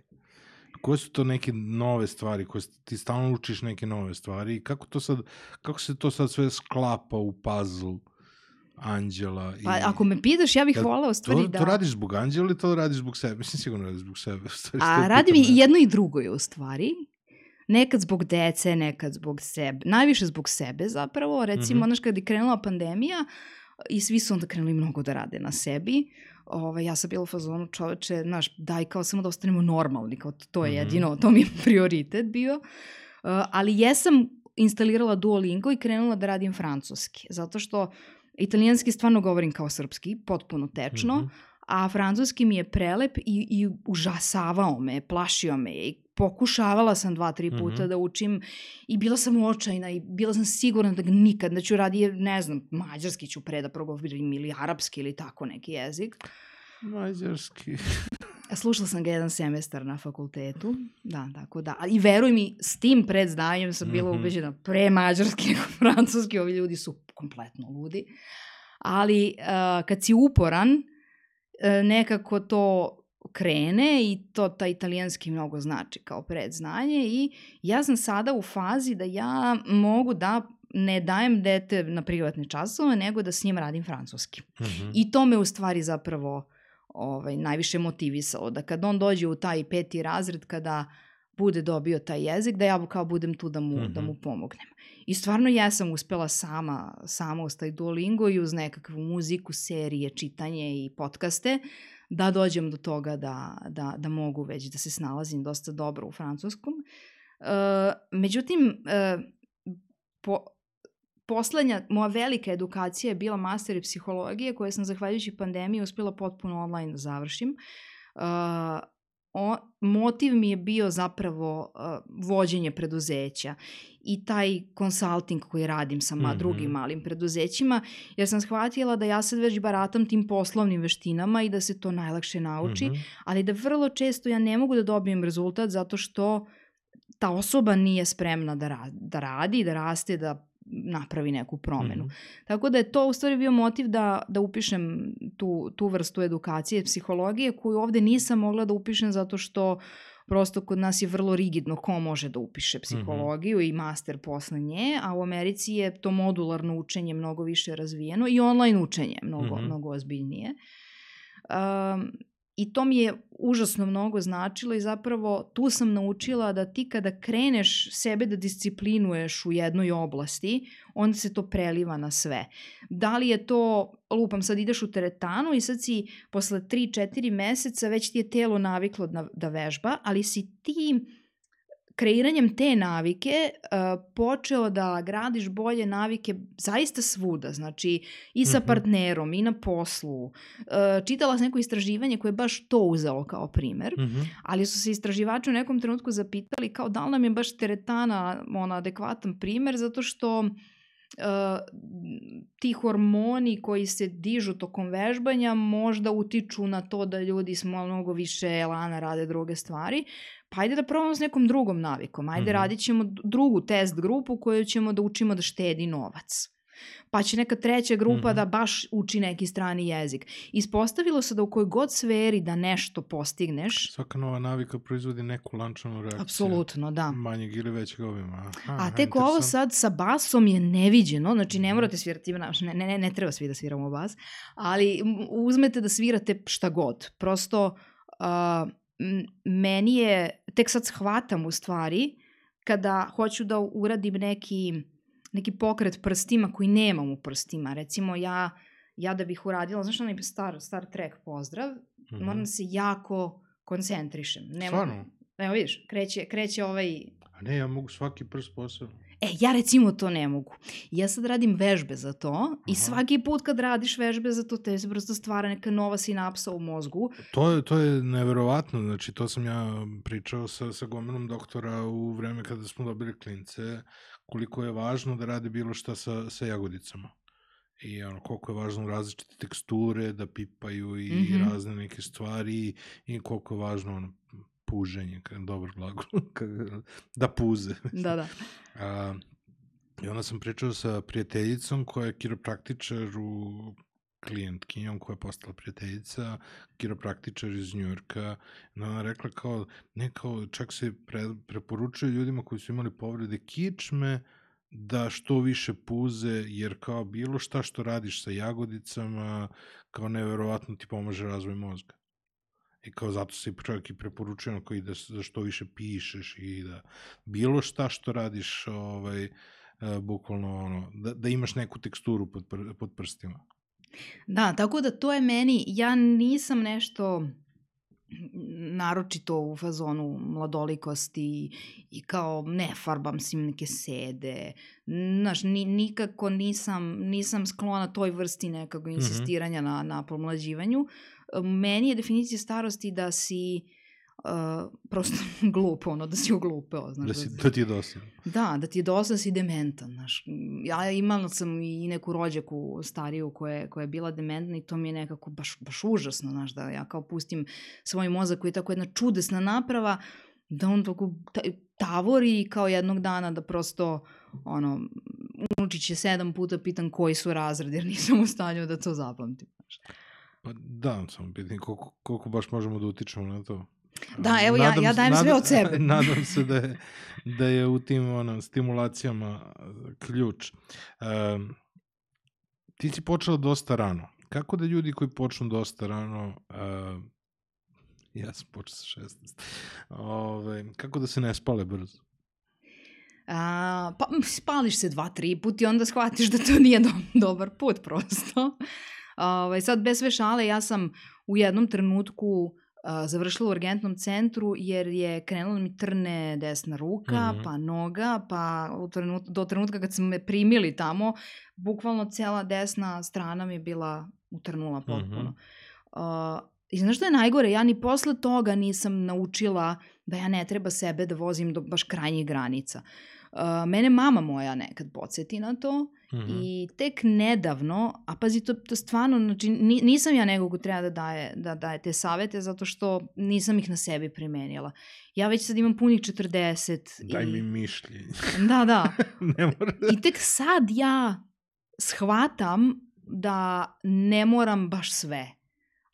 Koje su to neke nove stvari, koje ti stalno učiš neke nove stvari i kako, to sad, kako se to sad sve sklapa u puzzle Anđela? I... Pa ako me pitaš, ja bih ja, volao stvari to, da... To radiš zbog Anđela ili to radiš zbog sebe? Mislim, sigurno radiš zbog sebe. Stvari, A radim i jedno i drugo je u stvari. Nekad zbog dece, nekad zbog sebe. Najviše zbog sebe zapravo. Recimo, mm -hmm. znaš, kada je krenula pandemija, i svi su onda krenuli mnogo da rade na sebi ovaj, ja sam bila u fazonu čoveče, znaš, daj kao samo da ostanemo normalni, kao to je mhm. jedino, to mi je prioritet bio. Uh, ali jesam instalirala Duolingo i krenula da radim francuski, zato što italijanski stvarno govorim kao srpski, potpuno tečno, mm -hmm. a francuski mi je prelep i, i užasavao me, plašio me i pokušavala sam dva, tri puta mm -hmm. da učim i bila sam očajna i bila sam sigurna da nikad, da ću radi, ne znam, mađarski ću pre da progovorim ili arapski ili tako neki jezik. Mađarski. Slušala sam ga jedan semestar na fakultetu, da, tako da. I veruj mi, s tim predznanjem sam bila mm -hmm. ubeđena pre mađarski nego francuski, ovi ljudi su kompletno ludi. Ali uh, kad si uporan, uh, nekako to krene i to ta italijanski mnogo znači kao predznanje i ja sam sada u fazi da ja mogu da ne dajem dete na privatne časove, nego da s njim radim francuski. Mm -hmm. I to me u stvari zapravo ovaj, najviše motivisalo, da kad on dođe u taj peti razred, kada bude dobio taj jezik, da ja kao budem tu da mu, mm -hmm. da mu mhm. pomognem. I stvarno ja sam uspela sama, sama uz taj Duolingo i uz nekakvu muziku, serije, čitanje i podcaste, da dođem do toga da, da, da mogu već da se snalazim dosta dobro u francuskom. Uh, međutim, uh, po, poslednja moja velika edukacija je bila master psihologije koje sam zahvaljujući pandemiji uspela potpuno online da završim. Uh, o, motiv mi je bio zapravo uh, vođenje preduzeća i taj consulting koji radim sa mm -hmm. drugim malim preduzećima, jer sam shvatila da ja sad već baratam tim poslovnim veštinama i da se to najlakše nauči, mm -hmm. ali da vrlo često ja ne mogu da dobijem rezultat zato što ta osoba nije spremna da, ra da radi, da raste, da napravi neku promenu. Mm -hmm. Tako da je to u stvari bio motiv da, da upišem tu, tu vrstu edukacije, psihologije, koju ovde nisam mogla da upišem zato što prosto kod nas je vrlo rigidno ko može da upiše psihologiju mm -hmm. i master posle nje, a u Americi je to modularno učenje mnogo više razvijeno i online učenje mnogo, mm -hmm. mnogo ozbiljnije. Um, I to mi je užasno mnogo značilo i zapravo tu sam naučila da ti kada kreneš sebe da disciplinuješ u jednoj oblasti, onda se to preliva na sve. Da li je to, lupam, sad ideš u teretanu i sad si posle 3-4 meseca već ti je telo naviklo da, da vežba, ali si ti kreiranjem te navike uh, počeo da gradiš bolje navike zaista svuda, znači i sa mm -hmm. partnerom i na poslu. Uh, čitala sam neko istraživanje koje je baš to uzelo kao primer, mm -hmm. ali su se istraživači u nekom trenutku zapitali kao da li nam je baš teretana ona adekvatan primer zato što uh, ti hormoni koji se dižu tokom vežbanja možda utiču na to da ljudi smo mnogo više elana rade druge stvari, pa ajde da probamo s nekom drugom navikom, ajde mm -hmm. radit ćemo drugu test grupu koju ćemo da učimo da štedi novac. Pa će neka treća grupa mm -hmm. da baš uči neki strani jezik. Ispostavilo se da u kojoj god sferi da nešto postigneš... Svaka nova navika proizvodi neku lančanu reakciju. Apsolutno, da. Manjeg ili većeg obima. Aha, A tek ovo sad sa basom je neviđeno, znači ne mhm. morate svirati, ne, ne, ne, ne treba svi da sviramo bas, ali uzmete da svirate šta god. Prosto... Uh, meni je, tek sad shvatam u stvari, kada hoću da uradim neki, neki pokret prstima koji nemam u prstima. Recimo ja, ja da bih uradila, znaš onaj Star, Star Trek pozdrav, mm -hmm. moram da se jako koncentrišem. Nemo, Stvarno? Evo vidiš, kreće, kreće ovaj... A ne, ja mogu svaki prst posebno. E, ja recimo to ne mogu. Ja sad radim vežbe za to Aha. i svaki put kad radiš vežbe za to, te se prosto stvara neka nova sinapsa u mozgu. To je, to je neverovatno, znači to sam ja pričao sa, sa gomilom doktora u vreme kada smo dobili klince, koliko je važno da rade bilo šta sa, sa jagodicama. I ono, koliko je važno različite teksture, da pipaju i mm -hmm. razne neke stvari i koliko je važno ono, puženje, dobar glagol, da puze. Da, da. A, I onda sam pričao sa prijateljicom koja je kiropraktičar u klijentkinjom koja je postala prijateljica, kiropraktičar iz Njujorka. No, ona rekla kao, ne kao, čak se pre, preporučuje ljudima koji su imali povrede kičme, da što više puze, jer kao bilo šta što radiš sa jagodicama, kao neverovatno ti pomaže razvoj mozga. I kao zato se čovjek i preporučuje koji da, da što više pišeš i da bilo šta što radiš ovaj, uh, bukvalno ono, da, da imaš neku teksturu pod, pod prstima. Da, tako da to je meni, ja nisam nešto naročito u fazonu mladolikosti i kao ne farbam si neke sede. Znaš, ni, nikako nisam, nisam sklona toj vrsti nekog mhm. insistiranja mm -hmm. na, na pomlađivanju meni je definicija starosti da si uh, prosto glup, ono, da si oglupeo. Znaš, da, si, da ti je dosadno. Da, da ti je dosadno, si dementan. Znaš. Ja imala sam i neku rođaku stariju koja je, koja je bila dementna i to mi je nekako baš, baš užasno, znaš, da ja kao pustim svoj mozak koji je tako jedna čudesna naprava, da on tako tavori kao jednog dana da prosto ono, unučić će sedam puta pitan koji su razredi, jer nisam u stanju da to zapamtim. Znaš. Pa da, samo pitanje koliko, koliko baš možemo da utičemo na to. Da, evo nadam, ja, ja dajem nadam, sve od sebe. nadam se da je, da je u tim ono, stimulacijama ključ. Um, ti si počela dosta rano. Kako da ljudi koji počnu dosta rano, uh, ja sam počeo sa 16, ove, kako da se ne spale brzo? A, pa spališ se dva, tri put i onda shvatiš da to nije do, dobar put prosto. Ove, sad, bez sve šale, ja sam u jednom trenutku a, završila u urgentnom centru jer je krenula mi trne desna ruka, mm -hmm. pa noga, pa u trenut, do trenutka kad smo me primili tamo, bukvalno cela desna strana mi je bila utrnula potpuno. Mm -hmm. uh, I znaš što je najgore? Ja ni posle toga nisam naučila da ja ne treba sebe da vozim do baš krajnjih granica. Uh, mene mama moja nekad podsjeti na to mm -hmm. i tek nedavno, a pazi to, to stvarno, znači nisam ja nego ko treba da daje, da daje te savete zato što nisam ih na sebi primenila. Ja već sad imam punih 40. Daj i... mi mišljenje. Da, da. ne mora. I tek sad ja shvatam da ne moram baš sve.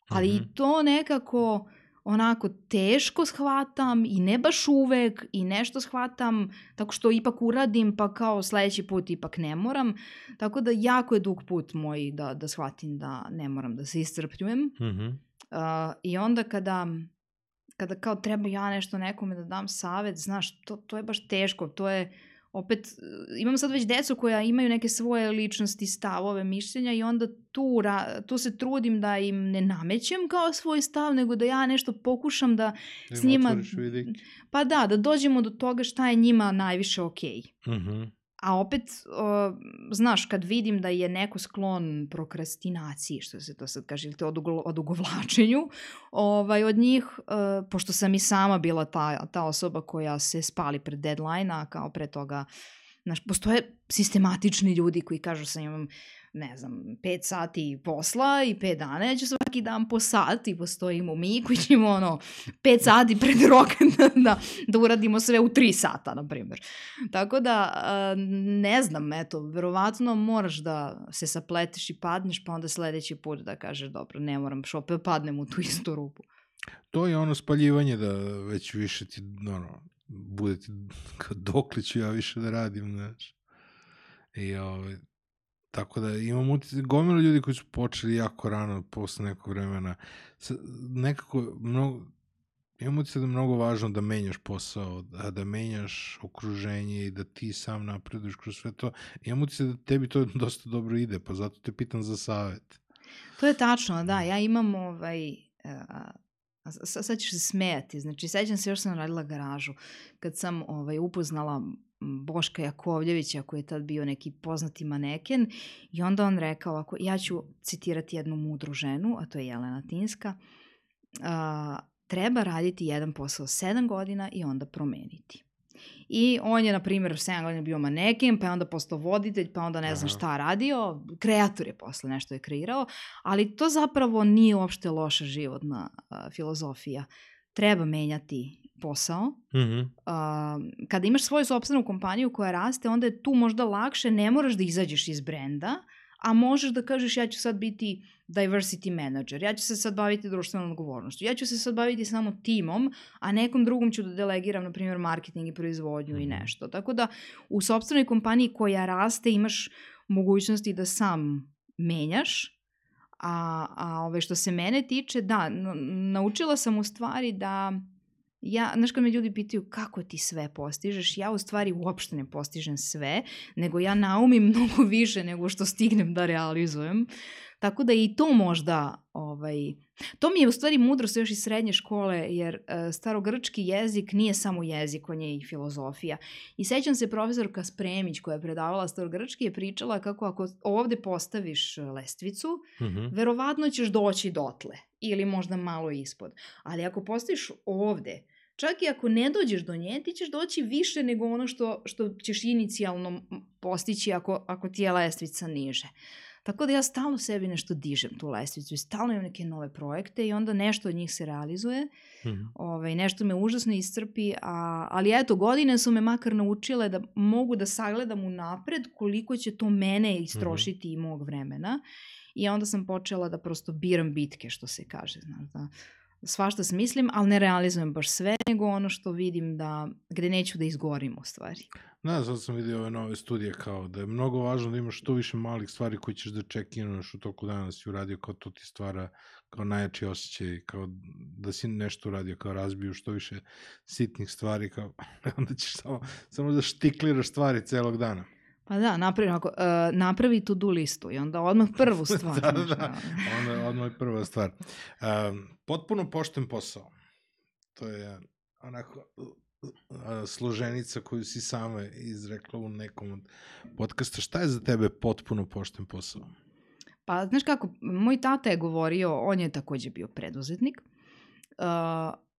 Ali mm -hmm. i to nekako onako teško shvatam i ne baš uvek i nešto shvatam tako što ipak uradim pa kao sledeći put ipak ne moram. Tako da jako je dug put moj da, da shvatim da ne moram da se iscrpljujem. Mm -hmm. uh, I onda kada kada kao treba ja nešto nekome da dam savet, znaš, to, to je baš teško, to je opet, imam sad već decu koja imaju neke svoje ličnosti, stavove, mišljenja i onda tu, tu se trudim da im ne namećem kao svoj stav, nego da ja nešto pokušam da Ima s njima... Pa da, da dođemo do toga šta je njima najviše okej. Okay. Mm -hmm. A opet, uh, znaš, kad vidim da je neko sklon prokrastinaciji, što se to sad kaže, ili te odugovlačenju, ovaj, od njih, uh, pošto sam i sama bila ta, ta osoba koja se spali pred deadline-a, kao pre toga, znaš, postoje sistematični ljudi koji kažu sam imam ne znam, 5 sati posla i 5 dana, ja ću svaki dan po sat i postojimo mi koji ćemo ono 5 sati pred rok da, da, da uradimo sve u 3 sata, na primjer. Tako da, ne znam, eto, verovatno moraš da se sapleteš i padneš, pa onda sledeći put da kažeš, dobro, ne moram, što opet padnem u tu istu rupu. To je ono spaljivanje da već više ti, ono, bude ti, dokle ću ja više da radim, znaš. I ovaj, Tako da imam utjecaj, gomila ljudi koji su počeli jako rano posle nekog vremena. Nekako, mnogo, imam utjecaj da je mnogo važno da menjaš posao, da, da menjaš okruženje i da ti sam napreduješ kroz sve to. Imam utjecaj da tebi to dosta dobro ide, pa zato te pitam za savet. To je tačno, da. Ja imam ovaj... Uh, sad ćeš se smejati. Znači, sećam se još sam radila garažu. Kad sam ovaj, upoznala Boška Jakovljevića koji je tad bio neki poznati maneken i onda on rekao ovako, ja ću citirati jednu mudru ženu, a to je Jelena Tinska, a, treba raditi jedan posao 7 godina i onda promeniti. I on je, na primjer, 7 godina bio maneken, pa je onda postao voditelj, pa onda ne znam šta radio, kreator je posle nešto je kreirao, ali to zapravo nije uopšte loša životna a, filozofija. Treba menjati posao. Mm -hmm. uh, kada imaš svoju sobstvenu kompaniju koja raste, onda je tu možda lakše, ne moraš da izađeš iz brenda, a možeš da kažeš ja ću sad biti diversity manager, ja ću se sad baviti društvenom odgovornošću, ja ću se sad baviti samo timom, a nekom drugom ću da delegiram, na primjer, marketing i proizvodnju mm -hmm. i mhm. nešto. Tako da u sobstvenoj kompaniji koja raste imaš mogućnosti da sam menjaš, a, a ove što se mene tiče, da, naučila sam u stvari da ja, znaš kad me ljudi pitaju kako ti sve postižeš, ja u stvari uopšte ne postižem sve, nego ja naumim mnogo više nego što stignem da realizujem. Tako da i to možda, ovaj, to mi je u stvari mudrost još iz srednje škole, jer uh, starogrčki jezik nije samo jezik, on je i filozofija. I sećam se profesorka Spremić koja je predavala starogrčki je pričala kako ako ovde postaviš e, lestvicu, mm -hmm. verovatno ćeš doći dotle ili možda malo ispod. Ali ako postaviš ovde, čak i ako ne dođeš do nje, ti ćeš doći više nego ono što, što ćeš inicijalno postići ako, ako ti je lestvica niže. Tako da ja stalno sebi nešto dižem tu lestvicu i stalno imam neke nove projekte i onda nešto od njih se realizuje. Mm -hmm. ovaj, nešto me užasno iscrpi, a, ali eto, godine su me makar naučile da mogu da sagledam u napred koliko će to mene istrošiti mm -hmm. i mog vremena. I onda sam počela da prosto biram bitke, što se kaže, znaš, da svašta smislim, ali ne realizujem baš sve, nego ono što vidim da, gde neću da izgorim u stvari. Da, sad sam vidio ove nove studije kao da je mnogo važno da imaš što više malih stvari koji ćeš da check-inuješ u toku dana da si uradio, kao to ti stvara kao najjači osjećaj, kao da si nešto uradio, kao razbiju što više sitnih stvari, kao onda ćeš samo, samo da štikliraš stvari celog dana. Pa da, napravi, ako, uh, napravi to do listu i onda odmah prvu stvar. da, da, da, onda odmah prva stvar. Um, potpuno pošten posao. To je onako složenica koju si sama izrekla u nekom od podcasta. Šta je za tebe potpuno pošten posao? Pa, znaš kako, moj tata je govorio, on je takođe bio preduzetnik. Uh,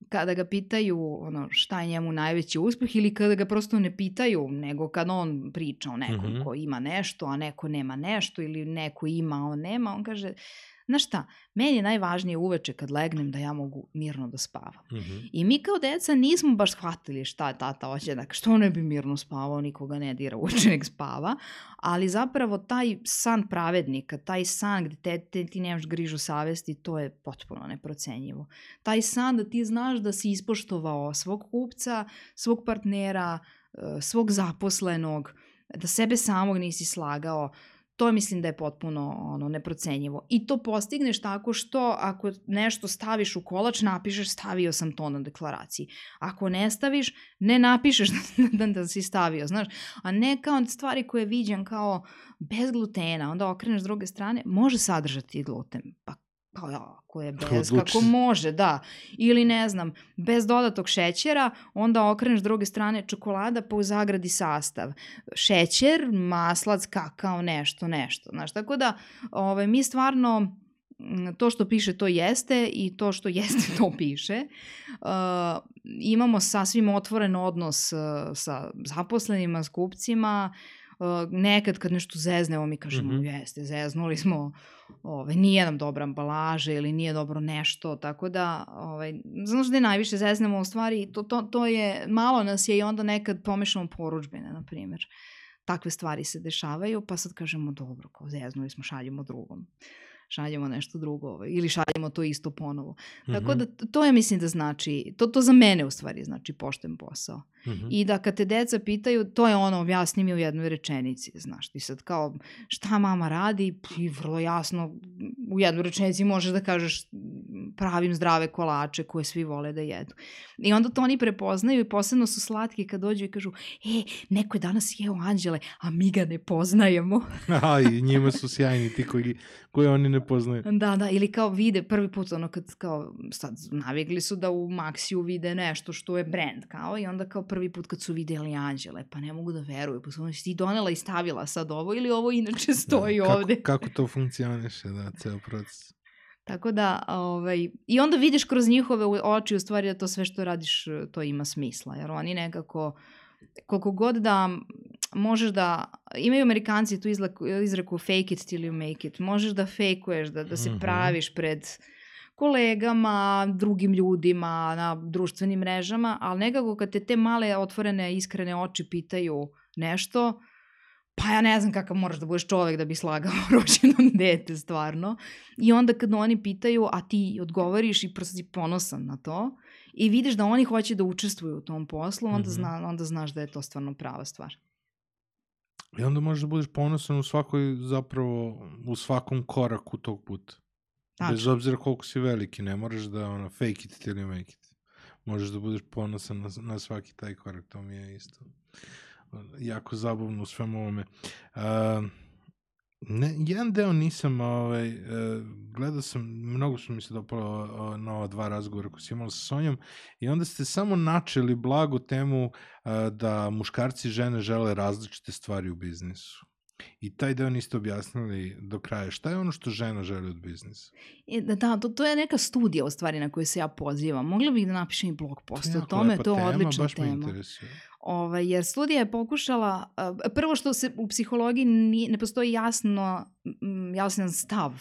kada ga pitaju ono, šta je njemu najveći uspeh ili kada ga prosto ne pitaju, nego kad on priča o nekom mm -hmm. ko ima nešto, a neko nema nešto ili neko ima, a on nema, on kaže, Znaš šta, meni je najvažnije uveče kad legnem da ja mogu mirno da spavam. Mm -hmm. I mi kao deca nismo baš shvatili šta je tata hoće, dakle što ne bi mirno spavao, nikoga ne dira uveče nek spava, ali zapravo taj san pravednika, taj san gde te, te, ti nemaš grižu savesti, to je potpuno neprocenjivo. Taj san da ti znaš da si ispoštovao svog kupca, svog partnera, eh, svog zaposlenog, da sebe samog nisi slagao, to mislim da je potpuno ono neprocenjivo. I to postigneš tako što ako nešto staviš u kolač, napišeš stavio sam to na deklaraciji. Ako ne staviš, ne napišeš da, da, da si stavio, znaš. A ne kao stvari koje viđam kao bez glutena, onda okreneš s druge strane, može sadržati gluten. Pa kao ja, ako je bez, kako može, da. Ili ne znam, bez dodatog šećera, onda okreneš s druge strane čokolada pa u zagradi sastav. Šećer, maslac, kakao, nešto, nešto. Znaš, tako da ovaj, mi stvarno to što piše to jeste i to što jeste to piše. Uh, imamo sasvim otvoren odnos uh, sa zaposlenima, s kupcima, uh, nekad kad nešto zeznemo mi kažemo mm -hmm. jeste, zeznuli smo ovaj, nije nam dobra ambalaža ili nije dobro nešto, tako da, ovaj, znaš da je najviše zeznemo u stvari, to, to, to je, malo nas je i onda nekad pomešamo poručbene, na primjer. Takve stvari se dešavaju, pa sad kažemo, dobro, kao zeznuli smo, šaljemo drugom šaljemo nešto drugo ovaj, ili šaljemo to isto ponovo. Mm -hmm. Tako da to je mislim da znači, to, to za mene u stvari znači pošten posao. Mm -hmm. I da kad te deca pitaju, to je ono, objasni mi u jednoj rečenici, znaš, ti sad kao šta mama radi i vrlo jasno u jednoj rečenici možeš da kažeš pravim zdrave kolače koje svi vole da jedu. I onda to oni prepoznaju i posebno su slatki kad dođu i kažu, e, neko je danas jeo anđele, a mi ga ne poznajemo. a, i njima su sjajni ti koji, koji oni ne poznaju. Da, da, ili kao vide prvi put ono kad kao, sad navikli su da u Maxiju vide nešto što je brand kao i onda kao prvi put kad su videli anđele, pa ne mogu da veruju, pa su ono, ti donela i stavila sad ovo ili ovo inače stoji da, kako, ovde. Kako to funkcioniše, da, ceo proces. Tako da, ovaj, i onda vidiš kroz njihove oči u stvari da to sve što radiš, to ima smisla, jer oni nekako, koliko god da možeš da, imaju amerikanci tu izlaku, izreku fake it till you make it, možeš da fejkuješ, da, da se mm -hmm. praviš pred kolegama, drugim ljudima, na društvenim mrežama, ali nekako kad te te male otvorene iskrene oči pitaju nešto, pa ja ne znam kakav moraš da budeš čovek da bi slagao rođeno dete, stvarno. I onda kad oni pitaju, a ti odgovoriš i prosto si ponosan na to i vidiš da oni hoće da učestvuju u tom poslu, onda, mm -hmm. zna, onda znaš da je to stvarno prava stvar. I onda možeš da budeš ponosan u svakoj, zapravo, u svakom koraku tog puta. Tačno. Bez obzira koliko si veliki, ne moraš da ono, fake it you make it. Možeš da budeš ponosan na, na svaki taj korak, to mi je isto jako zabavno u svem ovome. Uh, ne, jedan deo nisam, ovaj, uh, gledao sam, mnogo su mi se dopalo na ova dva razgovora koji si imala sa Sonjom i onda ste samo načeli blagu temu uh, da muškarci i žene žele različite stvari u biznisu. I taj deo niste objasnili do kraja. Šta je ono što žena želi od biznisa? E, da, da to, to je neka studija u stvari na koju se ja pozivam. Mogla bih da napišem i blog post o tome, to je odlična baš tema. Me Ovaj, jer studija je pokušala, prvo što se u psihologiji ne postoji jasno, jasan stav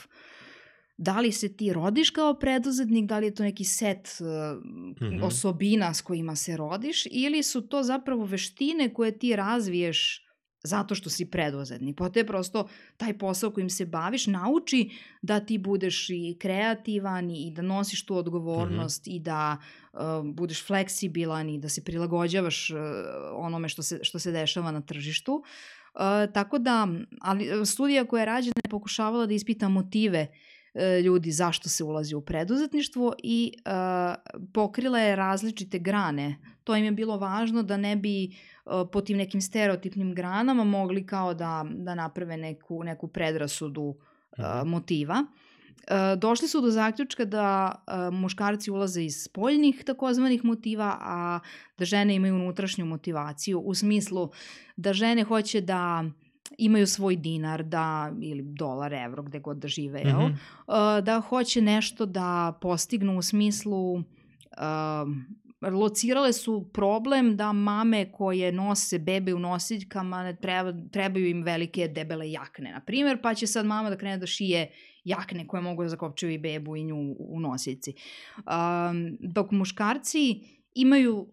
da li se ti rodiš kao preduzetnik, da li je to neki set uh, mm -hmm. osobina s kojima se rodiš ili su to zapravo veštine koje ti razviješ zato što si preduzetnik. Pa te prosto taj posao kojim se baviš nauči da ti budeš i kreativan i da nosiš tu odgovornost mm -hmm. i da uh, budeš fleksibilan i da se prilagođavaš uh, onome što se, što se dešava na tržištu. Uh, tako da, ali studija koja je rađena je pokušavala da ispita motive uh, ljudi zašto se ulazi u preduzetništvo i uh, pokrila je različite grane. To im je bilo važno da ne bi uh, po tim nekim stereotipnim granama mogli kao da, da naprave neku, neku predrasudu uh, motiva. Uh, došli su do zaključka da uh, muškarci ulaze iz spoljnih takozvanih motiva, a da žene imaju unutrašnju motivaciju u smislu da žene hoće da imaju svoj dinar da ili dolar, evro, gde god da žive, jel? Mm -hmm. da hoće nešto da postignu u smislu uh, locirale su problem da mame koje nose bebe u nosiljkama treba, trebaju im velike debele jakne, na primjer, pa će sad mama da krene da šije jakne koje mogu da zakopčaju i bebu i nju u nosiljci. Um, dok muškarci imaju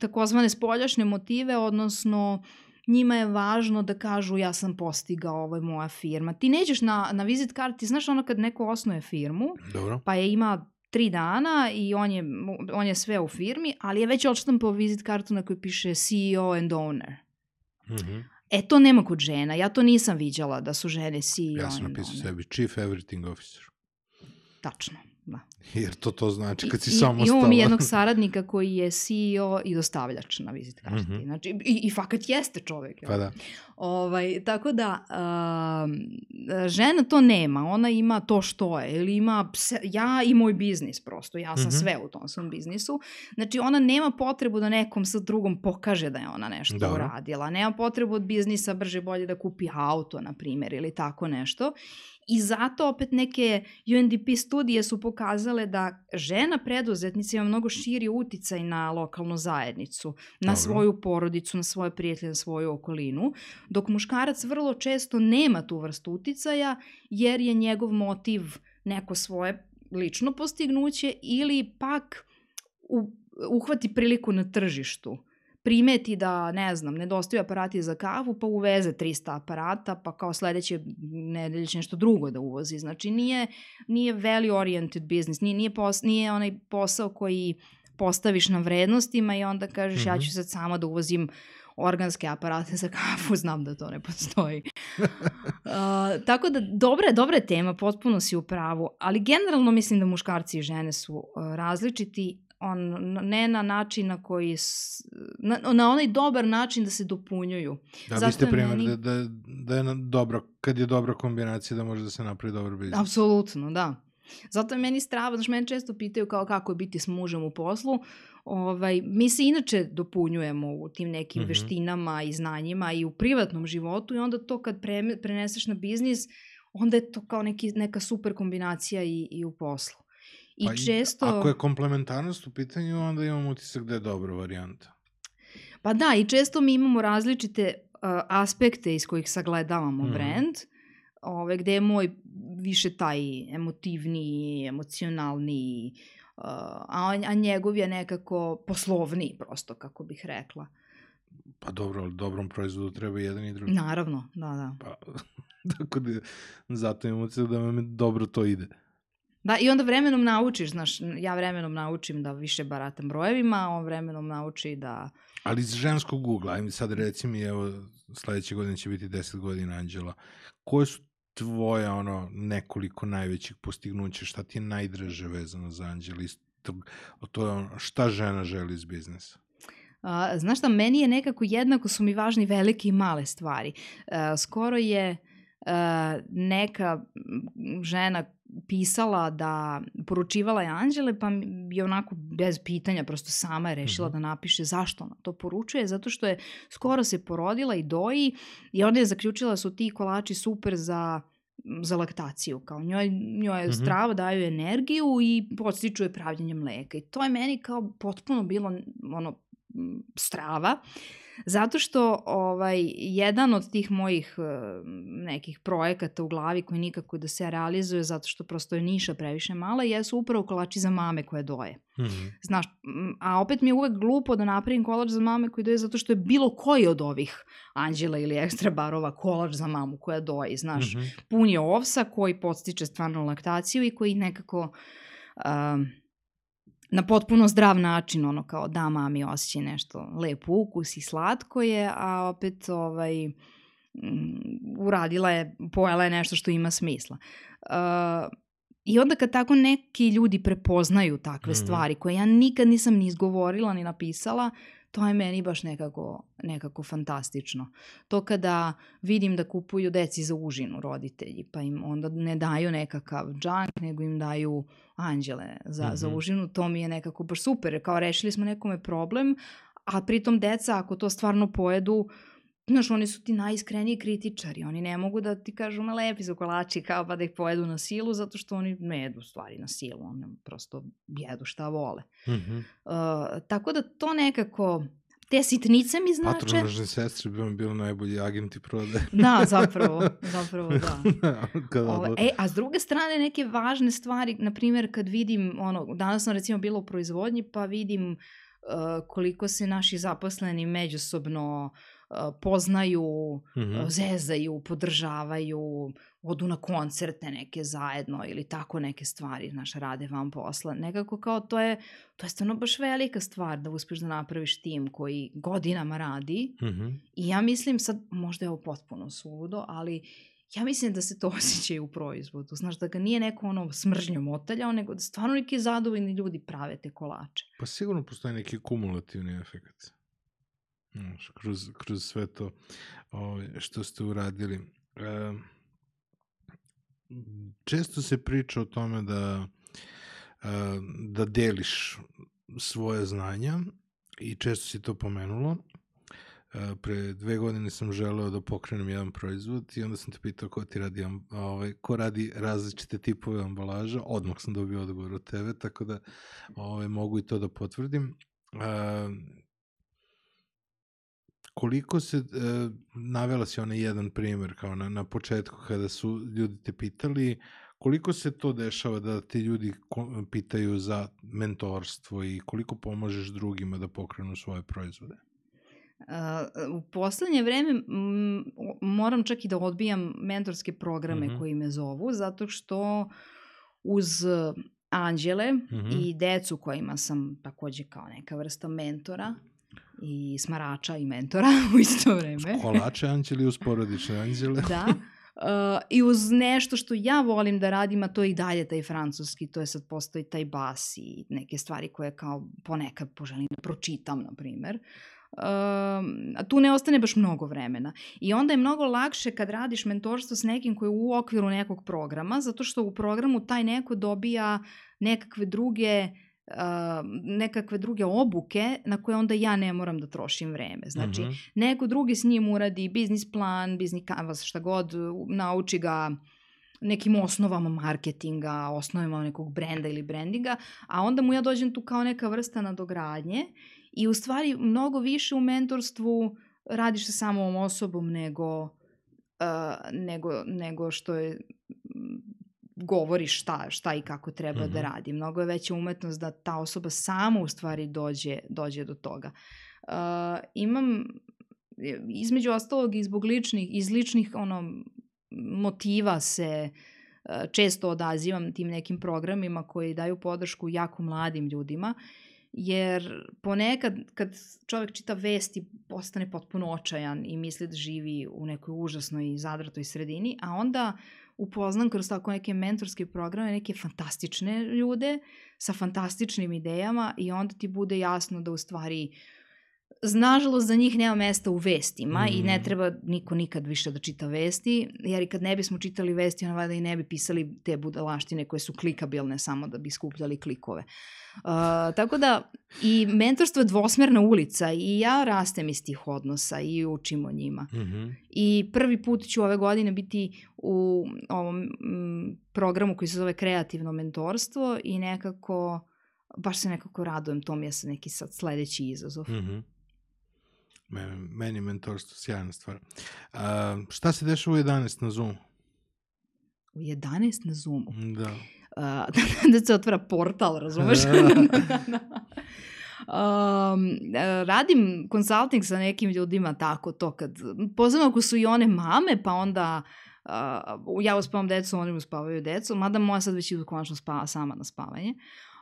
takozvane spoljašne motive, odnosno njima je važno da kažu ja sam postigao, ovo je moja firma. Ti nećeš na, na vizit karti, znaš ono kad neko osnuje firmu, Dobro. pa je ima tri dana i on je, on je sve u firmi, ali je već odštampao vizit kartu na kojoj piše CEO and owner. Mm -hmm. E, to nema kod žena. Ja to nisam viđala da su žene CEO Ja sam napisao sebi Chief Everything Officer. Tačno. Da. Jer to to znači kad si I, samo Imamo mi jednog saradnika koji je CEO i dostavljač na vizit karti. Mm -hmm. Znači, i, i fakat jeste čovek. Pa da. Ovaj, tako da, uh, žena to nema. Ona ima to što je. Ili ima, pse, ja i moj biznis prosto. Ja sam mm -hmm. sve u tom svom biznisu. Znači, ona nema potrebu da nekom sa drugom pokaže da je ona nešto Dobro. uradila. Nema potrebu od biznisa brže bolje da kupi auto, na primjer, ili tako nešto. I zato opet neke UNDP studije su pokazale da žena preduzetnica ima mnogo širi uticaj na lokalnu zajednicu, na Dobro. svoju porodicu, na svoje prijatelje, na svoju okolinu, dok muškarac vrlo često nema tu vrstu uticaja jer je njegov motiv neko svoje lično postignuće ili pak u, uhvati priliku na tržištu primeti da, ne znam, nedostaju aparati za kafu, pa uveze 300 aparata, pa kao sledeće nedelje će nešto drugo da uvozi. Znači, nije, nije value oriented business, nije, nije, pos, nije onaj posao koji postaviš na vrednostima i onda kažeš mm -hmm. ja ću mhm. sad samo da uvozim organske aparate za kafu, znam da to ne postoji. uh, tako da, dobra, dobra tema, potpuno si u pravu, ali generalno mislim da muškarci i žene su uh, različiti on, ne na način na koji, na, na onaj dobar način da se dopunjuju. Da, Zato vi ste primjer meni... da, da, da je dobro, kad je dobra kombinacija da može da se napravi dobar biznis. Apsolutno, da. Zato je meni strava, znaš, meni često pitaju kao kako je biti s mužem u poslu. Ovaj, mi se inače dopunjujemo u tim nekim mm -hmm. veštinama i znanjima i u privatnom životu i onda to kad pre, preneseš na biznis, onda je to kao neki, neka super kombinacija i, i u poslu. I pa često... Ako je komplementarnost u pitanju, onda imamo utisak da je dobra varijanta. Pa da, i često mi imamo različite uh, aspekte iz kojih sagledavamo mm. brand, ove, gde je moj više taj emotivni, emocionalni, uh, a, a njegov je nekako poslovni, prosto, kako bih rekla. Pa dobro, ali dobrom proizvodu treba jedan i drugi. Naravno, da, da. Pa, tako da, zato imamo da vam dobro to ide. Da, i onda vremenom naučiš, znaš, ja vremenom naučim da više baratam brojevima, on vremenom nauči da... Ali iz ženskog ugla, ajme sad reci mi, evo, sledeće godine će biti 10 godina Anđela, koje su tvoje, ono, nekoliko najvećih postignuća, šta ti je najdraže vezano za Anđela? To je ono, šta žena želi iz biznesa? A, znaš šta, meni je nekako jednako su mi važni velike i male stvari. E, skoro je e, neka žena pisala da, poručivala je Anđele, pa je onako bez pitanja, prosto sama je rešila mm -hmm. da napiše zašto ona to poručuje, zato što je skoro se porodila i doji i onda je zaključila da su ti kolači super za za laktaciju, kao njoj, njoj je mm -hmm. strava, daju energiju i podstičuje pravljenje mleka i to je meni kao potpuno bilo ono strava. Zato što ovaj, jedan od tih mojih uh, nekih projekata u glavi koji nikako da se realizuje zato što prosto je niša previše mala jesu upravo kolači za mame koje doje. Mm -hmm. Znaš, a opet mi je uvek glupo da napravim kolač za mame koje doje zato što je bilo koji od ovih anđela ili ekstra barova kolač za mamu koja doje. Znaš, mm -hmm. pun je ovsa koji podstiče stvarno laktaciju i koji nekako... Uh, na potpuno zdrav način, ono kao da mami osjeća nešto lep ukus i slatko je, a opet ovaj, um, uradila je, pojela je nešto što ima smisla. Uh, I onda kad tako neki ljudi prepoznaju takve mm. stvari koje ja nikad nisam ni izgovorila ni napisala, to je meni baš nekako, nekako fantastično. To kada vidim da kupuju deci za užinu roditelji, pa im onda ne daju nekakav džank, nego im daju anđele za, mm -hmm. za mhm. užinu, to mi je nekako baš super. Kao rešili smo nekome problem, a pritom deca ako to stvarno pojedu, Znaš, oni su ti najiskreniji kritičari, oni ne mogu da ti kažu ma lepi su kolači kao pa da ih pojedu na silu, zato što oni ne jedu stvari na silu, oni prosto jedu šta vole. Mm -hmm. uh, tako da to nekako, te sitnice mi znače... Patronažne sestre bi vam bilo najbolji agenti prode. da, zapravo, zapravo da. Kada Ove, e, a s druge strane neke važne stvari, na primjer kad vidim, ono, danas sam recimo bila u proizvodnji pa vidim uh, koliko se naši zaposleni međusobno uh, poznaju, mm -hmm. zezaju, podržavaju, odu na koncerte neke zajedno ili tako neke stvari, znaš, rade van posla. Nekako kao to je, to je stvarno baš velika stvar da uspeš da napraviš tim koji godinama radi mm -hmm. i ja mislim sad, možda je ovo potpuno suludo, ali ja mislim da se to osjeća i u proizvodu. Znaš, da ga nije neko ono smržnjom otaljao, nego da stvarno neki zadovoljni ljudi prave te kolače. Pa sigurno postoji neki kumulativni efekt. Kroz, kroz sve to o, ovaj, što ste uradili. E, često se priča o tome da, e, da deliš svoje znanja i često si to pomenulo. E, pre dve godine sam želeo da pokrenem jedan proizvod i onda sam te pitao ko ti radi, ovaj, ko radi različite tipove ambalaža. Odmah sam dobio odgovor od tebe, tako da ovaj, mogu i to da potvrdim. E, koliko se, e, navela si onaj jedan primer kao na, na početku kada su ljudi te pitali, koliko se to dešava da ti ljudi pitaju za mentorstvo i koliko pomažeš drugima da pokrenu svoje proizvode? Uh, u poslednje vreme m, moram čak i da odbijam mentorske programe mm -hmm. koji me zovu, zato što uz anđele mm -hmm. i decu kojima sam takođe kao neka vrsta mentora, i smarača i mentora u isto vreme. Kolače anđeli uz porodične anđele. da. Uh, I uz nešto što ja volim da radim, a to je i dalje taj francuski, to je sad postoji taj bas i neke stvari koje kao ponekad poželim da pročitam, na primer. Uh, tu ne ostane baš mnogo vremena. I onda je mnogo lakše kad radiš mentorstvo s nekim koji je u okviru nekog programa, zato što u programu taj neko dobija nekakve druge nekakve druge obuke na koje onda ja ne moram da trošim vreme. Znači, mhm. -huh. neko drugi s njim uradi biznis plan, biznis canvas, šta god, nauči ga nekim osnovama marketinga, osnovama nekog brenda ili brandinga, a onda mu ja dođem tu kao neka vrsta nadogradnje i u stvari mnogo više u mentorstvu radiš sa samom osobom nego, uh, nego, nego što je govori šta, šta i kako treba mm -hmm. da mhm. radi. Mnogo je veća umetnost da ta osoba sama u stvari dođe, dođe do toga. Uh, imam između ostalog i zbog ličnih, iz ličnih ono, motiva se uh, često odazivam tim nekim programima koji daju podršku jako mladim ljudima, jer ponekad kad čovjek čita vesti postane potpuno očajan i misli da živi u nekoj užasnoj zadratoj sredini, a onda uh, upoznam kroz tako neke mentorske programe, neke fantastične ljude sa fantastičnim idejama i onda ti bude jasno da u stvari Nažalost, za njih nema mesta u vestima mm. i ne mm. treba niko nikad više da čita vesti, jer i kad ne bismo čitali vesti, onda vada i ne bi pisali te budalaštine koje su klikabilne samo da bi skupljali klikove. Uh, tako da i mentorstvo je dvosmerna ulica i ja rastem iz tih odnosa i učim o njima. Mm -hmm. I prvi put ću ove godine biti u ovom m, programu koji se zove kreativno mentorstvo i nekako baš se nekako radujem, to mi je neki sad sledeći izazov. Mm -hmm. Meni, mentorstvo sjajna stvar. A, šta se dešava u 11 na Zoomu? U 11 na Zoomu? Da. Uh, da se otvara portal, razumeš? um, radim konsulting sa nekim ljudima tako to kad, posebno ako su i one mame, pa onda uh, ja uspavam decu, oni uspavaju decu, mada moja sad već idu konačno spava sama na spavanje.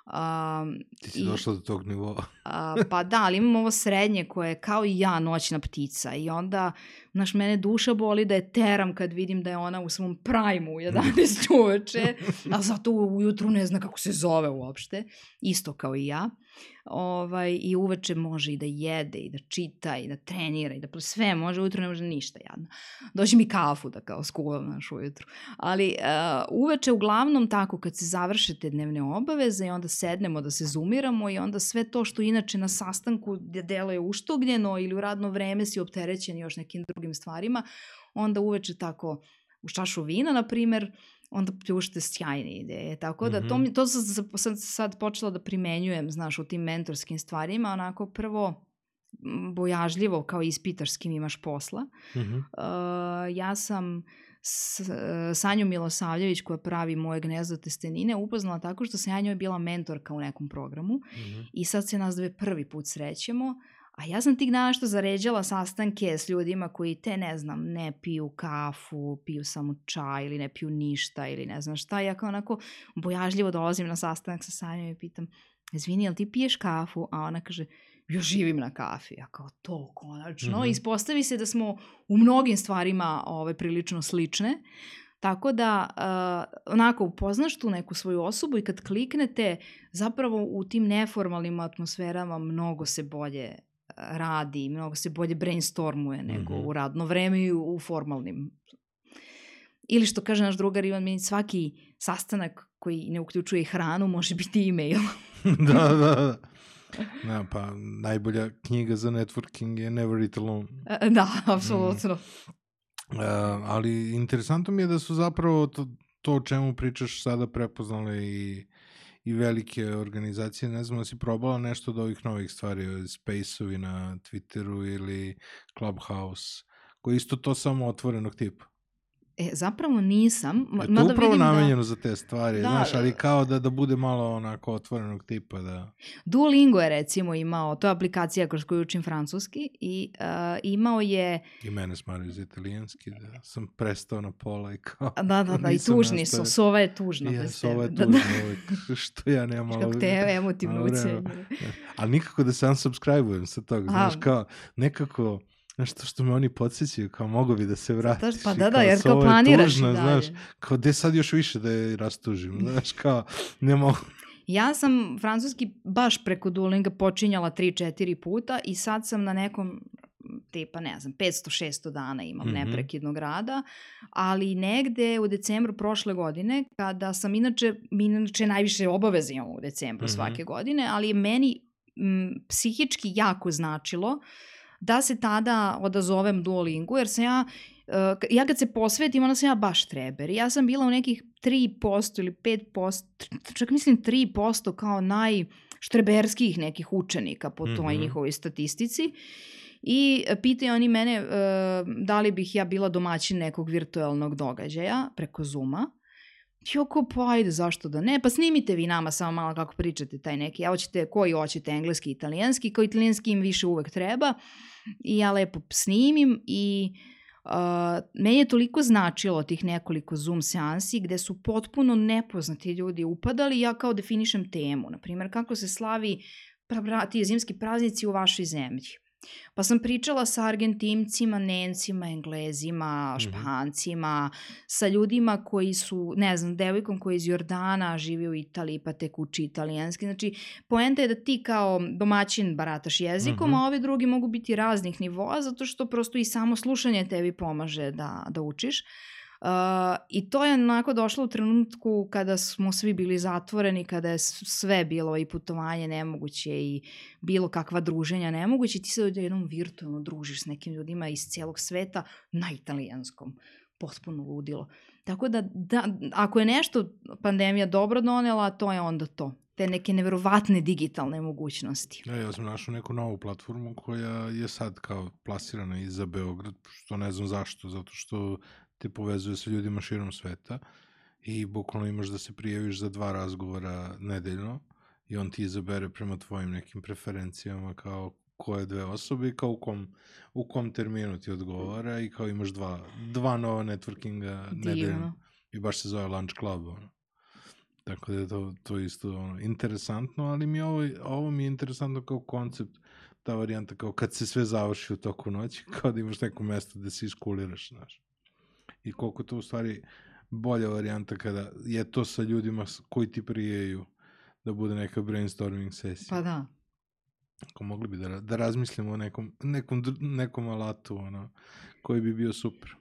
Um, Ti si i, došla do tog nivoa. uh, pa da, ali imam ovo srednje koje je kao i ja noćna ptica i onda, znaš, mene duša boli da je teram kad vidim da je ona u svom prajmu u 11 uveče, a zato ujutru ne zna kako se zove uopšte, isto kao i ja ovaj, i uveče može i da jede i da čita i da trenira i da sve može, ujutro ne može ništa jadno. Dođe mi kafu da kao skuvam naš ujutru. Ali uh, uveče uglavnom tako kad se završe te dnevne obaveze i onda sednemo da se zoomiramo i onda sve to što inače na sastanku deluje uštogljeno ili u radno vreme si opterećen još nekim drugim stvarima, onda uveče tako u čašu vina, na primer, onda pljušte sjajne ideje. Tako da to, mi, to sam, sam sad počela da primenjujem, znaš, u tim mentorskim stvarima, onako prvo bojažljivo kao ispitaš s kim imaš posla. Mm -hmm. uh, ja sam s, uh, Sanju Milosavljević koja pravi moje gnezdo testenine upoznala tako što sam ja njoj bila mentorka u nekom programu mm -hmm. i sad se nas dve prvi put srećemo A ja sam tih dana što zaređala sastanke s ljudima koji te, ne znam, ne piju kafu, piju samo čaj ili ne piju ništa ili ne znam šta. Ja kao onako bojažljivo dolazim na sastanak sa Sanjom i pitam, izvini, jel ti piješ kafu? A ona kaže, još živim na kafi. Ja kao to, konačno. Mm -hmm. Ispostavi se da smo u mnogim stvarima ove, ovaj, prilično slične. Tako da, uh, onako, upoznaš tu neku svoju osobu i kad kliknete, zapravo u tim neformalnim atmosferama mnogo se bolje radi, mnogo se bolje brainstormuje nego mm -hmm. u radno vreme i u, u formalnim. Ili što kaže naš drugar Ivan Minić, svaki sastanak koji ne uključuje hranu može biti e-mail. da, da, da. Da, pa najbolja knjiga za networking je Never Eat Alone. E, da, apsolutno. Mm. Uh, ali interesantno mi je da su zapravo to, to o čemu pričaš sada prepoznale i i velike organizacije. Ne znam da si probala nešto od ovih novih stvari, Space-ovi na Twitteru ili Clubhouse, koji isto to samo otvorenog tipa. E, zapravo nisam. Je to upravo da- namenjeno da... za te stvari, da, znaš, ali kao da, da bude malo onako otvorenog tipa. Da... Duolingo je recimo imao, to je aplikacija kroz koju učim francuski i uh, imao je... I mene smaraju za italijanski, da sam prestao na pola i kao... Da, da, da, i tužni su, sova je tužna. Ja, sova je tužna da, da. uvek, što ja nemam. Kako te emotivno ucenje. Ali nikako da se unsubscribe-ujem sa toga, znaš, kao nekako Nešto što me oni podsjećaju, kao mogu bi da se vratiš. Pa da, da, jer kao planiraš tužno, i dalje. Znaš, kao gde sad još više da je rastužim, znaš, kao ne mogu. Ja sam francuski baš preko Duolinga počinjala 3-4 puta i sad sam na nekom tipa, ne znam, 500-600 dana imam mm -hmm. neprekidnog rada, ali negde u decembru prošle godine, kada sam inače, mi inače najviše obaveze imam u decembru mm -hmm. svake godine, ali meni m, psihički jako značilo uh, da se tada odazovem Duolingu, jer sam ja, uh, ja kad se posvetim, onda sam ja baš treber. Ja sam bila u nekih 3% ili 5%, čak mislim 3% kao najštreberskih nekih učenika po toj mm -hmm. njihovoj statistici. I pitaju oni mene uh, da li bih ja bila domaćin nekog virtualnog događaja preko Zuma. Joko, pa ajde, zašto da ne? Pa snimite vi nama samo malo kako pričate taj neki. Ja hoćete, koji hoćete, engleski, italijanski, kao italijanski im više uvek treba. I ja lepo snimim i uh, meni je toliko značilo tih nekoliko Zoom seansi gde su potpuno nepoznati ljudi upadali ja kao definišem temu. Naprimjer, kako se slavi pra, ti zimski praznici u vašoj zemlji. Pa sam pričala sa Argentimcima, Nencima, Englezima, mhm. Špancima, mm -hmm. sa ljudima koji su, ne znam, devojkom koja iz Jordana živi u Italiji pa tek uči italijanski. Znači, poenta je da ti kao domaćin barataš jezikom, mm -hmm. a ovi drugi mogu biti raznih nivoa zato što prosto i samo slušanje tebi pomaže da, da učiš. Uh, I to je onako došlo u trenutku kada smo svi bili zatvoreni, kada je sve bilo i putovanje nemoguće i bilo kakva druženja nemoguće. Ti se jednom virtualno družiš s nekim ljudima iz cijelog sveta na italijanskom. Potpuno ludilo. Tako da, da, ako je nešto pandemija dobro donela, to je onda to. te neke neverovatne digitalne mogućnosti. Ja, ja sam našao neku novu platformu koja je sad kao plasirana i za Beograd, što ne znam zašto, zato što te povezuje sa ljudima širom sveta i bukvalno imaš da se prijaviš za dva razgovora nedeljno i on ti izabere prema tvojim nekim preferencijama kao koje dve osobe i kao u kom, u kom terminu ti odgovara i kao imaš dva, dva nova networkinga nedeljno. I baš se zove Lunch Club. Ono. Tako da je to, to isto ono, interesantno, ali mi ovo, ovo mi je interesantno kao koncept, ta varijanta kao kad se sve završi u toku noći, kao da imaš neko mesto da se iskuliraš, znaš. I koliko to u stvari bolja varijanta kada je to sa ljudima koji ti prijeju da bude neka brainstorming sesija. Pa da. Ako mogli bi da, da razmislimo o nekom, nekom, nekom alatu ono, koji bi bio super.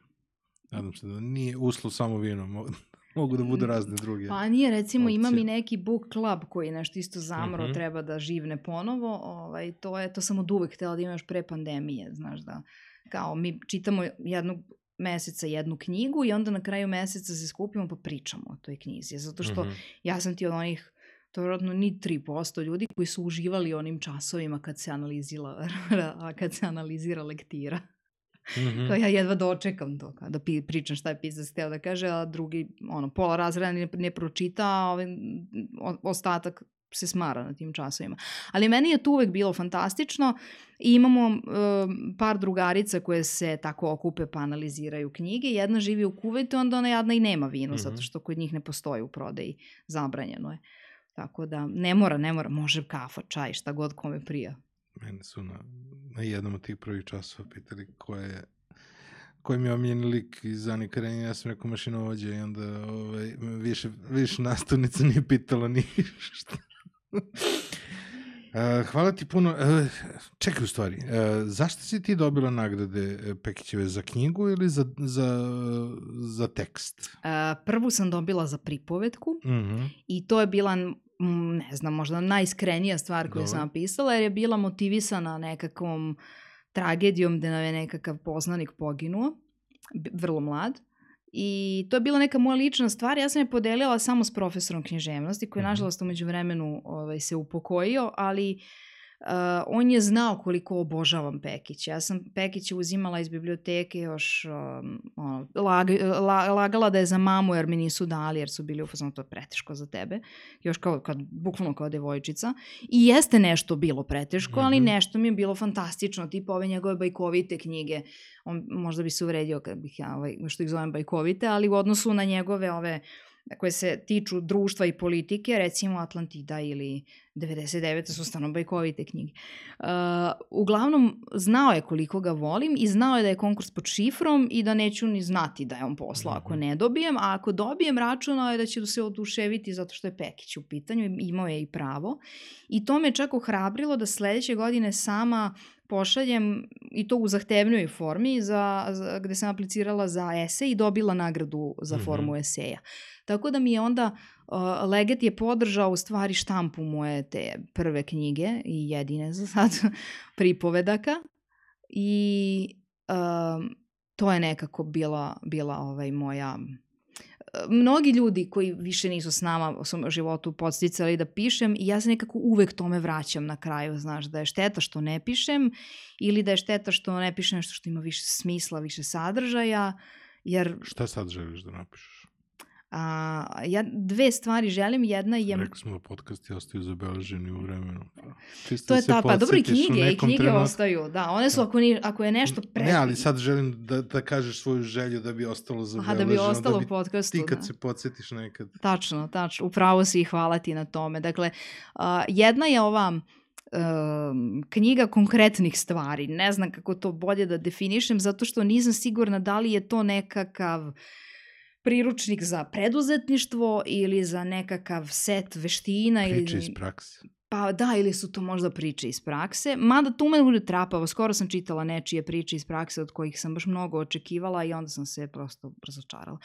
Nadam se da nije uslo samo vino, mogu da bude razne druge. Pa nije, recimo opcije. imam i neki book club koji nešto isto zamro, uh mhm. -huh. treba da živne ponovo. Ovaj, to, je, to sam od uvek htela da imaš pre pandemije, znaš da kao mi čitamo jednog meseca jednu knjigu i onda na kraju meseca se skupimo pa pričamo o toj knjizi. Zato što mhm. -huh. ja sam ti od onih to je vjerojatno ni 3% ljudi koji su uživali onim časovima kad se analizira, kad se analizira lektira. Mm -hmm. Kao ja jedva dočekam to, da pi, pričam šta je pisac hteo da kaže, a drugi, ono, pola razreda ne, ne pročita, a ovaj, ostatak se smara na tim časovima. Ali meni je to uvek bilo fantastično i imamo uh, par drugarica koje se tako okupe pa analiziraju knjige. Jedna živi u Kuvetu, onda ona jadna i nema vino, mm -hmm. zato što kod njih ne postoji u prodeji. Zabranjeno je. Tako da ne mora, ne mora, može kafa, čaj, šta god kome prija. Mene su na, na jednom od tih prvih časova pitali ko je koji mi je omljeni lik iz Ani Karenina, ja sam rekao mašinovođe i onda ovaj, više, više nastavnica nije pitala ništa. Uh, hvala ti puno. Uh, čekaj u stvari, uh, zašto si ti dobila nagrade Pekićeve za knjigu ili za, za, za tekst? Uh, prvu sam dobila za pripovetku uh mhm. -huh. i to je bila ne znam, možda najiskrenija stvar koju Dobre. sam napisala, jer je bila motivisana nekakvom tragedijom gde nam je nekakav poznanik poginuo, vrlo mlad. I to je bila neka moja lična stvar. Ja sam je podelila samo s profesorom književnosti, koji je, -hmm. nažalost, umeđu vremenu ovaj, se upokojio, ali uh, Uh, on je znao koliko obožavam Pekića. Ja sam Pekića uzimala iz biblioteke još um, ono, lag, la, lagala da je za mamu jer mi nisu dali jer su bili u fazonu to je preteško za tebe. Još kao, kad, bukvalno kao devojčica. I jeste nešto bilo preteško, mm -hmm. ali mhm. nešto mi je bilo fantastično. Tipa ove njegove bajkovite knjige. On možda bi se uvredio kad bih ja ovaj, što ih zovem bajkovite, ali u odnosu na njegove ove koje se tiču društva i politike, recimo Atlantida ili 99. su stano bajkovite knjige. Uh, uglavnom, znao je koliko ga volim i znao je da je konkurs pod šifrom i da neću ni znati da je on poslao ako mhm. ne dobijem, a ako dobijem računao je da će se oduševiti zato što je Pekić u pitanju, imao je i pravo. I to me čak ohrabrilo da sledeće godine sama pošaljem i to u zahtevnoj formi za, za, gde sam aplicirala za esej i dobila nagradu za formu mm -hmm. eseja. Tako da mi je onda uh, Leget je podržao u stvari štampu moje te prve knjige i jedine za sad pripovedaka i um, to je nekako bila, bila ovaj moja mnogi ljudi koji više nisu s nama u svom životu podsticali da pišem i ja se nekako uvek tome vraćam na kraju, znaš, da je šteta što ne pišem ili da je šteta što ne pišem nešto što ima više smisla, više sadržaja, jer... Šta sad želiš da napišeš? A, ja dve stvari želim, jedna je... Rekli smo da podcasti ostaju zabeleženi u vremenu. Pa, čisto to je ta, pa dobro i knjige, i knjige trenutku... ostaju, da, one su ako, ni, ako je nešto pre... Ne, ali sad želim da, da kažeš svoju želju da bi ostalo zabeleženo. Aha, da bi ostalo da bi podcastu, Ti kad da. se podsjetiš nekad. Tačno, tačno, upravo si i hvala ti na tome. Dakle, uh, jedna je ova uh, knjiga konkretnih stvari, ne znam kako to bolje da definišem, zato što nisam sigurna da li je to nekakav priručnik za preduzetništvo ili za nekakav set veština. Priče ili... iz prakse. Pa da, ili su to možda priče iz prakse. Mada tu me bude trapavo. Skoro sam čitala nečije priče iz prakse od kojih sam baš mnogo očekivala i onda sam se prosto razočarala.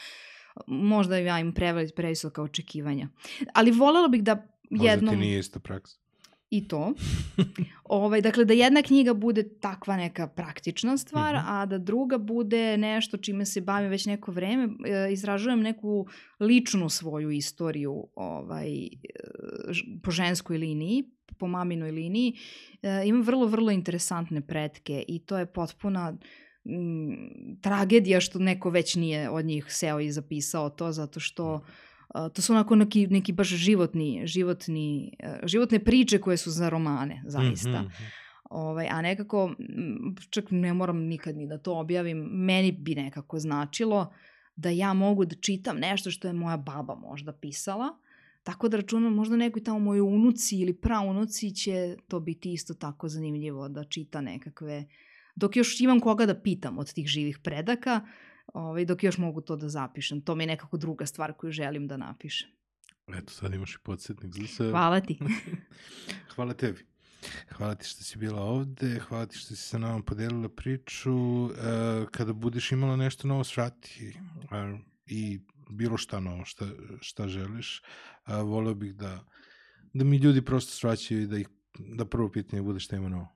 Možda ja im previsoka očekivanja. Ali volela bih da jednom... Možda ti nije isto praksa. I to. ovaj, dakle, da jedna knjiga bude takva neka praktična stvar, mm -hmm. a da druga bude nešto čime se bavim već neko vreme. E, izražujem neku ličnu svoju istoriju ovaj, e, po ženskoj liniji, po maminoj liniji. E, imam vrlo, vrlo interesantne pretke i to je potpuna m, tragedija što neko već nije od njih seo i zapisao to, zato što to su onako neki, neki baš životni, životni, e, životne priče koje su za romane, zaista. Mm -hmm. Ovaj, a nekako, čak ne moram nikad ni da to objavim, meni bi nekako značilo da ja mogu da čitam nešto što je moja baba možda pisala, tako da računam možda nekoj tamo mojoj unuci ili praunuci će to biti isto tako zanimljivo da čita nekakve, dok još imam koga da pitam od tih živih predaka, ovaj, dok još mogu to da zapišem. To mi je nekako druga stvar koju želim da napišem. Eto, sad imaš i podsjetnik za sve. Hvala ti. hvala tebi. Hvala ti što si bila ovde, hvala ti što si sa nama podelila priču. E, kada budeš imala nešto novo, svrati e, i bilo šta novo, šta, šta želiš. E, voleo bih da, da mi ljudi prosto svraćaju i da, ih, da prvo pitanje bude šta ima novo.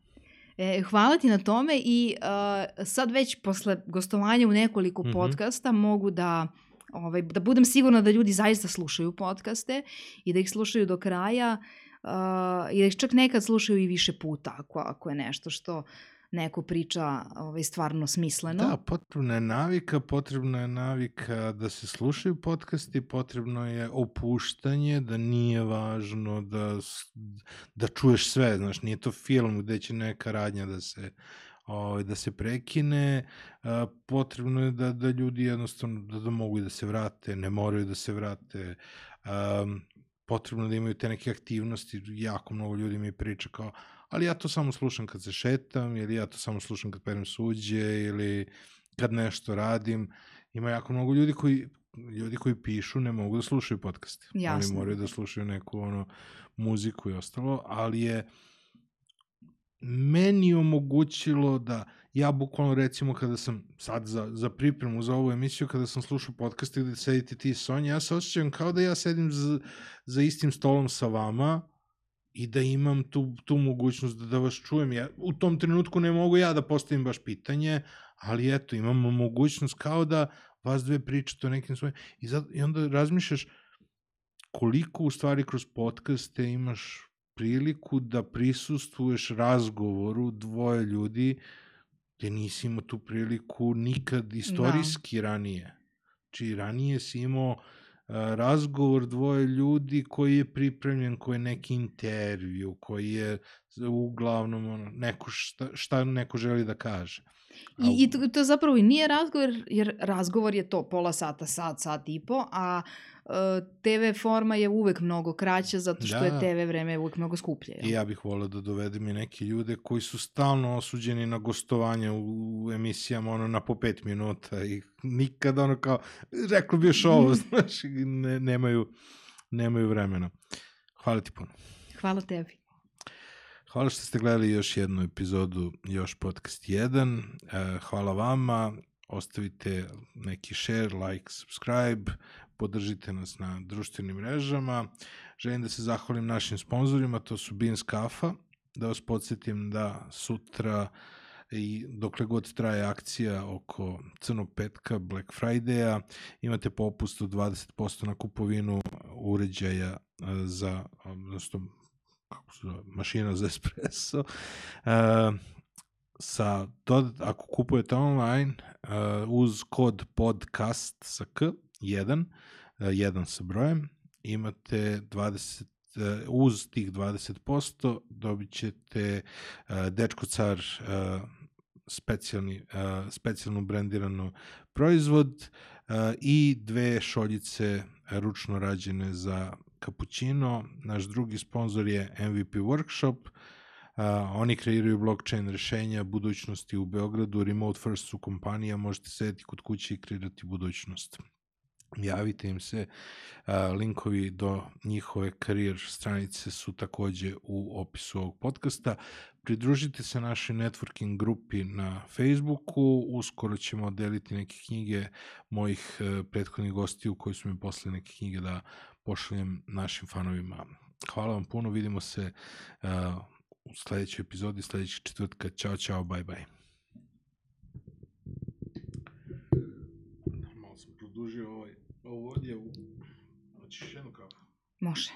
E, hvala ti na tome i uh, sad već posle gostovanja u nekoliko mm -hmm. podcasta mogu da ovaj, da budem sigurna da ljudi zaista slušaju podcaste i da ih slušaju do kraja uh, i da ih čak nekad slušaju i više puta ako, ako je nešto što neko priča ovaj, stvarno smisleno. Da, potrebna je navika, potrebna je navika da se slušaju podcasti, potrebno je opuštanje, da nije važno da, da čuješ sve, znaš, nije to film gde će neka radnja da se ovaj, da se prekine, potrebno je da, da ljudi jednostavno da, da mogu da se vrate, ne moraju da se vrate, a, potrebno da imaju te neke aktivnosti, jako mnogo ljudi mi priča kao, ali ja to samo slušam kad se šetam, ili ja to samo slušam kad perem suđe, ili kad nešto radim. Ima jako mnogo ljudi koji ljudi koji pišu ne mogu da slušaju podcaste. Jasno. Oni moraju da slušaju neku ono muziku i ostalo, ali je meni omogućilo da ja bukvalno recimo kada sam sad za, za pripremu za ovu emisiju, kada sam slušao podcaste gde sedite ti i Sonja, ja se osjećam kao da ja sedim za, za istim stolom sa vama i da imam tu, tu mogućnost da, da vas čujem. Ja, u tom trenutku ne mogu ja da postavim baš pitanje, ali eto, imamo mogućnost kao da vas dve pričate o nekim svojim... I, zato, I onda razmišljaš koliko u stvari kroz podcaste imaš priliku da prisustvuješ razgovoru dvoje ljudi gde nisi imao tu priliku nikad istorijski da. ranije. Či ranije si imao razgovor dvoje ljudi koji je pripremljen, koji je neki intervju, koji je uglavnom ono, neko šta, šta neko želi da kaže. I, i to, to zapravo i nije razgovor, jer razgovor je to pola sata, sat, sat i po, a TV forma je uvek mnogo kraća zato što da. je TV vreme uvek mnogo skuplje. Ja. I ja bih volio da dovedem i neke ljude koji su stalno osuđeni na gostovanje u emisijama ono na po pet minuta i nikad ono kao reklo bi još ovo, znaš, ne, nemaju, nemaju vremena. Hvala ti puno. Hvala tebi. Hvala što ste gledali još jednu epizodu Još podcast 1. E, hvala vama. Ostavite neki share, like, subscribe podržite nas na društvenim mrežama. Želim da se zahvalim našim sponsorima, to su Beans Kafa, da vas podsjetim da sutra i dokle god traje akcija oko crnog petka, Black Friday-a, imate popust od 20% na kupovinu uređaja e, za, odnosno, kako se zove, mašina za espresso. Uh, sa, to, ako kupujete online, uh, uz kod podcast sa k, 1, 1 sa brojem, imate 20 e, uz tih 20% dobit ćete uh, Dečko car uh, specijalni, uh, specijalno brendirano proizvod uh, i dve šoljice ručno rađene za kapućino. Naš drugi sponsor je MVP Workshop. Uh, oni kreiraju blockchain rešenja budućnosti u Beogradu. Remote first su kompanija, možete sedeti kod kuće i kreirati budućnost javite im se, linkovi do njihove karijer stranice su takođe u opisu ovog podcasta. Pridružite se našoj networking grupi na Facebooku, uskoro ćemo deliti neke knjige mojih e, prethodnih gostiju koji su mi poslali neke knjige da pošaljem našim fanovima Hvala vam puno, vidimo se uh, u sledećoj epizodi, sledećeg četvrtka. Ćao, čao, bye, bye. Malo sam produžio ovaj, ovo ovdje u... Hoćeš jednu kafu? Može.